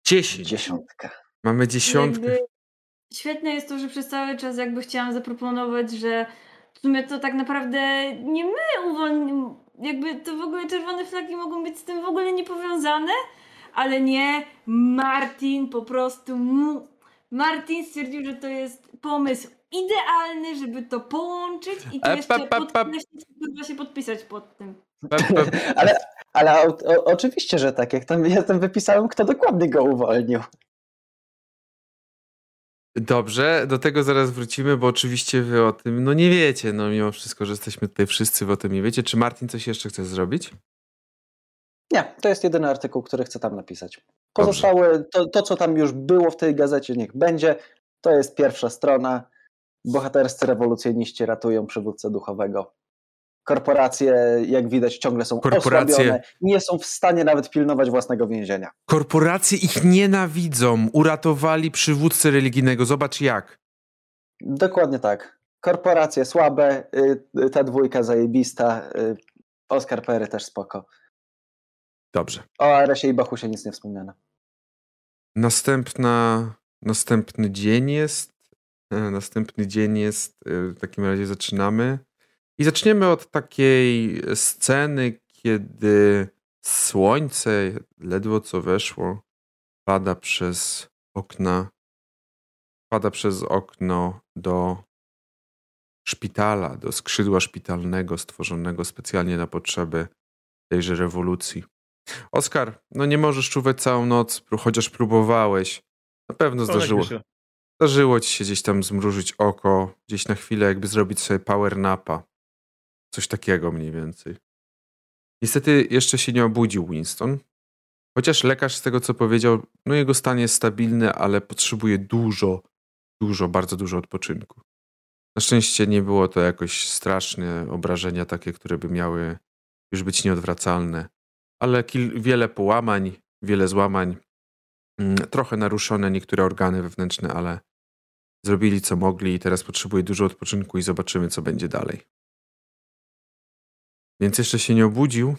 10. Dziesiątka. Mamy dziesiątkę. Jakby świetne jest to, że przez cały czas jakby chciałam zaproponować, że w sumie to tak naprawdę nie my uwolnimy, jakby to w ogóle czerwone flagi mogą być z tym w ogóle niepowiązane, ale nie, Martin po prostu mu... Martin stwierdził, że to jest pomysł idealny, żeby to połączyć i to E, jeszcze pa, pa, pa. podkreślić, się podpisać pod tym. Ale, ale o, o, oczywiście, że tak. Jak tam jestem wypisałem, kto dokładnie go uwolnił. Dobrze, do tego zaraz wrócimy, bo oczywiście wy o tym, no nie wiecie, no mimo wszystko, że jesteśmy tutaj wszyscy, wy o tym nie wiecie. Czy Martin coś jeszcze chce zrobić? Nie, to jest jedyny artykuł, który chcę tam napisać. Pozostałe, to, to co tam już było w tej gazecie, niech będzie. To jest pierwsza strona. Bohaterscy rewolucjoniści ratują przywódcę duchowego. Korporacje, jak widać, ciągle są Korporacje- osłabione. Nie są w stanie nawet pilnować własnego więzienia. Korporacje ich nienawidzą, uratowali przywódcę religijnego, zobacz jak. Dokładnie tak. Korporacje słabe, y, y, ta dwójka zajebista, y, Oskar Pery też spoko. Dobrze. O Aresie i Bachusie nic nie wspomniano. Następna, następny dzień jest. e, Następny dzień jest. e, W takim razie zaczynamy. I zaczniemy od takiej sceny, kiedy słońce ledwo co weszło, pada przez okna. Pada przez okno do szpitala, do skrzydła szpitalnego stworzonego specjalnie na potrzeby tejże rewolucji. Oskar, no nie możesz czuwać całą noc, chociaż próbowałeś. Na pewno zdarzyło, zdarzyło ci się gdzieś tam zmrużyć oko, gdzieś na chwilę, jakby zrobić sobie power napa. Coś takiego mniej więcej. Niestety jeszcze się nie obudził Winston. Chociaż lekarz z tego co powiedział, no jego stan jest stabilny, ale potrzebuje dużo, dużo, bardzo dużo odpoczynku. Na szczęście nie było to jakoś straszne obrażenia takie, które by miały już być nieodwracalne ale kil, wiele połamań, wiele złamań, mm, trochę naruszone niektóre organy wewnętrzne, ale zrobili co mogli i teraz potrzebuje dużo odpoczynku i zobaczymy, co będzie dalej. Więc jeszcze się nie obudził,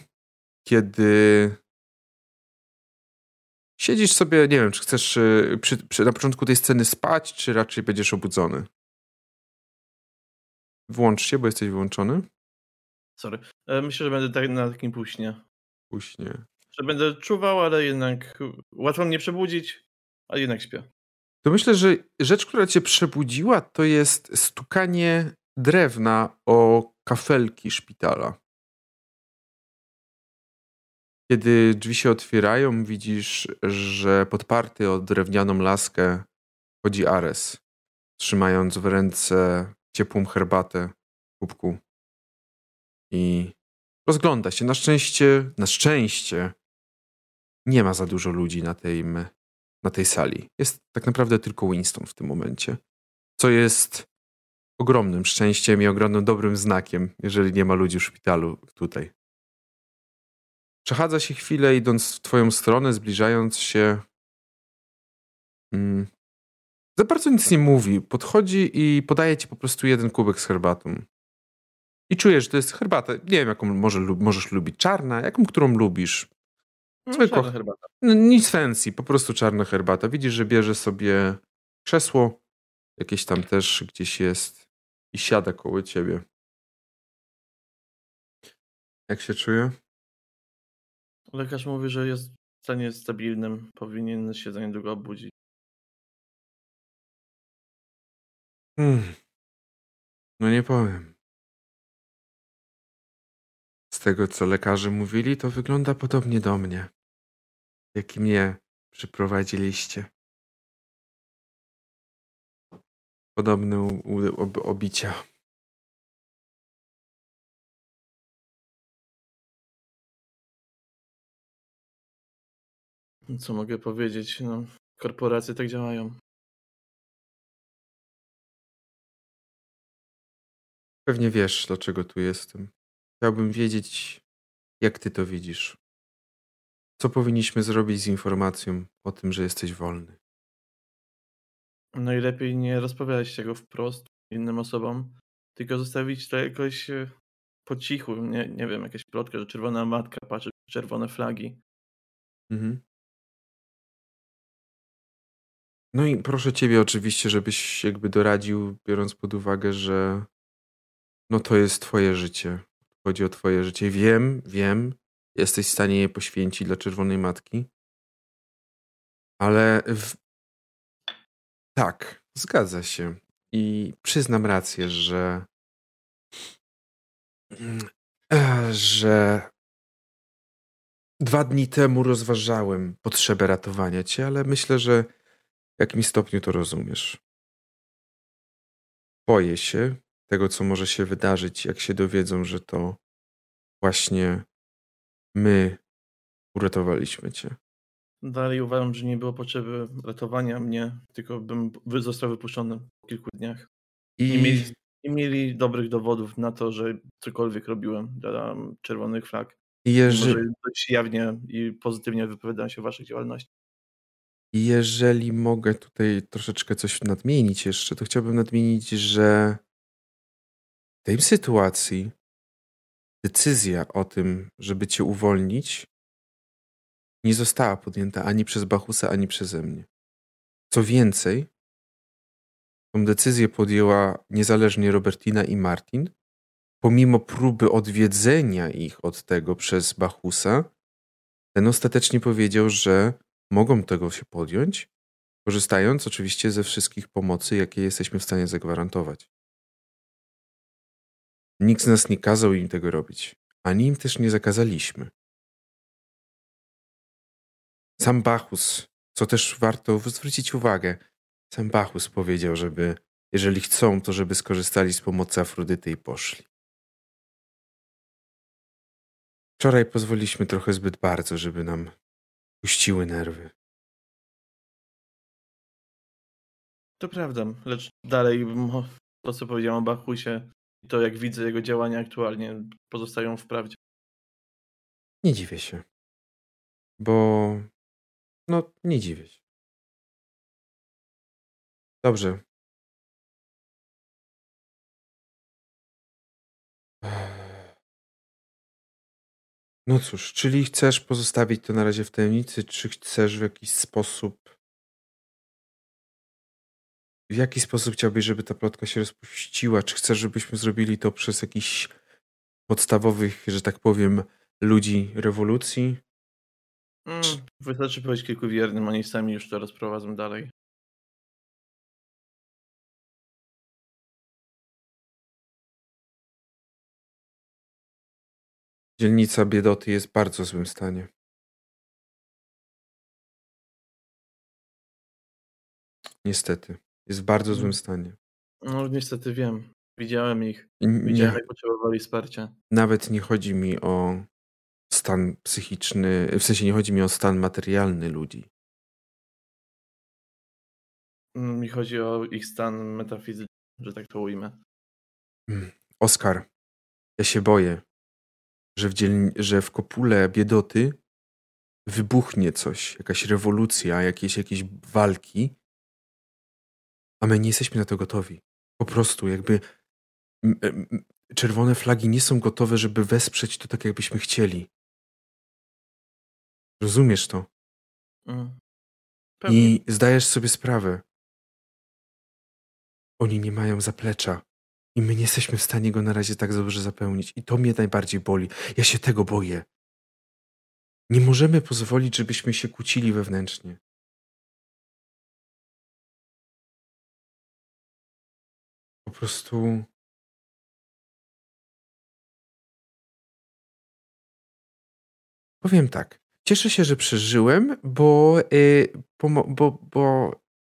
kiedy siedzisz sobie, nie wiem, czy chcesz y, przy, przy, na początku tej sceny spać, czy raczej będziesz obudzony. Włącz się, bo jesteś wyłączony. Sorry. E, Myślę, że będę tak na takim półśnie. Później. Że będę czuwał, ale jednak łatwo mnie przebudzić, ale jednak śpię. To myślę, że rzecz, która cię przebudziła, to jest stukanie drewna o kafelki szpitala. Kiedy drzwi się otwierają, widzisz, że podparty o drewnianą laskę chodzi Ares, trzymając w ręce ciepłą herbatę w kubku. I rozgląda się. Na szczęście, na szczęście nie ma za dużo ludzi na tej, na tej sali. Jest tak naprawdę tylko Winston w tym momencie. Co jest ogromnym szczęściem i ogromnym dobrym znakiem, jeżeli nie ma ludzi w szpitalu tutaj. Przechadza się chwilę, idąc w twoją stronę, zbliżając się. Mm, za bardzo nic nie mówi. Podchodzi i podaje ci po prostu jeden kubek z herbatą. I czujesz, że to jest herbata. Nie wiem, jaką może, możesz lubić. Czarna, jaką, którą lubisz. No, Zwykła. herbata. No, nic fancy, po prostu czarna herbata. Widzisz, że bierze sobie krzesło, jakieś tam też gdzieś jest i siada koło ciebie. Jak się czuje? Lekarz mówi, że jest w stanie stabilnym. Powinien się za niedługo obudzić. Hmm. No nie powiem. Z tego, co lekarze mówili, to wygląda podobnie do mnie. Jaki mnie przyprowadziliście. Podobne u, u, ob, obicia. Co mogę powiedzieć? No, korporacje tak działają. Pewnie wiesz, dlaczego tu jestem. chciałbym wiedzieć, jak ty to widzisz. Co powinniśmy zrobić z informacją o tym, że jesteś wolny? Najlepiej nie rozpowiadać tego wprost innym osobom, tylko zostawić to jakoś e, po cichu. Nie, nie wiem, jakaś plotka, że czerwona matka patrzy czerwone flagi. Mhm. No i proszę ciebie oczywiście, żebyś jakby doradził, biorąc pod uwagę, że no to jest twoje życie. Chodzi o twoje życie. Wiem, wiem, jesteś w stanie je poświęcić dla czerwonej matki. Ale w... tak, zgadza się. I przyznam rację, że że dwa dni temu rozważałem potrzebę ratowania cię, ale myślę, że w jakimś stopniu to rozumiesz. Boję się tego, co może się wydarzyć, jak się dowiedzą, że to właśnie my uratowaliśmy cię. Dalej uważam, że nie było potrzeby ratowania mnie, tylko bym został wypuszczony po kilku dniach. I nie mieli, nie mieli dobrych dowodów na to, że cokolwiek robiłem dla czerwonych flag. Jeżeli... Może dość jawnie i pozytywnie wypowiadałem się o waszej działalności. Jeżeli mogę tutaj troszeczkę coś nadmienić jeszcze, to chciałbym nadmienić, że w tej sytuacji decyzja o tym, żeby cię uwolnić, nie została podjęta ani przez Bachusa, ani przeze mnie. Co więcej, tą decyzję podjęła niezależnie Robertina i Martin, pomimo próby odwiedzenia ich od tego przez Bachusa, ten ostatecznie powiedział, że mogą tego się podjąć, korzystając oczywiście ze wszystkich pomocy, jakie jesteśmy w stanie zagwarantować. Nikt z nas nie kazał im tego robić, ani im też nie zakazaliśmy. Sam Bachus, co też warto zwrócić uwagę, sam Bachus powiedział, żeby, jeżeli chcą, to żeby skorzystali z pomocy Afrodyty i poszli. Wczoraj pozwoliliśmy trochę zbyt bardzo, żeby nam puściły nerwy. To prawda, lecz dalej to, co powiedziałem o Bachusie i to, jak widzę jego działania aktualnie, pozostają w prawdzie. Nie dziwię się. Bo. No, nie dziwię się. Dobrze. No cóż, czyli chcesz pozostawić to na razie w tajemnicy, czy chcesz w jakiś sposób. W jaki sposób chciałbyś, żeby ta plotka się rozpuściła? Czy chcesz, żebyśmy zrobili to przez jakichś podstawowych, że tak powiem, ludzi rewolucji? Mm, wystarczy powiedzieć kilku wiernym, oni sami już to rozprowadzą dalej. Dzielnica Biedoty jest w bardzo złym stanie. Niestety. Jest w bardzo złym mm. stanie. No niestety wiem. Widziałem ich. Widziałem, nie, jak potrzebowali wsparcia. Nawet nie chodzi mi o stan psychiczny, w sensie nie chodzi mi o stan materialny ludzi. Mm, mi chodzi o ich stan metafizyczny, że tak to ujmę. Mm, Oskar, ja się boję, że w, dzielni- że w kopule biedoty wybuchnie coś, jakaś rewolucja, jakieś, jakieś walki, a my nie jesteśmy na to gotowi. Po prostu jakby czerwone flagi nie są gotowe, żeby wesprzeć to tak, jakbyśmy chcieli. Rozumiesz to? Mm. I zdajesz sobie sprawę. Oni nie mają zaplecza. I my nie jesteśmy w stanie go na razie tak dobrze zapełnić. I to mnie najbardziej boli. Ja się tego boję. Nie możemy pozwolić, żebyśmy się kłócili wewnętrznie. Po prostu. Powiem tak. Cieszę się, że przeżyłem, bo, yy, bo, bo, bo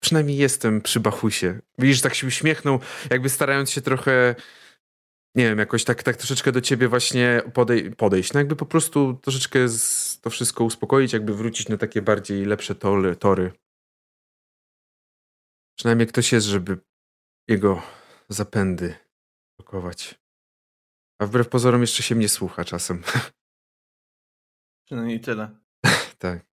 przynajmniej jestem przy Bachusie. Widzisz, tak się uśmiechnął, jakby starając się trochę, nie wiem, jakoś tak, tak troszeczkę do ciebie właśnie podej podejść. No jakby po prostu troszeczkę to wszystko uspokoić, jakby wrócić na takie bardziej lepsze tory. tory. Przynajmniej ktoś jest, żeby jego zapędy blokować. A wbrew pozorom jeszcze się mnie słucha czasem. Przynajmniej tyle. tak.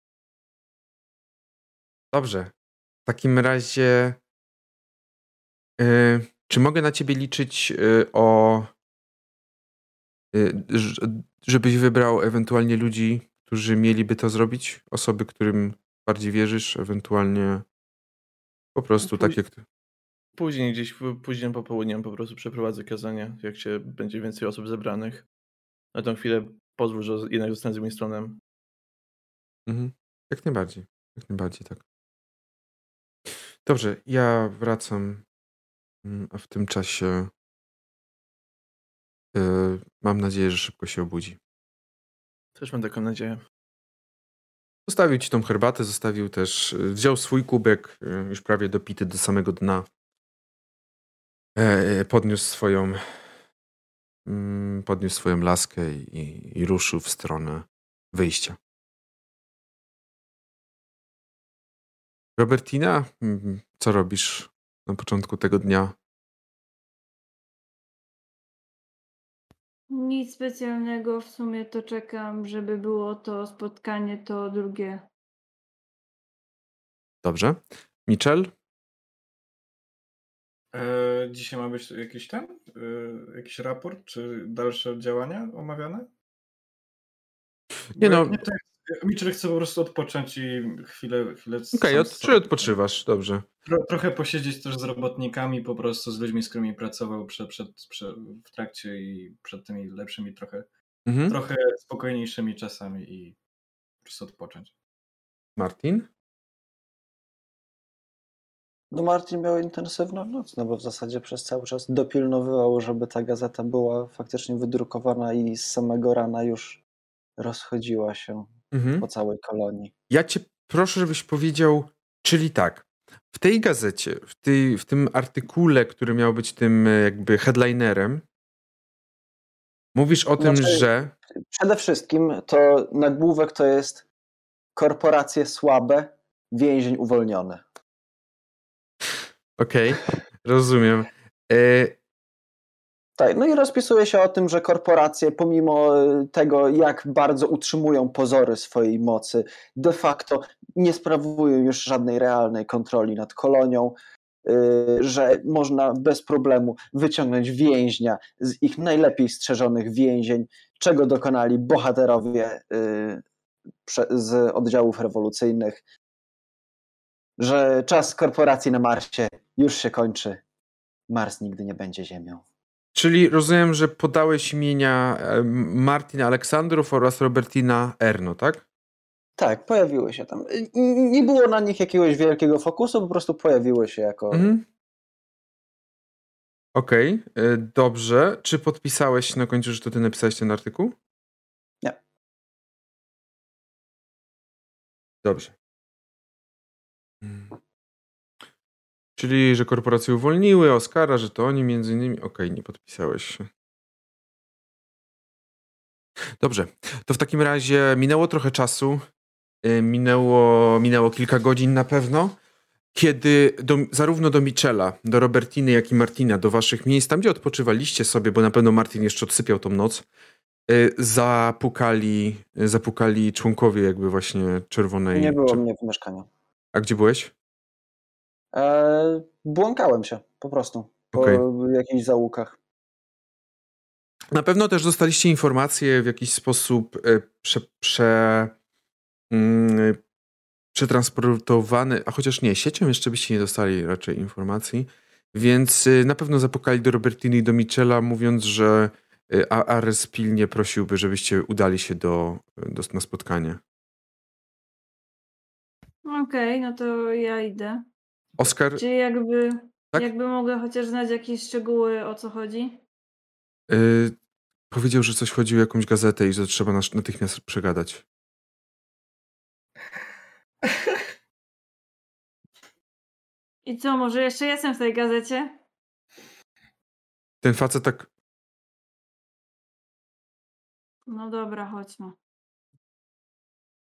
Dobrze. W takim razie. Yy, czy mogę na ciebie liczyć yy, o. Yy, żebyś wybrał ewentualnie ludzi, którzy mieliby to zrobić? Osoby, którym bardziej wierzysz, ewentualnie po prostu Póź- takie. Później, gdzieś późnym popołudniem po prostu przeprowadzę kazanie, jak się będzie więcej osób zebranych. Na tą chwilę pozwól, że jednak zostanę z Winstonem. Mhm. Jak najbardziej. Jak najbardziej tak. Dobrze, ja wracam. mm, A w tym czasie. yy, mam nadzieję, że szybko się obudzi. Też mam taką nadzieję. Zostawił ci tą herbatę, zostawił też, y, wziął swój kubek, y, już prawie dopity do samego dna. E, Podniósł swoją, mm, podniósł swoją laskę i, i ruszył w stronę wyjścia. Robertina, co robisz na początku tego dnia? Nic specjalnego, w sumie to czekam, żeby było to spotkanie, to drugie. Dobrze. Mitchell? E, dzisiaj ma być jakiś ten, e, jakiś raport, czy dalsze działania omawiane? Nie Bo no. Nie, to Mitchell chce po prostu odpocząć i chwilę... chwilę Okej, z czy odpoczywasz? Dobrze. Tro, trochę posiedzieć też z robotnikami, po prostu z ludźmi, z którymi pracował przed, przed, przed, w trakcie i przed tymi lepszymi, trochę, Mhm. trochę spokojniejszymi czasami i po prostu odpocząć. Martin? No Martin miał intensywną noc, no bo w zasadzie przez cały czas dopilnowywał, żeby ta gazeta była faktycznie wydrukowana i z samego rana już rozchodziła się Mhm. po całej kolonii. Ja cię proszę, żebyś powiedział, czyli tak, w tej gazecie, w, tej, w tym artykule, który miał być tym e, jakby headlinerem, mówisz o tym, Znaczy- że. Przede wszystkim to nagłówek to jest korporacje słabe, więzień uwolniony. Okej, rozumiem. E, Tak, no i rozpisuje się o tym, że korporacje, pomimo e, tego, jak bardzo utrzymują pozory swojej mocy, de facto nie sprawują już żadnej realnej kontroli nad kolonią, e, że można bez problemu wyciągnąć więźnia z ich najlepiej strzeżonych więzień, czego dokonali bohaterowie e, z oddziałów rewolucyjnych, że czas korporacji na Marsie już się kończy. Mars nigdy nie będzie Ziemią. Czyli rozumiem, że podałeś imienia e, Martin Aleksandrów oraz Robertina Erno, tak? Tak, pojawiły się tam. Y, Nie było na nich jakiegoś wielkiego fokusu, po prostu pojawiły się jako. Mhm. Okej, e, dobrze. Czy podpisałeś na końcu, że to ty napisałeś ten artykuł? Nie. Dobrze. Mm. Czyli, że korporacje uwolniły Oscara, że to oni między innymi. Okej, nie podpisałeś się. Dobrze. To w takim razie minęło trochę czasu. y, Minęło, minęło kilka godzin na pewno kiedy do, zarówno do Michela, do Robertiny, jak i Martina, do waszych miejsc, tam gdzie odpoczywaliście sobie, bo na pewno Martin jeszcze odsypiał tą noc, y, zapukali, zapukali członkowie jakby właśnie czerwonej... Nie było mnie w mieszkaniu. A gdzie byłeś? E, błąkałem się po prostu po Okej. jakichś zaułkach. Na pewno też dostaliście informacje w jakiś sposób y, prze, prze, mm, przetransportowane, a chociaż nie, siecią jeszcze byście nie dostali raczej informacji, więc y, na pewno zapukali do Robertiny i do Michela, mówiąc, że y, A- Ares pilnie prosiłby, żebyście udali się do, do, na spotkanie. Okej, no to ja idę. Oskar, Czy jakby, Tak? jakby mogę chociaż znać jakieś szczegóły, o co chodzi? y, powiedział, że coś chodzi o jakąś gazetę i że trzeba nas- natychmiast przegadać. I co, może jeszcze jestem w tej gazecie? Ten facet tak No dobra, chodźmy.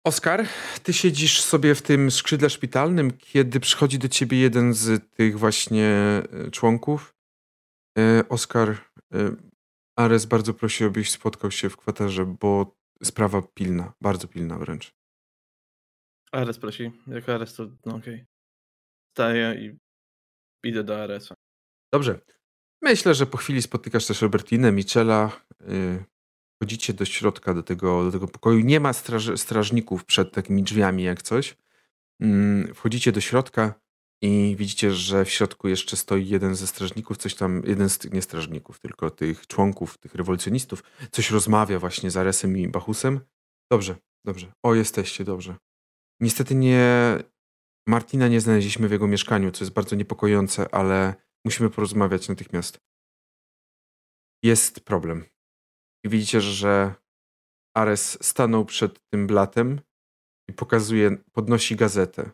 Oskar, ty siedzisz sobie w tym skrzydle szpitalnym, kiedy przychodzi do ciebie jeden z tych właśnie e, członków. E, Oskar, e, Ares bardzo prosi, abyś spotkał się w kwaterze, bo sprawa pilna, bardzo pilna wręcz. Ares prosi. Jak Ares to no okej. Staję i idę do Aresa. Dobrze. Myślę, że po chwili spotykasz też Robertinę, Michela. Yy, wchodzicie do środka, do tego, do tego pokoju. Nie ma straż, strażników przed takimi drzwiami jak coś. Yy, wchodzicie do środka i widzicie, że w środku jeszcze stoi jeden ze strażników, coś tam, jeden z tych, nie strażników, tylko tych członków, tych rewolucjonistów, coś rozmawia właśnie z Aresem i Bachusem. Dobrze, dobrze. O, jesteście, dobrze. Niestety nie, Martina nie znaleźliśmy w jego mieszkaniu, co jest bardzo niepokojące, ale musimy porozmawiać natychmiast. Jest problem. I widzicie, że Ares stanął przed tym blatem i pokazuje, podnosi gazetę.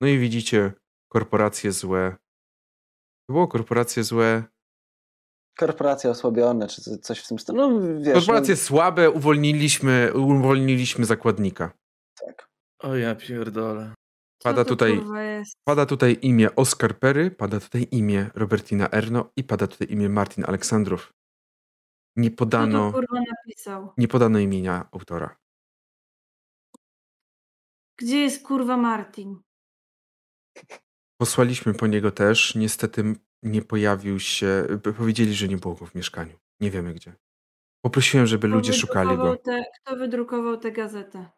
No i widzicie korporacje złe. To było korporacje złe. Korporacje osłabione, czy coś w tym stylu. No, wiesz, Korporacje no, słabe, uwolniliśmy, uwolniliśmy zakładnika. tak. O ja pierdolę. Pada tutaj, pada tutaj imię Oscar Perry, pada tutaj imię Robertina Erno i pada tutaj imię Martin Aleksandrów. Nie podano, to kurwa napisał? nie podano imienia autora. Gdzie jest kurwa Martin? Posłaliśmy po niego też. Niestety nie pojawił się. Powiedzieli, że nie było go w mieszkaniu. Nie wiemy gdzie. Poprosiłem, żeby Kto ludzie szukali go. Te, kto wydrukował tę gazetę?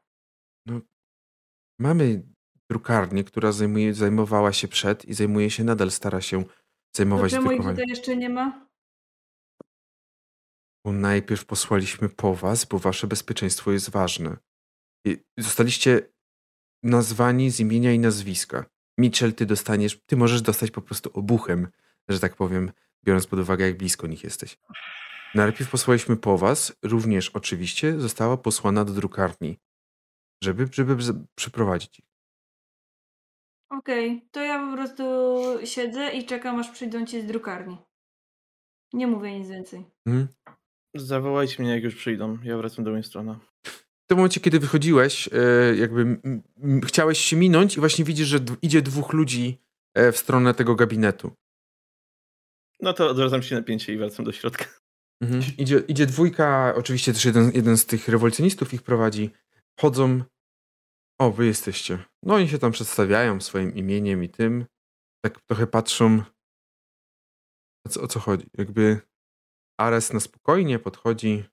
Mamy drukarnię, która zajmuje, zajmowała się przed i zajmuje się nadal, stara się zajmować czemu ich drukowaniem. tutaj jeszcze nie ma? Bo najpierw posłaliśmy po was, bo wasze bezpieczeństwo jest ważne. I zostaliście nazwani z imienia i nazwiska. Mitchell, ty dostaniesz, ty możesz dostać po prostu obuchem, że tak powiem, biorąc pod uwagę, jak blisko nich jesteś. Najpierw posłaliśmy po was, również oczywiście została posłana do drukarni, żeby, żeby przeprowadzić ich. Okej, to ja po prostu siedzę i czekam, aż przyjdą ci z drukarni. Nie mówię nic więcej. Mhm. Zawołajcie mnie, jak już przyjdą. Ja wracam do Winstrona. W tym momencie, kiedy wychodziłeś, e, jakby chciałeś się minąć i właśnie widzisz, że idzie dwóch ludzi e, w stronę tego gabinetu. No to odwracam się napięcie i wracam do środka. Mhm. Idzie, idzie dwójka, oczywiście też jeden, jeden z tych rewolucjonistów ich prowadzi. Chodzą. O, wy jesteście. No oni się tam przedstawiają swoim imieniem i tym. Tak trochę patrzą. O co, o co chodzi? Jakby Ares na spokojnie podchodzi.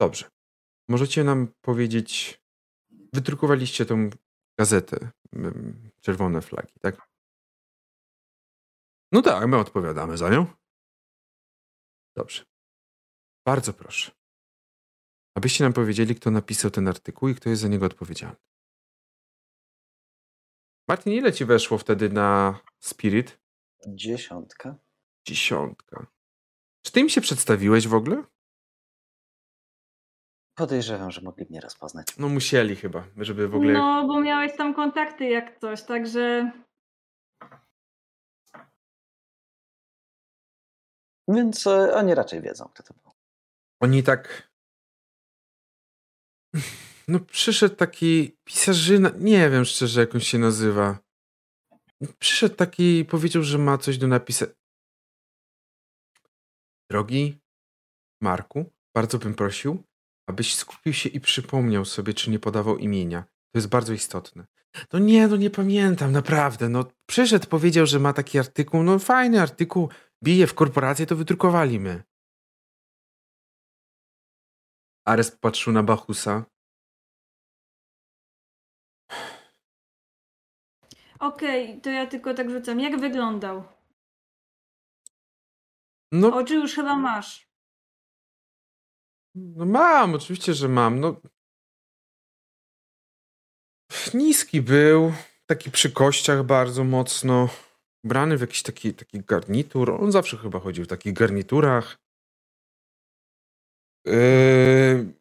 Dobrze. Możecie nam powiedzieć. Wydrukowaliście tą gazetę. mm, Czerwone flagi, tak? No tak, my odpowiadamy za nią. Dobrze. Bardzo proszę. Abyście nam powiedzieli, kto napisał ten artykuł i kto jest za niego odpowiedzialny. Martin, ile ci weszło wtedy na Spirit? Dziesiątka. Dziesiątka. Czy ty im się przedstawiłeś w ogóle? Podejrzewam, że mogli mnie rozpoznać. No musieli chyba, żeby w ogóle... No, bo miałeś tam kontakty jak coś, także Więc e, oni raczej wiedzą, kto to był. Oni tak... No przyszedł taki pisarzyna, nie wiem szczerze jak on się nazywa. Przyszedł taki i powiedział, że ma coś do napisania. Drogi Marku, bardzo bym prosił, abyś skupił się i przypomniał sobie, czy nie podawał imienia. To jest bardzo istotne. No nie, no nie pamiętam, naprawdę. No przyszedł, powiedział, że ma taki artykuł, no fajny artykuł, bije w korporację, to wydrukowali my. Ares patrzył na Bachusa. okej, to ja tylko tak rzucam. Jak wyglądał? No, Oczy już chyba masz. no mam, oczywiście, że mam. No. Niski był, taki przy kościach bardzo mocno. Ubrany w jakiś taki, taki garnitur. On zawsze chyba chodził w takich garniturach. Yy...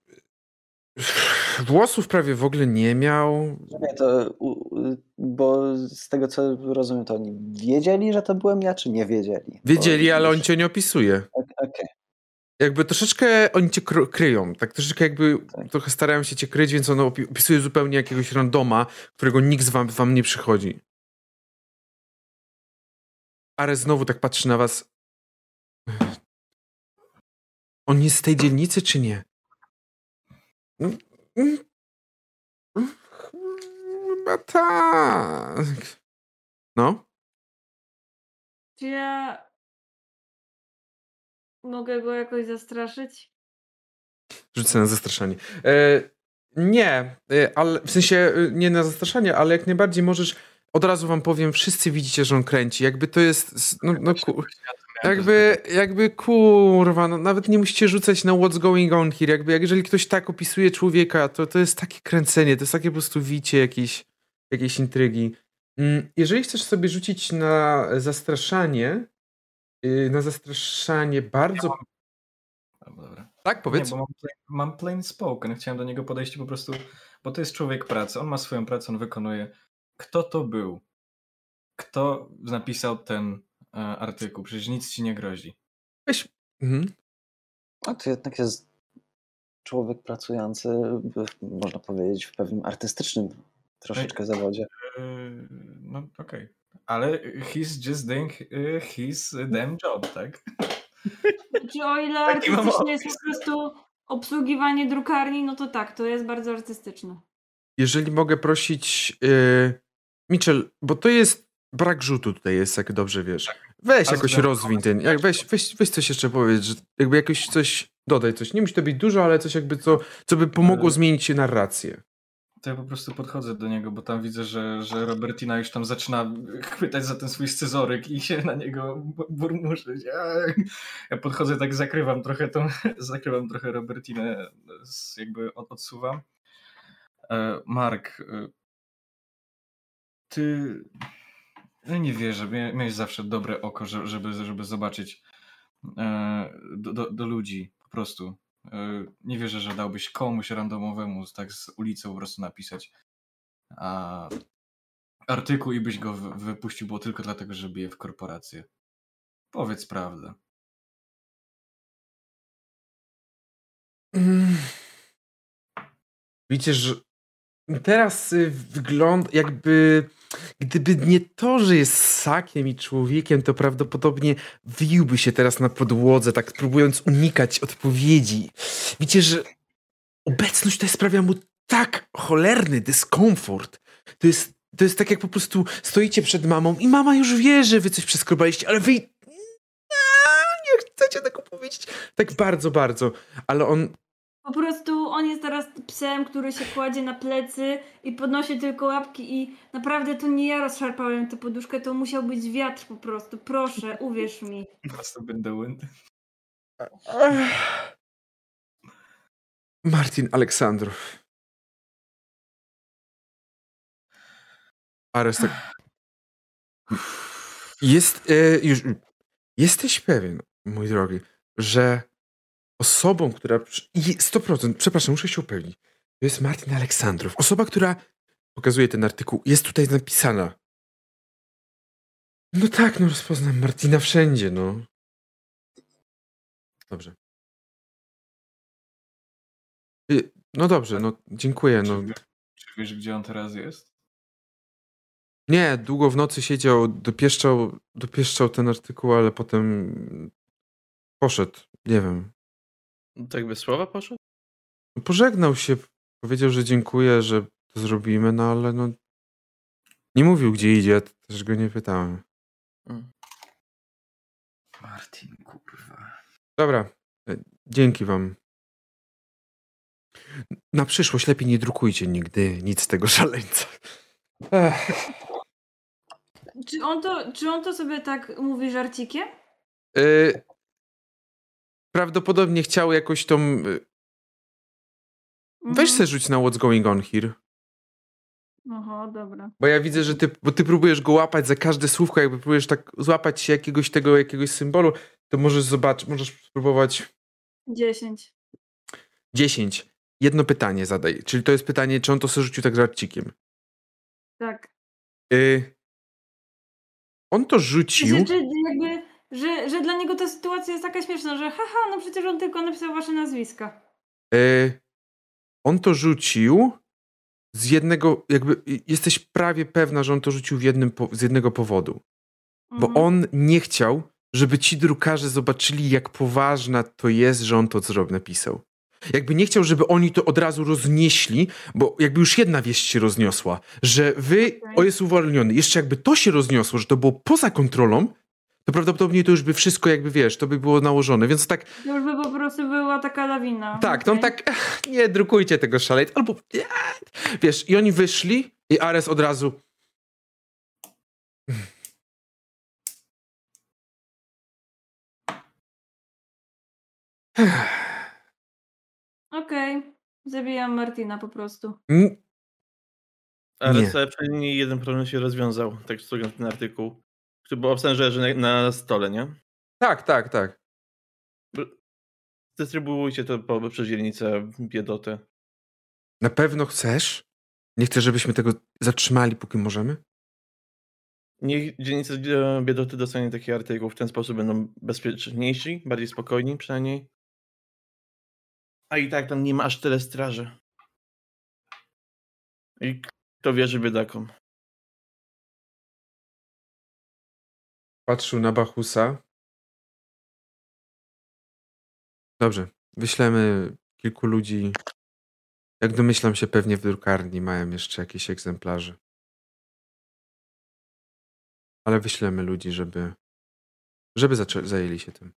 Włosów prawie w ogóle nie miał. Nie, to, bo z tego co rozumiem, to oni wiedzieli, że to byłem ja, czy nie wiedzieli? Wiedzieli, Bo- ale on cię nie opisuje. Ok- Okej, Jakby troszeczkę oni cię kry- kryją, tak troszeczkę jakby Tak. trochę starają się cię kryć, więc on opi- opisuje zupełnie jakiegoś randoma, którego nikt z wam, wam nie przychodzi. Ares znowu tak patrzy na was. On jest z tej dzielnicy, czy nie? Chyba tak. No? Czy ja mogę go jakoś zastraszyć? Rzucę na zastraszanie. E, nie, e, ale w sensie e, nie na zastraszanie, ale jak najbardziej możesz. Od razu wam powiem, wszyscy widzicie, że on kręci. Jakby to jest. No, no, ku, jakby, jakby kurwa, no, nawet nie musicie rzucać na what's going on here. Jakby, jak jeżeli ktoś tak opisuje człowieka, to to jest takie kręcenie, to jest takie po prostu wicie jakieś, jakieś intrygi. Mm, jeżeli chcesz sobie rzucić na zastraszanie, y, na zastraszanie bardzo. Ja mam... Dobra. Tak, powiedz. Nie, mam, plain, mam plain spoken. Chciałem do niego podejść po prostu, bo to jest człowiek pracy. On ma swoją pracę, on wykonuje. Kto to był? Kto napisał ten artykuł? Przecież nic ci nie grozi. Weź. Mhm. A to jednak jest człowiek pracujący, można powiedzieć, w pewnym artystycznym troszeczkę zawodzie. E, no okej. Ale he's just doing e, his damn job, tak? Czy o ile mam artystyczne jest po prostu obsługiwanie drukarni, no to tak, to jest bardzo artystyczne. Jeżeli mogę prosić. Yy, Mitchell, bo to jest. Brak rzutu tutaj jest, jak dobrze wiesz. Weź jakoś rozwiń ten. Jak, weź, weź, weź coś jeszcze powiedz, że jakby jakoś coś. Dodaj coś. Nie musi to być dużo, ale coś jakby co, co by pomogło Yy. zmienić się narrację. To ja po prostu podchodzę do niego, bo tam widzę, że, że Robertina już tam zaczyna chwytać za ten swój scyzoryk i się na niego bu- burmuszyć. Ja, podchodzę, tak zakrywam trochę tą, zakrywam trochę Robertinę, jakby od, odsuwam. E, Mark, e, ty ja nie wierzę, mia- miałeś zawsze dobre oko, że- żeby, żeby zobaczyć e, do, do, do ludzi po prostu. E, Nie wierzę, że dałbyś komuś randomowemu tak z ulicy po prostu napisać a, artykuł i byś go wy- wypuścił, było tylko dlatego, że bije w korporację. Powiedz prawdę. Mm. Teraz y, wygląda jakby gdyby nie to, że jest ssakiem i człowiekiem, to prawdopodobnie wiłby się teraz na podłodze, tak próbując unikać odpowiedzi. Widzicie, że obecność tutaj sprawia mu tak cholerny dyskomfort. To jest, to jest tak jak po prostu stoicie przed mamą i mama już wie, że wy coś przeskrobaliście, ale wy nie chcecie tego powiedzieć. Tak bardzo, bardzo. Ale on Po prostu on jest teraz psem, który się kładzie na plecy i podnosi tylko łapki i naprawdę to nie ja rozszarpałem tę poduszkę, to musiał być wiatr po prostu. Proszę, uwierz mi. Must have been the wind. Martin Aleksandrow. Ares tak. Jest, e, już, jesteś pewien, mój drogi, że osobą, która. przy- i 100%, przepraszam, muszę się upewnić. To jest Martin Aleksandrow. Osoba, która pokazuje ten artykuł, jest tutaj napisana. No tak, no rozpoznam Martina wszędzie, no. Dobrze. Y, No dobrze, no dziękuję. No. Czy, czy wiesz, gdzie on teraz jest? Nie, długo w nocy siedział, dopieszczał, dopieszczał ten artykuł, ale potem poszedł. Nie wiem. Tak bez słowa poszedł? Pożegnał się, powiedział, że dziękuję, że to zrobimy, no ale no. Nie mówił, gdzie idzie, ja też go nie pytałem. Mm. Martin, kurwa. Dobra, e, dzięki wam. Na przyszłość lepiej nie drukujcie nigdy nic z tego szaleńca. Ech. Czy on to, czy on to sobie tak mówi żarcikiem? Y, prawdopodobnie chciał jakoś tą. y, Weź Mhm. se rzuć na what's going on here. Oho, dobra. Bo ja widzę, że ty, bo ty próbujesz go łapać za każde słówko, jakby próbujesz tak złapać się jakiegoś tego, jakiegoś symbolu, to możesz zobaczyć, możesz spróbować 10. 10. Jedno pytanie zadaj. Czyli to jest pytanie, czy on to sobie rzucił tak żarcikiem. Tak. Y, on to rzucił. czy jakby, że, że dla niego ta sytuacja jest taka śmieszna, że haha, no przecież on tylko napisał wasze nazwiska. Y, on to rzucił z jednego, jakby jesteś prawie pewna, że on to rzucił w jednym, po- z jednego powodu. Bo Mhm. on nie chciał, żeby ci drukarze zobaczyli, jak poważna to jest, że on to zrobił, napisał. Jakby nie chciał, żeby oni to od razu roznieśli, bo jakby już jedna wieść się rozniosła, że wy, o jest uwolniony, jeszcze jakby to się rozniosło, że to było poza kontrolą, to prawdopodobnie to już by wszystko jakby, wiesz, to by było nałożone, więc tak, To już by po prostu była taka lawina. tak, no Okej. tak, nie drukujcie tego szalej, albo, wiesz, i oni wyszli i Ares od razu, Okej. Zabijam Martina po prostu. Mm, Ale Nie. jeden problem się rozwiązał, tak słuchając ten artykuł. Był obstałem, że na, na stole, nie? tak, tak, tak. Dystrybuujcie to po, przez dzielnicę biedotę. Na pewno chcesz? Nie chcesz, żebyśmy tego zatrzymali, póki możemy? Niech dzielnica e, biedoty dostanie taki artykuł. W ten sposób będą bezpieczniejsi, bardziej spokojni przynajmniej. A i tak tam nie ma aż tyle straży. I kto wierzy biedakom? Patrzył na Bachusa. Dobrze, wyślemy kilku ludzi. Jak domyślam się, pewnie w drukarni mają jeszcze jakieś egzemplarze. Ale wyślemy ludzi, żeby, żeby zajęli się tym.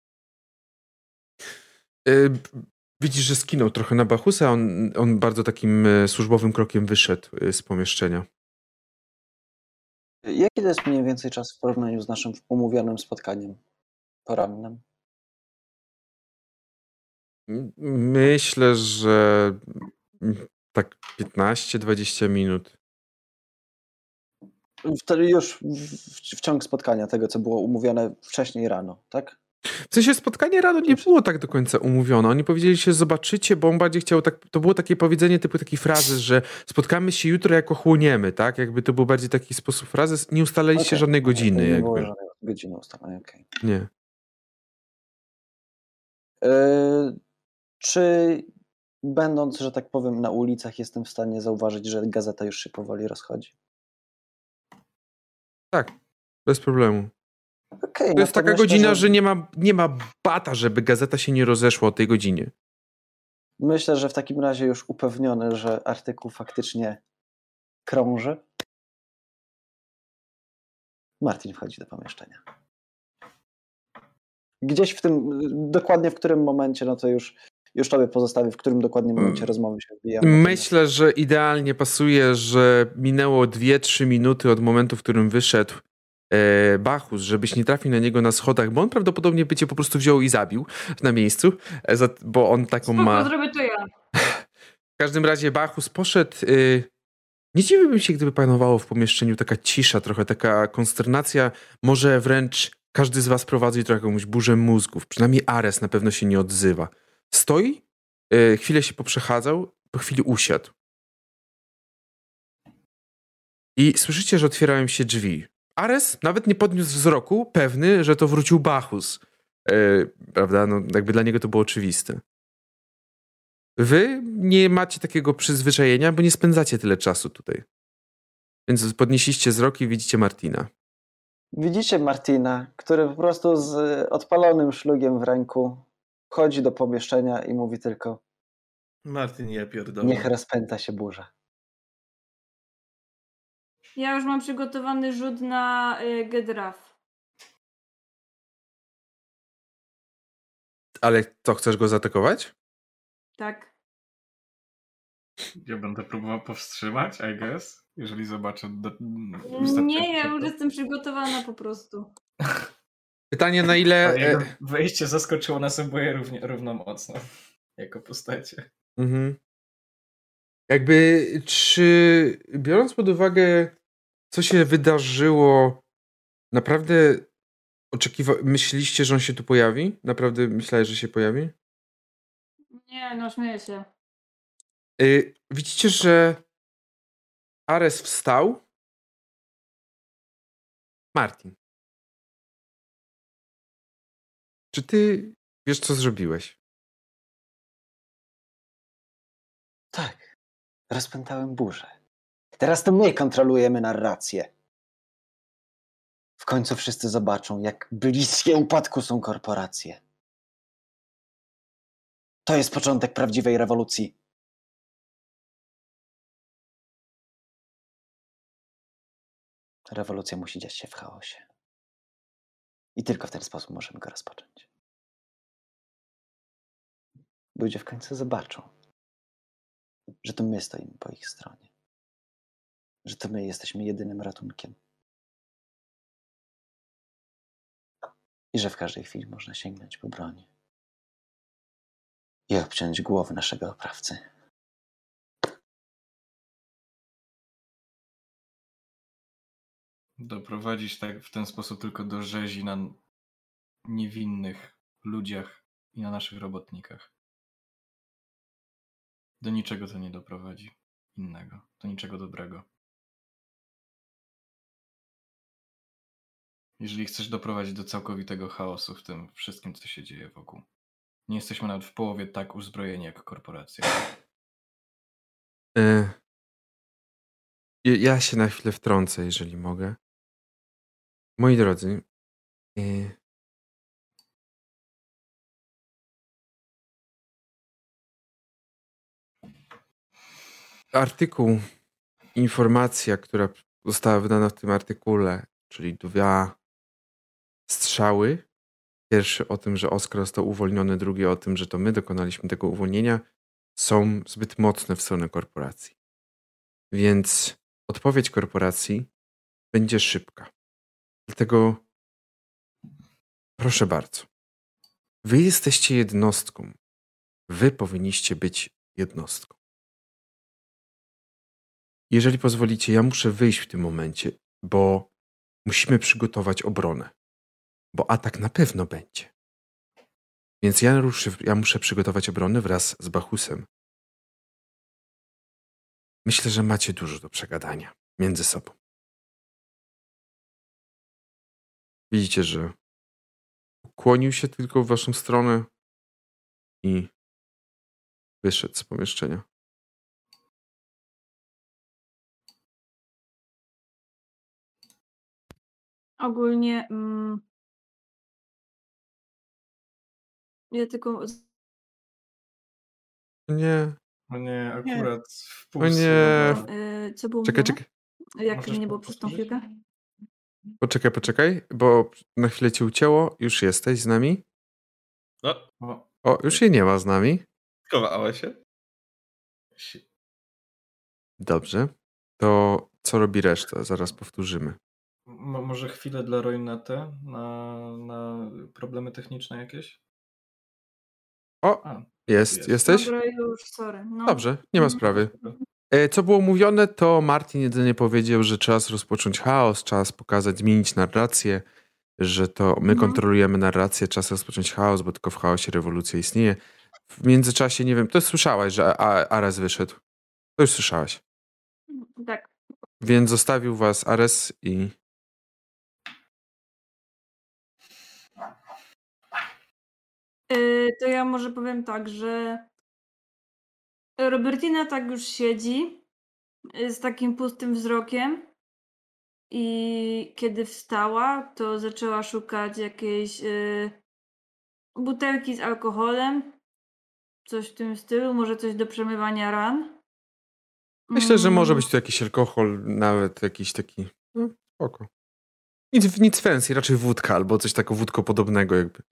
Y, widzisz, że skinął trochę na Bachusa. On, on bardzo takim y, służbowym krokiem wyszedł y, z pomieszczenia. Jaki to jest mniej więcej czas w porównaniu z naszym umówionym spotkaniem porannym? Myślę, że tak 15-20 minut. Wtedy już w, w ciąg spotkania tego, co było umówione wcześniej rano, tak? W sensie spotkanie rano nie było tak do końca umówione. Oni powiedzieli się zobaczycie, bo on bardziej chciał tak, to było takie powiedzenie typu takiej frazy, że spotkamy się jutro jak ochłoniemy, tak? Jakby to był bardziej taki sposób frazy. Nie ustalaliście Okej, żadnej godziny Nie jakby. było żadnej godziny ustalonej, okej. Nie. Yy, Czy będąc, że tak powiem, na ulicach, jestem w stanie zauważyć, że gazeta już się powoli rozchodzi? Tak, bez problemu. Okej, To no jest taka myślę, godzina, że nie ma, nie ma bata, żeby gazeta się nie rozeszła o tej godzinie. Myślę, że w takim razie już upewniony, że artykuł faktycznie krąży. Martin wchodzi do pomieszczenia. Gdzieś w tym, dokładnie w którym momencie, no to już, już tobie pozostawię, w którym dokładnie momencie rozmowy się wbijamy. Myślę, że idealnie pasuje, że minęło 2-3 minuty od momentu, w którym wyszedł e, Bachus, żebyś nie trafił na niego na schodach, bo on prawdopodobnie by cię po prostu wziął i zabił na miejscu, e, bo on taką Spoko, ma... zrobię to ja. W każdym razie Bachus poszedł. Y, nie dziwiłbym się, gdyby panowało w pomieszczeniu taka cisza, trochę taka konsternacja. Może wręcz każdy z was prowadzi trochę jakąś burzę mózgów. Przynajmniej Ares na pewno się nie odzywa. Stoi, y, chwilę się poprzechadzał, po chwili usiadł. I słyszycie, że otwierają się drzwi. Ares nawet nie podniósł wzroku, pewny, że to wrócił Bachus. Y, prawda? No, jakby dla niego to było oczywiste. Wy nie macie takiego przyzwyczajenia, bo nie spędzacie tyle czasu tutaj. Więc podnieśliście wzrok i widzicie Martina. Widzicie Martina, który po prostu z odpalonym szlugiem w ręku wchodzi do pomieszczenia i mówi tylko Martin, ja pierdolę. niech rozpęta się burza. Ja już mam przygotowany rzut na y, Gedraf. Ale to chcesz go zaatakować? Tak. Ja będę próbował powstrzymać, I guess, jeżeli zobaczę. Do, Nie, ja już jestem przygotowana po prostu. Pytanie na ile. Jego E, wejście zaskoczyło nas oboje równie, równo mocno. Jako postacie. mhm. Jakby, czy biorąc pod uwagę, co się wydarzyło, naprawdę oczekiwa... myśleliście, że on się tu pojawi? Naprawdę myślałeś, że się pojawi? Nie, no śmieję się. Y, widzicie, że Ares wstał. Martin. Czy ty wiesz, co zrobiłeś? Tak, rozpętałem burzę. Teraz to my kontrolujemy narrację. W końcu wszyscy zobaczą, jak bliskie upadku są korporacje. To jest początek prawdziwej rewolucji. Rewolucja musi dziać się w chaosie. I tylko w ten sposób możemy go rozpocząć. Ludzie w końcu zobaczą, że to my stoimy po ich stronie. Że to my jesteśmy jedynym ratunkiem. I że w każdej chwili można sięgnąć po broń i obciąć głowę naszego oprawcy. Doprowadzić tak w ten sposób tylko do rzezi na niewinnych ludziach i na naszych robotnikach. Do niczego to nie doprowadzi innego, do niczego dobrego. Jeżeli chcesz doprowadzić do całkowitego chaosu w tym wszystkim, co się dzieje wokół. Nie jesteśmy nawet w połowie tak uzbrojeni jak korporacja. E, ja- się na chwilę wtrącę, jeżeli mogę. Moi drodzy, e, artykuł, informacja, która została wydana w tym artykule, czyli dwa strzały. Pierwszy o tym, że Oskar został uwolniony, drugi o tym, że to my dokonaliśmy tego uwolnienia, są zbyt mocne w stronę korporacji. Więc odpowiedź korporacji będzie szybka. Dlatego proszę bardzo. Wy jesteście jednostką. Wy powinniście być jednostką. Jeżeli pozwolicie, ja muszę wyjść w tym momencie, bo musimy przygotować obronę. Bo atak na pewno będzie. Więc ja, ruszę, ja muszę przygotować obronę wraz z Bachusem. Myślę, że macie dużo do przegadania między sobą. Widzicie, że ukłonił się tylko w waszą stronę i wyszedł z pomieszczenia. Ogólnie. Mm, ja tylko. Nie, O nie, akurat w pół O nie. słowa. y, co było czekaj, mówione? czekaj, Jak Możesz nie było po- przez tą powtórzyć? chwilkę? poczekaj, poczekaj, bo na chwilę cię ucięło. Już jesteś z nami? No, O, O, już jej nie ma z nami. skowała się. si- Dobrze. To co robi reszta? Zaraz powtórzymy. mo- może chwilę dla Roynete na, na problemy techniczne jakieś? O, A, jest, jest. jesteś? Dobra, już, sorry. No. Dobrze, nie ma Mhm. sprawy. E, Co było mówione, to Martin jedynie powiedział, że czas rozpocząć chaos, czas pokazać, zmienić narrację, że to my Mhm. kontrolujemy narrację, czas rozpocząć chaos, bo tylko w chaosie rewolucja istnieje. W międzyczasie, nie wiem, to słyszałaś, że Ares wyszedł. To już słyszałaś. Tak. Więc zostawił was Ares i Y, to ja może powiem tak, że Robertina tak już siedzi y, z takim pustym wzrokiem i kiedy wstała, to zaczęła szukać jakiejś y, butelki z alkoholem, coś w tym stylu, może coś do przemywania ran. myślę, że może Mm, być tu jakiś alkohol, nawet jakiś taki, no spoko. Nic, nic fancy, raczej wódka albo coś takiego wódko podobnego jakby.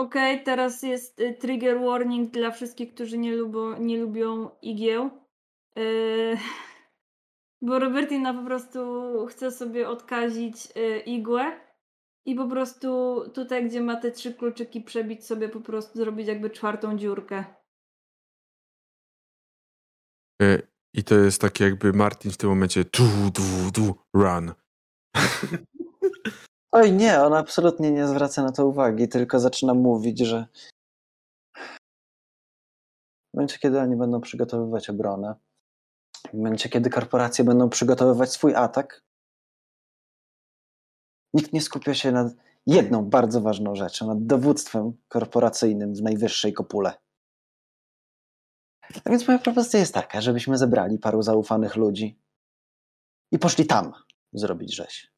Okej, teraz jest y, trigger warning dla wszystkich, którzy nie, lubią, nie lubią igieł. Yy, bo Robertina po prostu chce sobie odkazić y, igłę i po prostu tutaj, gdzie ma te trzy kluczyki, przebić sobie po prostu, zrobić jakby czwartą dziurkę. E, I to jest takie jakby Martin w tym momencie tu, tu, tu, run. Oj nie, on absolutnie nie zwraca na to uwagi, tylko zaczyna mówić, że w momencie, kiedy oni będą przygotowywać obronę, w momencie, kiedy korporacje będą przygotowywać swój atak, nikt nie skupia się nad jedną bardzo ważną rzeczą, nad dowództwem korporacyjnym w najwyższej kopule. A więc moja propozycja jest taka, żebyśmy zebrali paru zaufanych ludzi i poszli tam zrobić rzeź.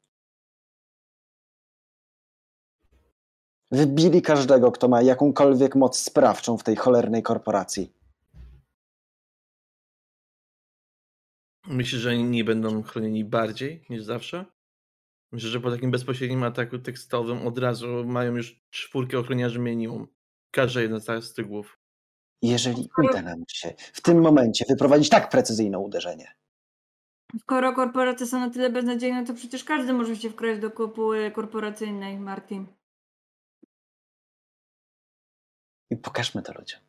Wybili każdego, kto ma jakąkolwiek moc sprawczą w tej cholernej korporacji. Myślisz, że oni nie będą chronieni bardziej niż zawsze? Myślę, że po takim bezpośrednim ataku tekstowym od razu mają już czwórkę ochroniarzy minimum. Każda jedna z tych głów. Jeżeli uda nam się w tym momencie wyprowadzić tak precyzyjne uderzenie, Skoro korporacje są na tyle beznadziejne, to przecież każdy może się wkraść do kopuły korporacyjnej, Martin. I pokażmy to ludziom.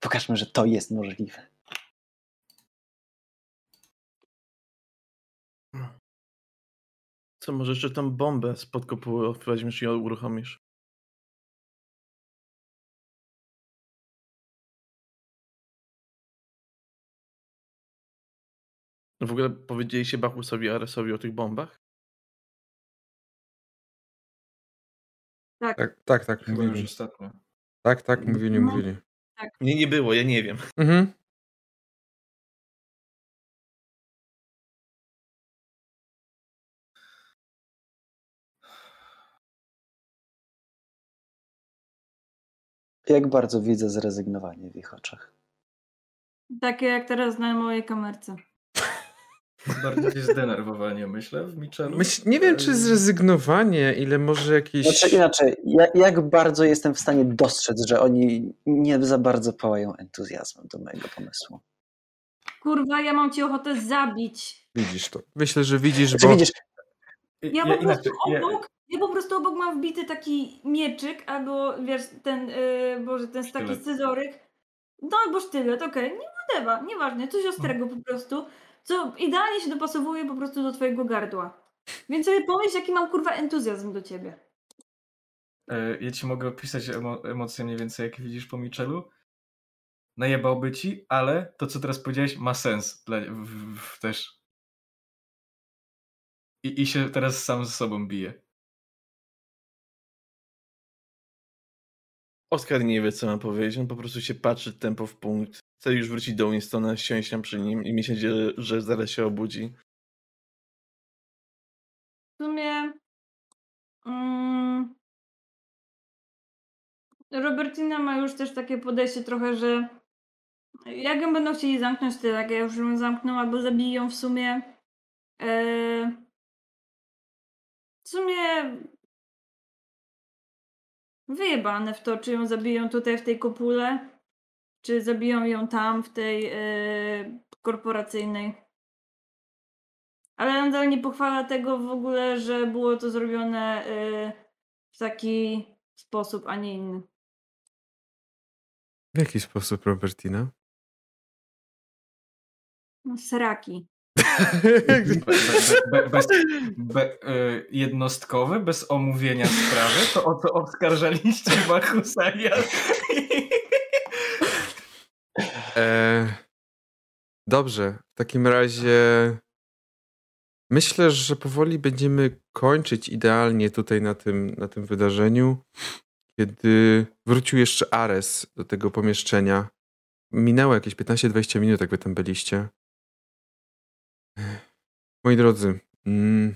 Pokażmy, że to jest możliwe. Co, może jeszcze tą bombę spod kopuły weźmiesz i uruchomisz? W ogóle powiedzieliście Bachusowi Aresowi o tych bombach? Tak. Tak, tak, tak, Chyba już ostatnio. Tak, tak, mówili, No. mówili. Mnie nie było, ja nie wiem. Mhm. Jak bardzo widzę zrezygnowanie w ich oczach. Takie jak teraz na mojej kamerce. Bardziej zdenerwowanie, myślę, w Mitchellu. Myśl, nie wiem, czy zrezygnowanie, ile może jakieś... Znaczy inaczej, jak, jak bardzo jestem w stanie dostrzec, że oni nie za bardzo pałają entuzjazmem do mojego pomysłu. Kurwa, ja mam ci ochotę zabić. Widzisz to. Myślę, że widzisz, Znaczy, bo... widzisz, Ja, Ja po prostu inaczej, ja- obok, ja po prostu obok mam wbity taki mieczyk, albo wiesz, ten, yy, boże, ten taki scyzoryk. No albo sztylet, okej, nie whatever, nieważne, coś ostrego po prostu, co idealnie się dopasowuje po prostu do twojego gardła. Więc sobie pomyśl, jaki mam kurwa entuzjazm do ciebie. E, Ja ci mogę opisać emo emocje mniej więcej, jakie widzisz po Mitchellu. Najebałby ci, ale to, co teraz powiedziałeś, ma sens dla, w, w, w też. I, I się teraz sam ze sobą bije. Oskar nie wie, co ma powiedzieć. On po prostu się patrzy tempo w punkt. Chce już wrócić do Winstona, siąść tam przy nim i myśleć, że, że zaraz się obudzi. W sumie. Mm, Robertina ma już też takie podejście trochę, że jak ją będą chcieli zamknąć, to jak ja już ją zamknę, albo zabiję ją w sumie. E, w sumie wyjebane w to, czy ją zabiją tutaj w tej kopule, czy zabiją ją tam w tej e, korporacyjnej. Ale nadal nie pochwala tego w ogóle, że było to zrobione y, w taki sposób, a nie inny. W jaki sposób, Robertina? No, sraki. Be, be, be, bez, be, e, jednostkowy, bez omówienia sprawy, to o co oskarżaliście Bachusa i. E, dobrze, w takim razie myślę, że powoli będziemy kończyć idealnie tutaj na tym, na tym wydarzeniu, kiedy wrócił jeszcze Ares do tego pomieszczenia. Minęło jakieś 15-20 minut, jak wy tam byliście. Moi drodzy, mm,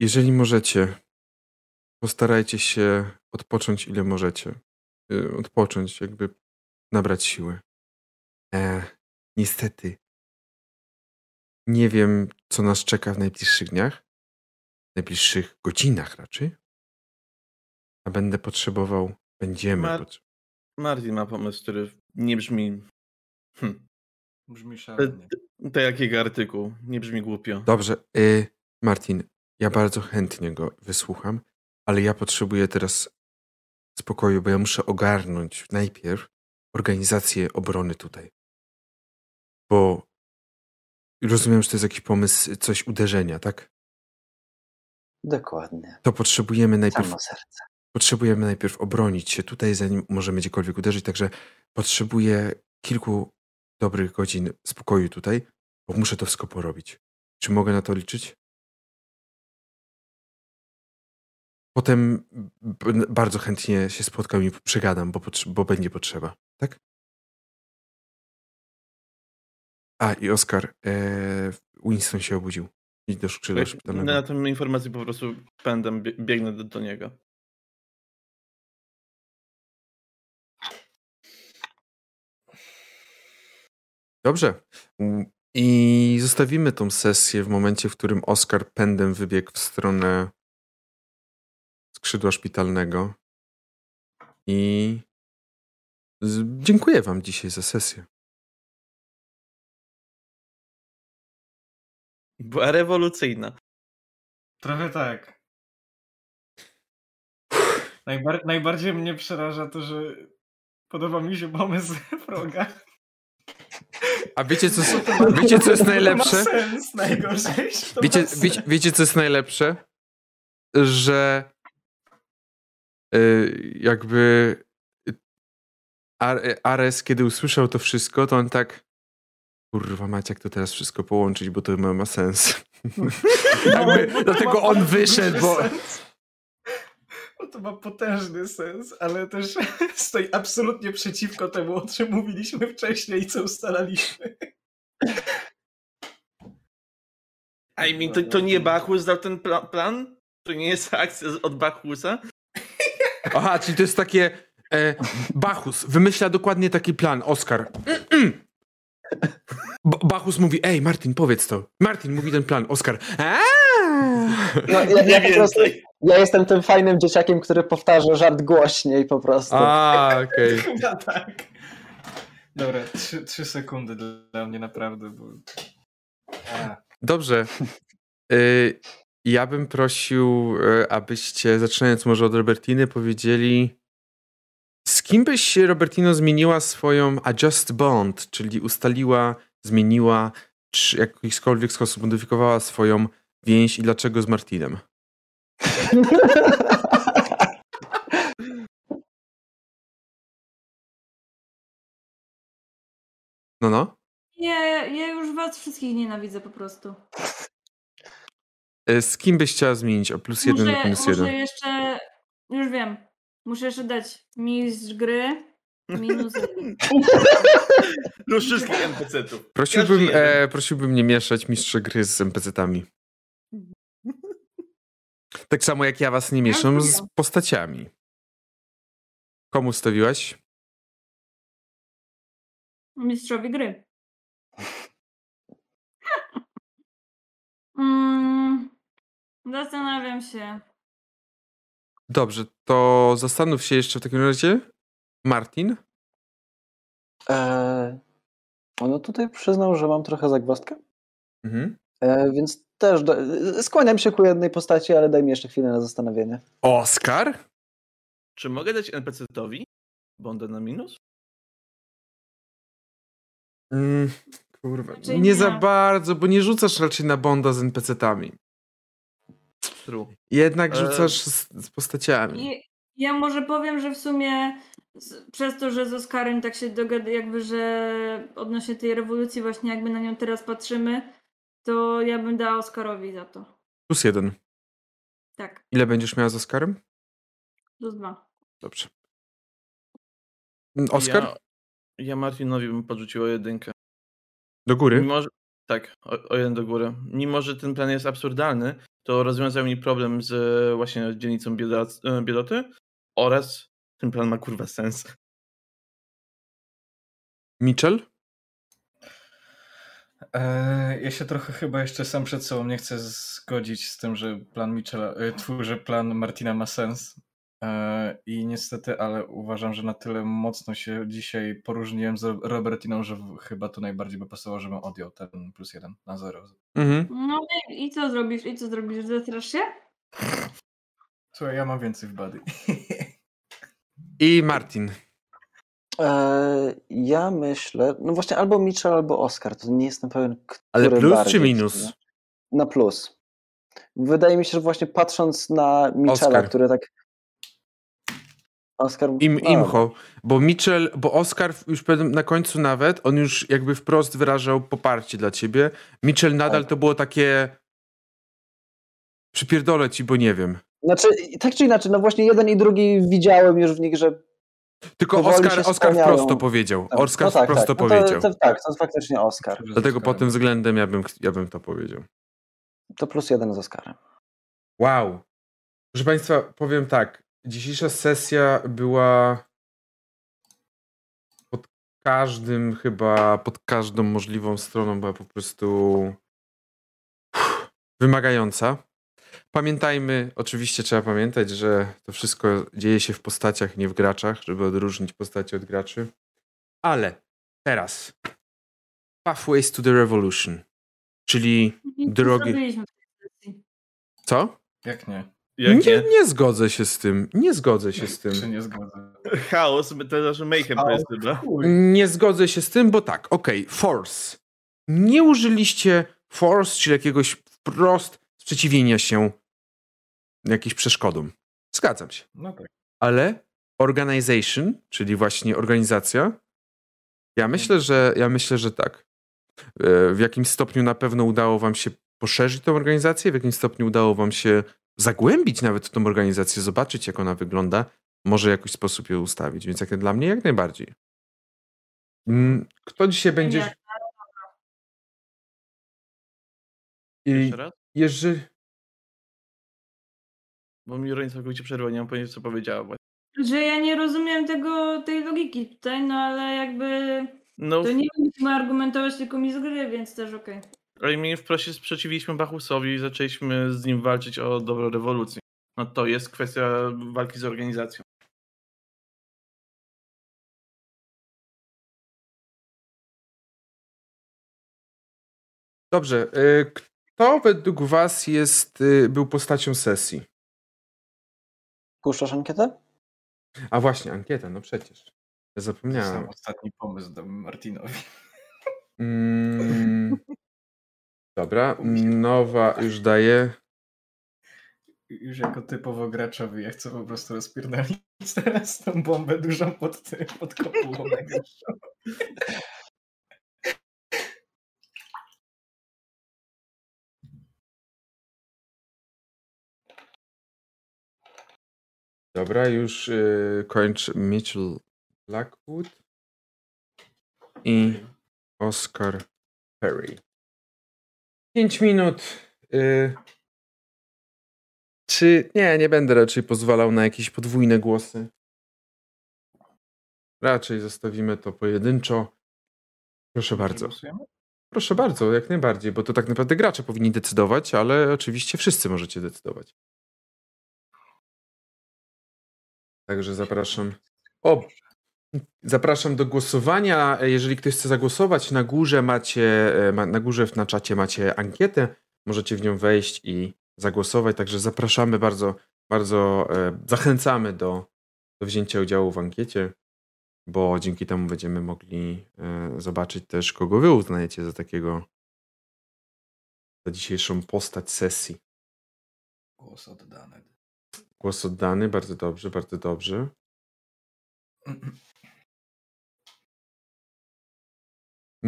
jeżeli możecie, postarajcie się odpocząć ile możecie. Y, Odpocząć, jakby nabrać siły. E, niestety, nie wiem, co nas czeka w najbliższych dniach, w najbliższych godzinach raczej. A będę potrzebował, będziemy Mar- potrzebować. Martin ma pomysł, który nie brzmi. Hm, Brzmi to, szalenie. to jakiego artykuł? Nie brzmi głupio. Dobrze, y, Martin, ja bardzo chętnie go wysłucham, ale ja potrzebuję teraz spokoju, bo ja muszę ogarnąć najpierw organizację obrony tutaj. Bo rozumiem, że to jest jakiś pomysł, coś uderzenia, tak? dokładnie. To potrzebujemy najpierw, potrzebujemy najpierw obronić się tutaj, zanim możemy gdziekolwiek uderzyć, także potrzebuję kilku dobrych godzin spokoju tutaj, bo muszę to wszystko porobić. Czy mogę na to liczyć? Potem bardzo chętnie się spotkam i przegadam, bo, bo będzie potrzeba. Tak? A, i Oskar, e, Winston się obudził. Idź do szpitalnego. na tą informację po prostu pędem bie- biegnę do, do niego. Dobrze. Mm, I zostawimy tą sesję w momencie, w którym Oskar pędem wybiegł w stronę skrzydła szpitalnego. I dziękuję Wam dzisiaj za sesję. Była rewolucyjna. Trochę tak. Najbar najbardziej mnie przeraża to, że podoba mi się pomysł Froga. A wiecie, co, wiecie, co jest To ma najlepsze? sens najgorzej. To Wiecie, ma sens. wiecie, wiecie, co jest najlepsze? Że jakby y, Ar- Ares, kiedy usłyszał to wszystko, to on tak kurwa macie, jak to teraz wszystko połączyć, bo to ma, ma sens. jakby, No, to dlatego on wyszedł, bo... Bo to ma potężny sens, ale też stoi absolutnie przeciwko temu, o czym mówiliśmy wcześniej i co ustalaliśmy. I mean, to, to nie Bachus dał ten pla- plan? To nie jest akcja od Bachusa? Aha, czyli to jest takie e, Bachus wymyśla dokładnie taki plan, Oskar. B- Bachus mówi, ej Martin, powiedz to. Martin mówi ten plan, Oskar. Aaa! No, ja, ja, po prostu, ja jestem tym fajnym dzieciakiem, który powtarza żart głośniej po prostu. A, okej. Chyba tak. Dobra, trzy, trzy sekundy dla mnie naprawdę, bo... Dobrze. Y, ja bym prosił, y, abyście, zaczynając może od Robertiny, powiedzieli, z kim byś, Robertino, zmieniła swoją adjust bond, czyli ustaliła, zmieniła, czy w jakikolwiek sposób modyfikowała swoją więź i dlaczego z Martinem? No, no. Nie, ja już was wszystkich nienawidzę po prostu. Y, Z kim byś chciała zmienić o plus jeden muszę, minus muszę jeden? jeszcze, już wiem, muszę jeszcze dać mistrz gry minus jeden. Do wszystkich NPC-ów. Prosiłbym, e, prosiłbym nie mieszać mistrza gry z NPC-tami. Tak samo jak ja was nie mieszam z postaciami. Komu stawiłaś? Mistrzowi gry. Mm, zastanawiam się. Dobrze, to zastanów się jeszcze w takim razie. Martin? E, no tutaj przyznał, że mam trochę zagwozdkę, Mhm. e, więc też do, skłaniam się ku jednej postaci, ale daj mi jeszcze chwilę na zastanowienie. Oskar? Czy mogę dać NPC-towi bondę na minus? Mm, kurwa, Raczej nie nie. za bardzo, bo nie rzucasz raczej na Bonda z NPC-tami. True. Jednak E, rzucasz z, z postaciami. I, ja może powiem, że w sumie z, przez to, że z Oskarem tak się dogada, jakby, że odnośnie tej rewolucji właśnie jakby na nią teraz patrzymy, to ja bym dała Oskarowi za to. Plus jeden. Tak, Ile będziesz miała z Oskarem? plus dwa. Dobrze. Oskar? Ja, ja Martinowi bym podrzuciła jedynkę. Do góry? Mimo, że, tak, o, o jeden do góry. Mimo, że ten plan jest absurdalny, to rozwiązał mi problem z e, właśnie dzielnicą biedac, e, biedoty oraz ten plan ma kurwa sens. Mitchell? E, ja się trochę chyba jeszcze sam przed sobą nie chcę zgodzić z tym, że plan Michela, że plan Martina ma sens. E, I niestety, ale uważam, że na tyle mocno się dzisiaj poróżniłem z Robertiną, że chyba to najbardziej by pasowało, żebym odjął ten plus jeden na zero. Mhm. No i, co zrobisz? I co zrobisz? Zestrasz się? Słuchaj, ja mam więcej w body. I Martin. E, ja myślę, no właśnie albo Mitchell, albo Oscar, to nie jestem pewien, który Ale plus bardziej czy minus? Na plus. Wydaje mi się, że właśnie patrząc na Mitchella, Oscar. który tak... Oscar... Im, imcho. Bo Mitchell, bo Oscar już na końcu nawet, on już jakby wprost wyrażał poparcie dla ciebie. Mitchell nadal Tak. to było takie przypierdolę ci, bo nie wiem. Znaczy, tak czy inaczej, no właśnie jeden i drugi widziałem już w nich, że... Tylko Oscar, Oscar wprost to powiedział. Tak, Oscar no tak, wprost tak. to No powiedział. To, tak, to jest faktycznie Oscar. Dlatego pod tym względem ja bym, ja bym to powiedział. To plus jeden z Oscarem. Wow. Proszę Państwa, powiem tak. Dzisiejsza sesja była pod każdym, chyba pod każdą możliwą stroną była po prostu wymagająca. Pamiętajmy, oczywiście trzeba pamiętać, że to wszystko dzieje się w postaciach, nie w graczach, żeby odróżnić postacie od graczy. Ale teraz Pathways to the Revolution, czyli drogi. Nie zrobiliśmy w tej sesji. Co? Jak nie? Jak nie, nie? zgodzę się z tym. Nie zgodzę się z tym. Czy nie zgodzę? Chaos, to znaczy mayhem to jest chyba. Nie zgodzę się z tym, bo tak, okej, force. Nie użyliście force, czyli jakiegoś wprost sprzeciwienia się jakimś przeszkodom. Zgadzam się. No tak. Ale organization, czyli właśnie organizacja, ja myślę, że ja myślę, że tak. E, W jakimś stopniu na pewno udało wam się poszerzyć tą organizację, w jakimś stopniu udało wam się zagłębić nawet tą organizację, zobaczyć jak ona wygląda, może w jakiś sposób ją ustawić. Więc jak dla mnie jak najbardziej. Mm, Kto dzisiaj będzie... I Jeszcze raz? jeżeli... Bo mi Ronin całkowicie przerwał, nie mam pojęcia co powiedziała. właśnie. Że ja nie rozumiem tego, tej logiki tutaj, no ale jakby No, to nie musimy argumentować tylko mi z gry, więc też okej. Ale my wprost się sprzeciwiliśmy Bachusowi i zaczęliśmy z nim walczyć o dobro rewolucji. No to jest kwestia walki z organizacją. Dobrze, y, kto według was jest, y, był postacią sesji? Puszczasz ankietę? A właśnie, ankieta, no przecież. Ja zapomniałem. Sam ostatni pomysł dam Martinowi. Mm, dobra, nowa już daje. Już jako typowo graczowy, ja chcę po prostu rozpierdolić teraz tą bombę dużą pod, tym- pod kopułą. Dobra, już y, kończy Mitchell Blackwood i Oscar Perry. 5 minut. Y, czy nie, nie będę raczej pozwalał na jakieś podwójne głosy. Raczej zostawimy to pojedynczo. Proszę bardzo. Proszę bardzo, jak najbardziej, bo to tak naprawdę gracze powinni decydować, ale oczywiście wszyscy możecie decydować. Także zapraszam. O, zapraszam do głosowania. Jeżeli ktoś chce zagłosować, na górze macie, e, na górze na czacie macie ankietę. Możecie w nią wejść i zagłosować. Także zapraszamy bardzo, bardzo e, zachęcamy do, do wzięcia udziału w ankiecie, bo dzięki temu będziemy mogli e, zobaczyć też, kogo wy uznajecie za takiego za dzisiejszą postać sesji. Głos oddany. Głos oddany, bardzo dobrze, bardzo dobrze.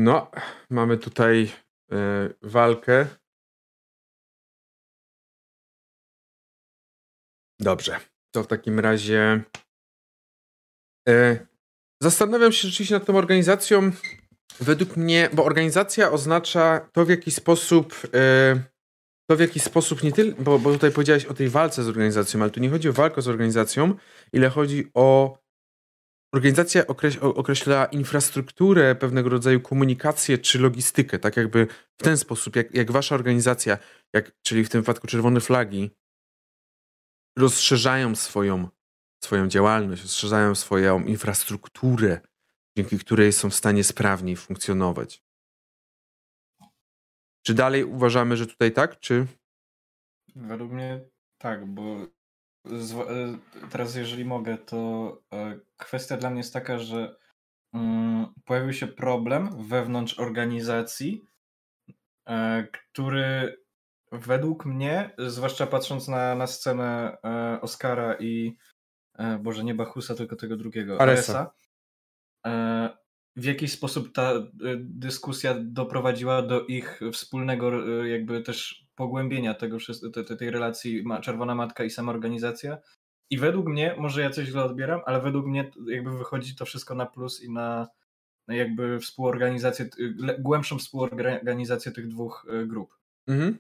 No, mamy tutaj e, walkę. Dobrze, to w takim razie e, zastanawiam się rzeczywiście nad tą organizacją. Według mnie, bo organizacja oznacza to, w jaki sposób e, to w jaki sposób nie tylko, bo, bo tutaj powiedziałeś o tej walce z organizacją, ale tu nie chodzi o walkę z organizacją, ile chodzi o organizacja określa infrastrukturę, pewnego rodzaju komunikację czy logistykę, tak jakby w ten sposób, jak, jak wasza organizacja, jak, czyli w tym wypadku Czerwone Flagi, rozszerzają swoją, swoją działalność, rozszerzają swoją infrastrukturę, dzięki której są w stanie sprawniej funkcjonować. Czy dalej uważamy, że tutaj tak, czy... Według mnie tak, bo teraz jeżeli mogę, to e, kwestia dla mnie jest taka, że mm, pojawił się problem wewnątrz organizacji, e, który według mnie, zwłaszcza patrząc na, na scenę e, Oscara i e, Boże, nie Bachusa, tylko tego drugiego, Aresa. Aresa, e, w jakiś sposób ta e, dyskusja doprowadziła do ich wspólnego e, jakby też pogłębienia tego, tej relacji Czerwona Matka i sama organizacja. I według mnie, może ja coś źle odbieram, ale według mnie jakby wychodzi to wszystko na plus i na jakby współorganizację, głębszą współorganizację tych dwóch e, grup. Mhm.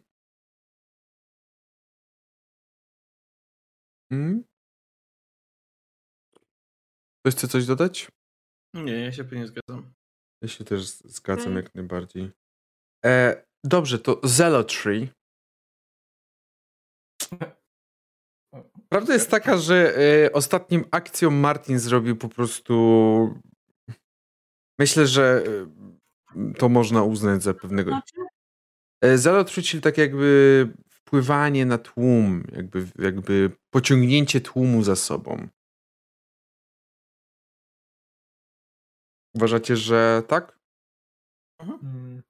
Mhm. Ktoś chce coś dodać? Nie, ja się pewnie zgadzam. Ja się też zgadzam tak. jak najbardziej. E, dobrze, to Zealotry Prawda jest taka, że e, ostatnim akcją Martin zrobił po prostu. Myślę, że e, to można uznać za pewnego. Znaczy? E, Zealotry, czyli tak jakby wpływanie na tłum, jakby, jakby pociągnięcie tłumu za sobą. Uważacie, że tak? Mm.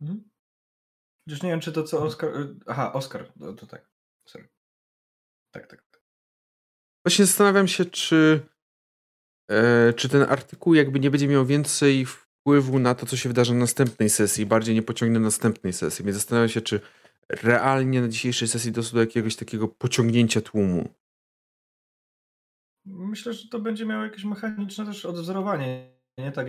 Mhm. Już nie wiem, czy to co Oskar. y, Aha, Oskar, to, to tak. Tak, tak. tak. Właśnie zastanawiam się, czy, e, czy ten artykuł jakby nie będzie miał więcej wpływu na to, co się wydarzy na następnej sesji, bardziej nie pociągnie następnej sesji. Więc zastanawiam się, czy realnie na dzisiejszej sesji doszło do jakiegoś takiego pociągnięcia tłumu. Myślę, że to będzie miało jakieś mechaniczne też odwzorowanie. Nie tak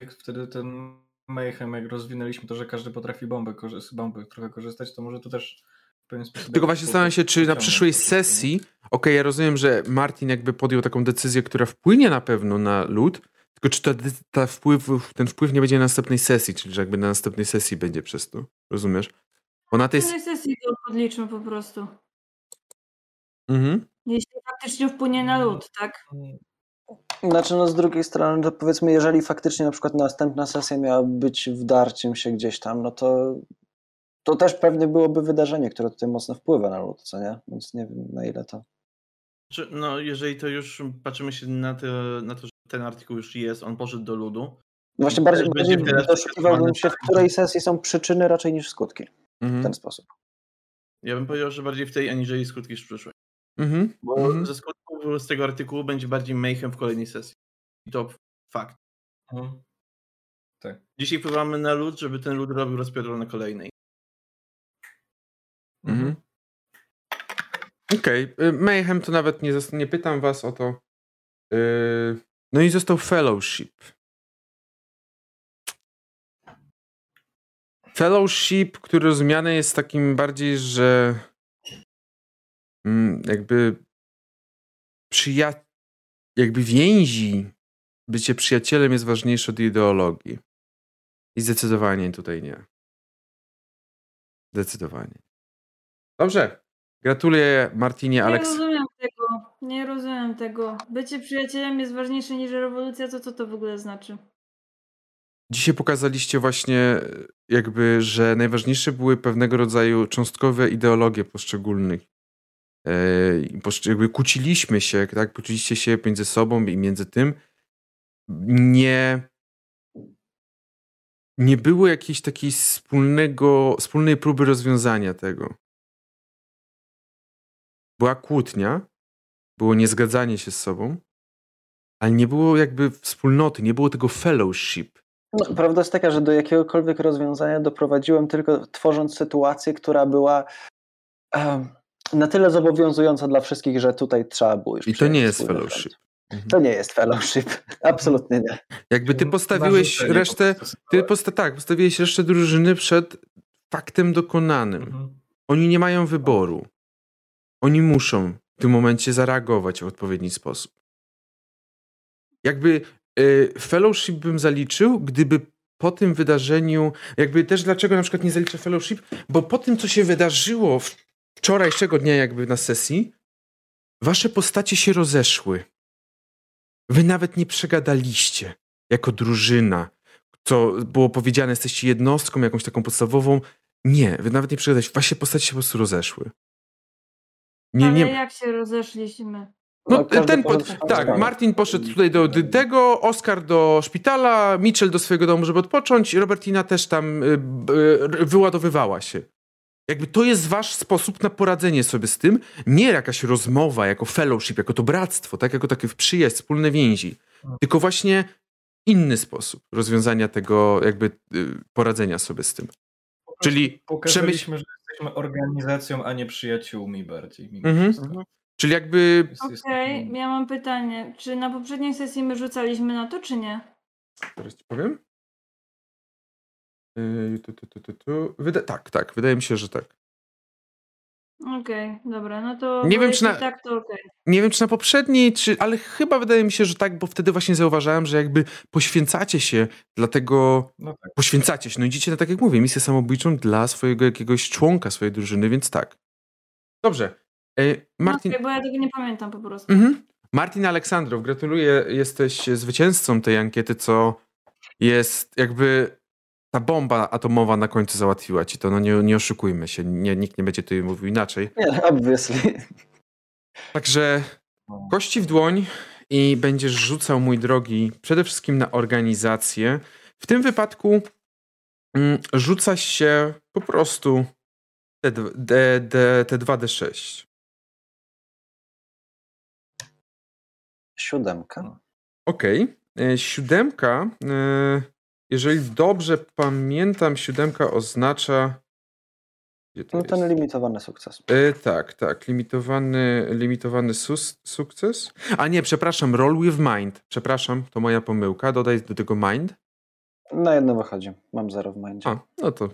jak wtedy ten Mayhem, jak rozwinęliśmy to, że każdy potrafi bombę, korzy- z bomby trochę korzystać, to może to też pewien sposób. Tylko właśnie zastanawiam się, czy na przyszłej sesji, okej, ja rozumiem, że Martin jakby podjął taką decyzję, która wpłynie na pewno na lud, tylko czy ta, ta wpływ, ten wpływ nie będzie na następnej sesji, czyli że jakby na następnej sesji będzie przez to. Rozumiesz? Bo na tej... Sesji to podliczmy po prostu. Mhm. Jeśli faktycznie wpłynie na lód, tak? Znaczy, no z drugiej strony, to powiedzmy, jeżeli faktycznie na przykład następna sesja miała być wdarciem się gdzieś tam, no to to też pewnie byłoby wydarzenie, które tutaj mocno wpływa na lud, co nie? Więc nie wiem na ile to. Czy, no, jeżeli to już patrzymy się na to, na to, że ten artykuł już jest, on poszedł do ludu. No Właśnie bardziej, bardziej doszukiwałbym się, w której sesji są przyczyny raczej niż skutki. W Mhm. ten sposób. Ja bym powiedział, że bardziej w tej, aniżeli skutki w przyszłej. Mhm. Bo Mhm. ze skutków z tego artykułu będzie bardziej mayhem w kolejnej sesji. I to fakt. Mhm. Tak. Dzisiaj wpływamy na lud, żeby ten lud robił rozpierdol na kolejnej. Mhm. Okej, okay. Mayhem to nawet nie, nie pytam was o to. Yy, No i został Fellowship. Fellowship, który rozumiany jest takim bardziej, że mm, jakby przyja... jakby więzi, bycie przyjacielem jest ważniejsze od ideologii. I zdecydowanie tutaj nie. Zdecydowanie. Dobrze. Gratuluję Martinie, Nie Aleks. rozumiem tego. Nie rozumiem tego. Bycie przyjacielem jest ważniejsze niż rewolucja, to co to w ogóle znaczy? Dzisiaj pokazaliście właśnie e, jakby, że najważniejsze były pewnego rodzaju cząstkowe ideologie poszczególnych. E, jakby kłóciliśmy się, tak? Poczuliście się między sobą i między tym. Nie, nie było jakiejś takiej wspólnego, wspólnej próby rozwiązania tego. Była kłótnia, było niezgadzanie się z sobą, ale nie było jakby wspólnoty, nie było tego fellowship. No, prawda jest taka, że do jakiegokolwiek rozwiązania doprowadziłem tylko tworząc sytuację, która była na tyle zobowiązująca dla wszystkich, że tutaj trzeba było już I to nie jest fellowship. front. To nie jest fellowship. Absolutnie nie. Jakby ty postawiłeś resztę, ty posta- tak, postawiłeś resztę drużyny przed faktem dokonanym. Mhm. Oni nie mają wyboru. Oni muszą w tym momencie zareagować w odpowiedni sposób. Jakby y, fellowship bym zaliczył, gdyby po tym wydarzeniu, jakby też dlaczego na przykład nie zaliczę fellowship, bo po tym, co się wydarzyło wczorajszego dnia jakby na sesji, wasze postacie się rozeszły. Wy nawet nie przegadaliście jako drużyna, co było powiedziane, jesteście jednostką jakąś taką podstawową. Nie, wy nawet nie przegadaliście. Wasze postacie się po prostu rozeszły. Nie, Ale nie, jak się rozeszliśmy? no, No, ten, pod, tak. Martin poszedł tutaj do tego, Oskar do szpitala, Mitchell do swojego domu, żeby odpocząć, Robertina też tam y, y, wyładowywała się. Jakby to jest wasz sposób na poradzenie sobie z tym, nie jakaś rozmowa, jako fellowship, jako to bractwo, tak, jako takie przyjaźń, wspólne więzi, tylko właśnie inny sposób rozwiązania tego, jakby y, poradzenia sobie z tym. Czyli Pokazaliśmy, że jesteśmy organizacją, a nie przyjaciółmi bardziej. Mimo Mhm. wszystko. Czyli jakby Okej, ja mam pytanie. Czy na poprzedniej sesji my rzucaliśmy na to, czy nie? Teraz ci powiem. Yy, tu, tu, tu, tu, tu. Wyda- tak, tak, wydaje mi się, że tak. Okej, dobra, no to Nie bo wiem, czy jeśli na- tak, to okej. Nie wiem, czy na poprzedniej, czy, ale chyba wydaje mi się, że tak, bo wtedy właśnie zauważałem, że jakby poświęcacie się dla tego, No tak. poświęcacie się, no idziecie na, tak jak mówię, misję samobójczą dla swojego jakiegoś członka swojej drużyny, więc tak. Dobrze. E, No Martin, okej, bo ja tego nie pamiętam po prostu. mhm. Martin Aleksandrow, gratuluję, jesteś zwycięzcą tej ankiety, co jest jakby ta bomba atomowa na końcu załatwiła ci to, no nie, nie oszukujmy się, nie, nikt nie będzie tutaj mówił inaczej. Nie, obviously. Także kości w dłoń i będziesz rzucał, mój drogi, przede wszystkim na organizację. W tym wypadku mm, rzuca się po prostu te, d, d, te 2D6. Siódemka. Okej. E, Siódemka, e, jeżeli dobrze pamiętam, siódemka oznacza. Gdzie to No ten jest? limitowany sukces. E, tak, tak. Limitowany, limitowany sus, sukces. A nie, przepraszam, roll with mind. Przepraszam, to moja pomyłka. Dodaj do tego mind. Na jedno wychodzi. Mam zero w mindzie. A, no to.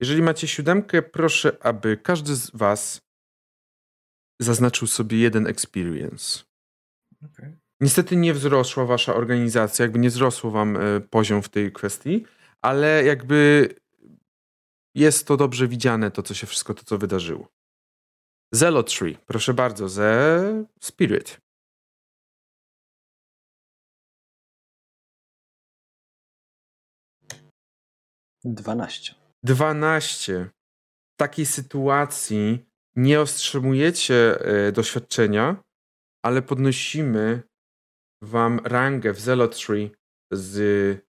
Jeżeli macie siódemkę, proszę, aby każdy z Was zaznaczył sobie jeden experience. Okej. Niestety nie wzrosła Wasza organizacja, jakby nie wzrosło Wam e, poziom w tej kwestii, ale jakby jest to dobrze widziane, to co się wszystko, to co wydarzyło. Zealotry, proszę bardzo, ze Spirit. Dwanaście. 12. W takiej sytuacji nie otrzymujecie e, doświadczenia, ale podnosimy wam rangę w Zealotry z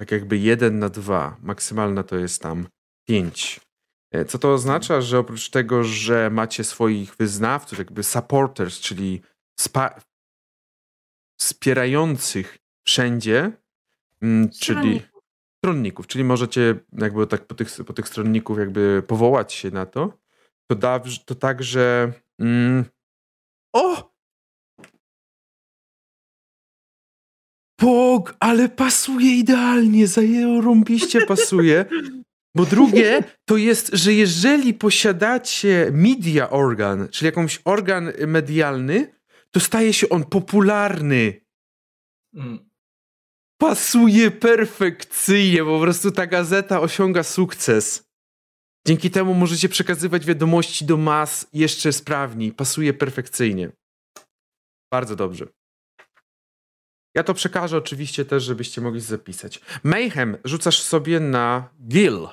tak jakby 1 na 2. Maksymalna to jest tam 5. E, Co to oznacza, że oprócz tego, że macie swoich wyznawców, jakby supporters, czyli wspierających wszędzie, mm, czyli Stronników. stronników, czyli możecie jakby tak po tych, po tych stronników jakby powołać się na to, to, da, to tak, że mm, o! Pog, ale pasuje idealnie, zajęło rąbiście pasuje. Bo drugie to jest, że jeżeli posiadacie media organ, czyli jakąś organ medialny, to staje się on popularny Mm. pasuje perfekcyjnie, po prostu ta gazeta osiąga sukces. Dzięki temu możecie przekazywać wiadomości do mas jeszcze sprawniej. Pasuje perfekcyjnie. Bardzo dobrze. Ja to przekażę oczywiście też, żebyście mogli zapisać. Mayhem rzucasz sobie na Gil.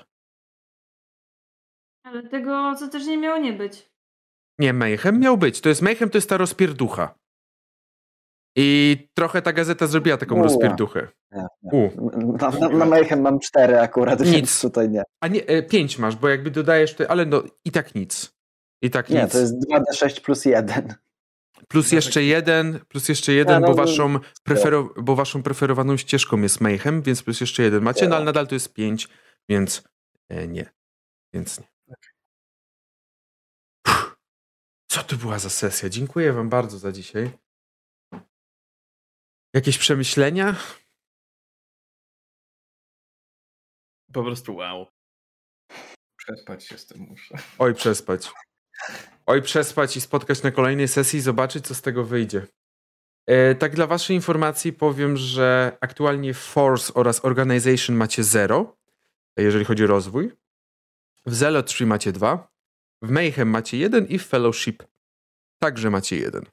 Ale tego, co też nie miało nie być. Nie, Mayhem miał być. To jest Mayhem, to jest ta rozpierducha. I trochę ta gazeta zrobiła taką Ua. rozpierduchę. Nie, nie. U. Na, na, na Mayhem mam cztery akurat, Nic. więc tutaj nie. A nie, e, pięć masz, bo jakby dodajesz, te, ale no i tak nic. I tak Nie, nic. to jest 2D6 plus 1. Plus jeszcze jeden, plus jeszcze jeden, no, bo, waszą prefero, bo waszą preferowaną ścieżką jest Mayhem, więc plus jeszcze jeden macie, no ale nadal to jest pięć, więc e, nie. Więc nie. Co to była za sesja? Dziękuję wam bardzo za dzisiaj. Jakieś przemyślenia? Po prostu wow. Przespać się z tym muszę. Oj, przespać. Oj, przespać i spotkać na kolejnej sesji i zobaczyć, co z tego wyjdzie. E, tak dla waszej informacji powiem, że aktualnie Force oraz Organization macie 0, jeżeli chodzi o rozwój. W Zealotry macie 2, w Mayhem macie 1 i w Fellowship także macie 1.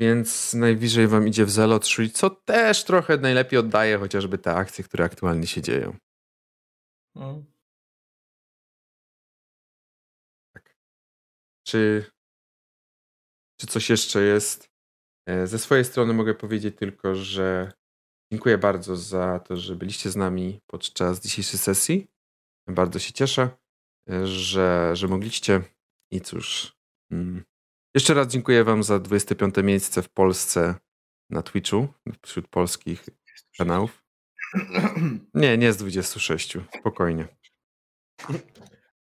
Więc najwyżej wam idzie w Zealotry, co też trochę najlepiej oddaje chociażby te akcje, które aktualnie się dzieją. Mm. Czy, czy coś jeszcze jest? E, Ze swojej strony mogę powiedzieć tylko, że dziękuję bardzo za to, że byliście z nami podczas dzisiejszej sesji. Bardzo się cieszę, e, że, że mogliście. I cóż, mm, jeszcze raz dziękuję Wam za 25 miejsce w Polsce na Twitchu, wśród polskich kanałów. Nie, nie z 26, spokojnie.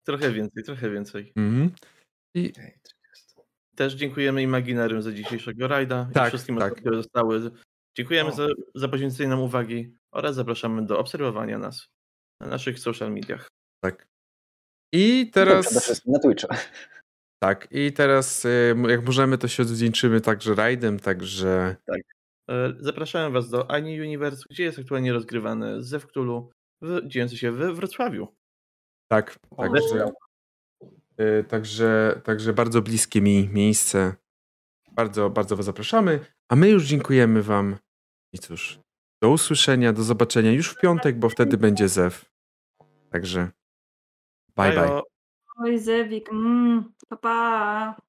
Trochę więcej, trochę więcej. Mhm. I 30. Też dziękujemy Imaginarium za dzisiejszego rajda i Tak, wszystkim tak. osobom, które zostały Dziękujemy O. za, za poświęcenie nam uwagi oraz zapraszamy do obserwowania nas na naszych social mediach. Tak. I Przede teraz. wszystkim na Twitchu. Tak, i teraz y, jak możemy, to się odwdzięczymy także rajdem, także E, Zapraszamy Was do Ani Universe, gdzie jest aktualnie rozgrywany Zew Cthulhu, w- dziejący się w Wrocławiu. tak, także, także, także bardzo bliskie mi miejsce. Bardzo, bardzo Was zapraszamy, a my już dziękujemy Wam. I cóż, do usłyszenia, do zobaczenia już w piątek, bo wtedy będzie Zew. Także bye bye. Oj, Zewik, mm, pa, pa.